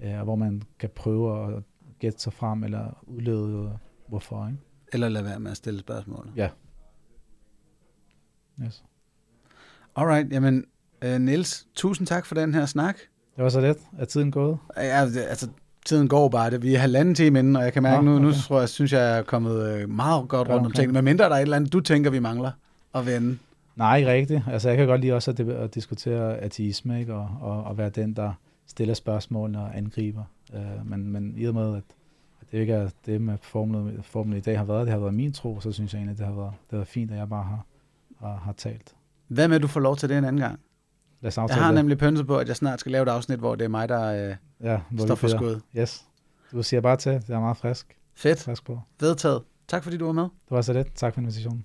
Øh, hvor man kan prøve at gætte sig frem, eller udlede hvorfor. Ikke? Eller lade være med at stille spørgsmål. Ja. Yes. Alright, jamen uh, Niels, tusind tak for den her snak. Det var så let. Er tiden gået? Ja, altså tiden går bare det. Vi er halvanden time inden, og jeg kan mærke, oh, okay. nu, nu tror jeg, synes jeg, er kommet øh, meget godt rundt okay. om tingene. Men mindre der er et eller andet, du tænker, vi mangler at vende. Nej, ikke rigtigt. Altså, jeg kan godt lide også at, at diskutere ateisme, ikke? Og, og, og være den, der stiller spørgsmål og angriber. Uh, men, men i og med, at det ikke er det med formlen, formlen i dag har været, det har været min tro, så synes jeg egentlig, det har været, det har været fint, at jeg bare har, har, har talt. Hvad med, at du får lov til det en anden gang? Lad os jeg har det. nemlig pønset på, at jeg snart skal lave et afsnit, hvor det er mig, der øh, ja, står for skud. Yes. Du siger bare til. Det er meget frisk. Fedt. Frisk på. Vedtaget. Tak fordi du var med. Det var så lidt. Tak for invitationen.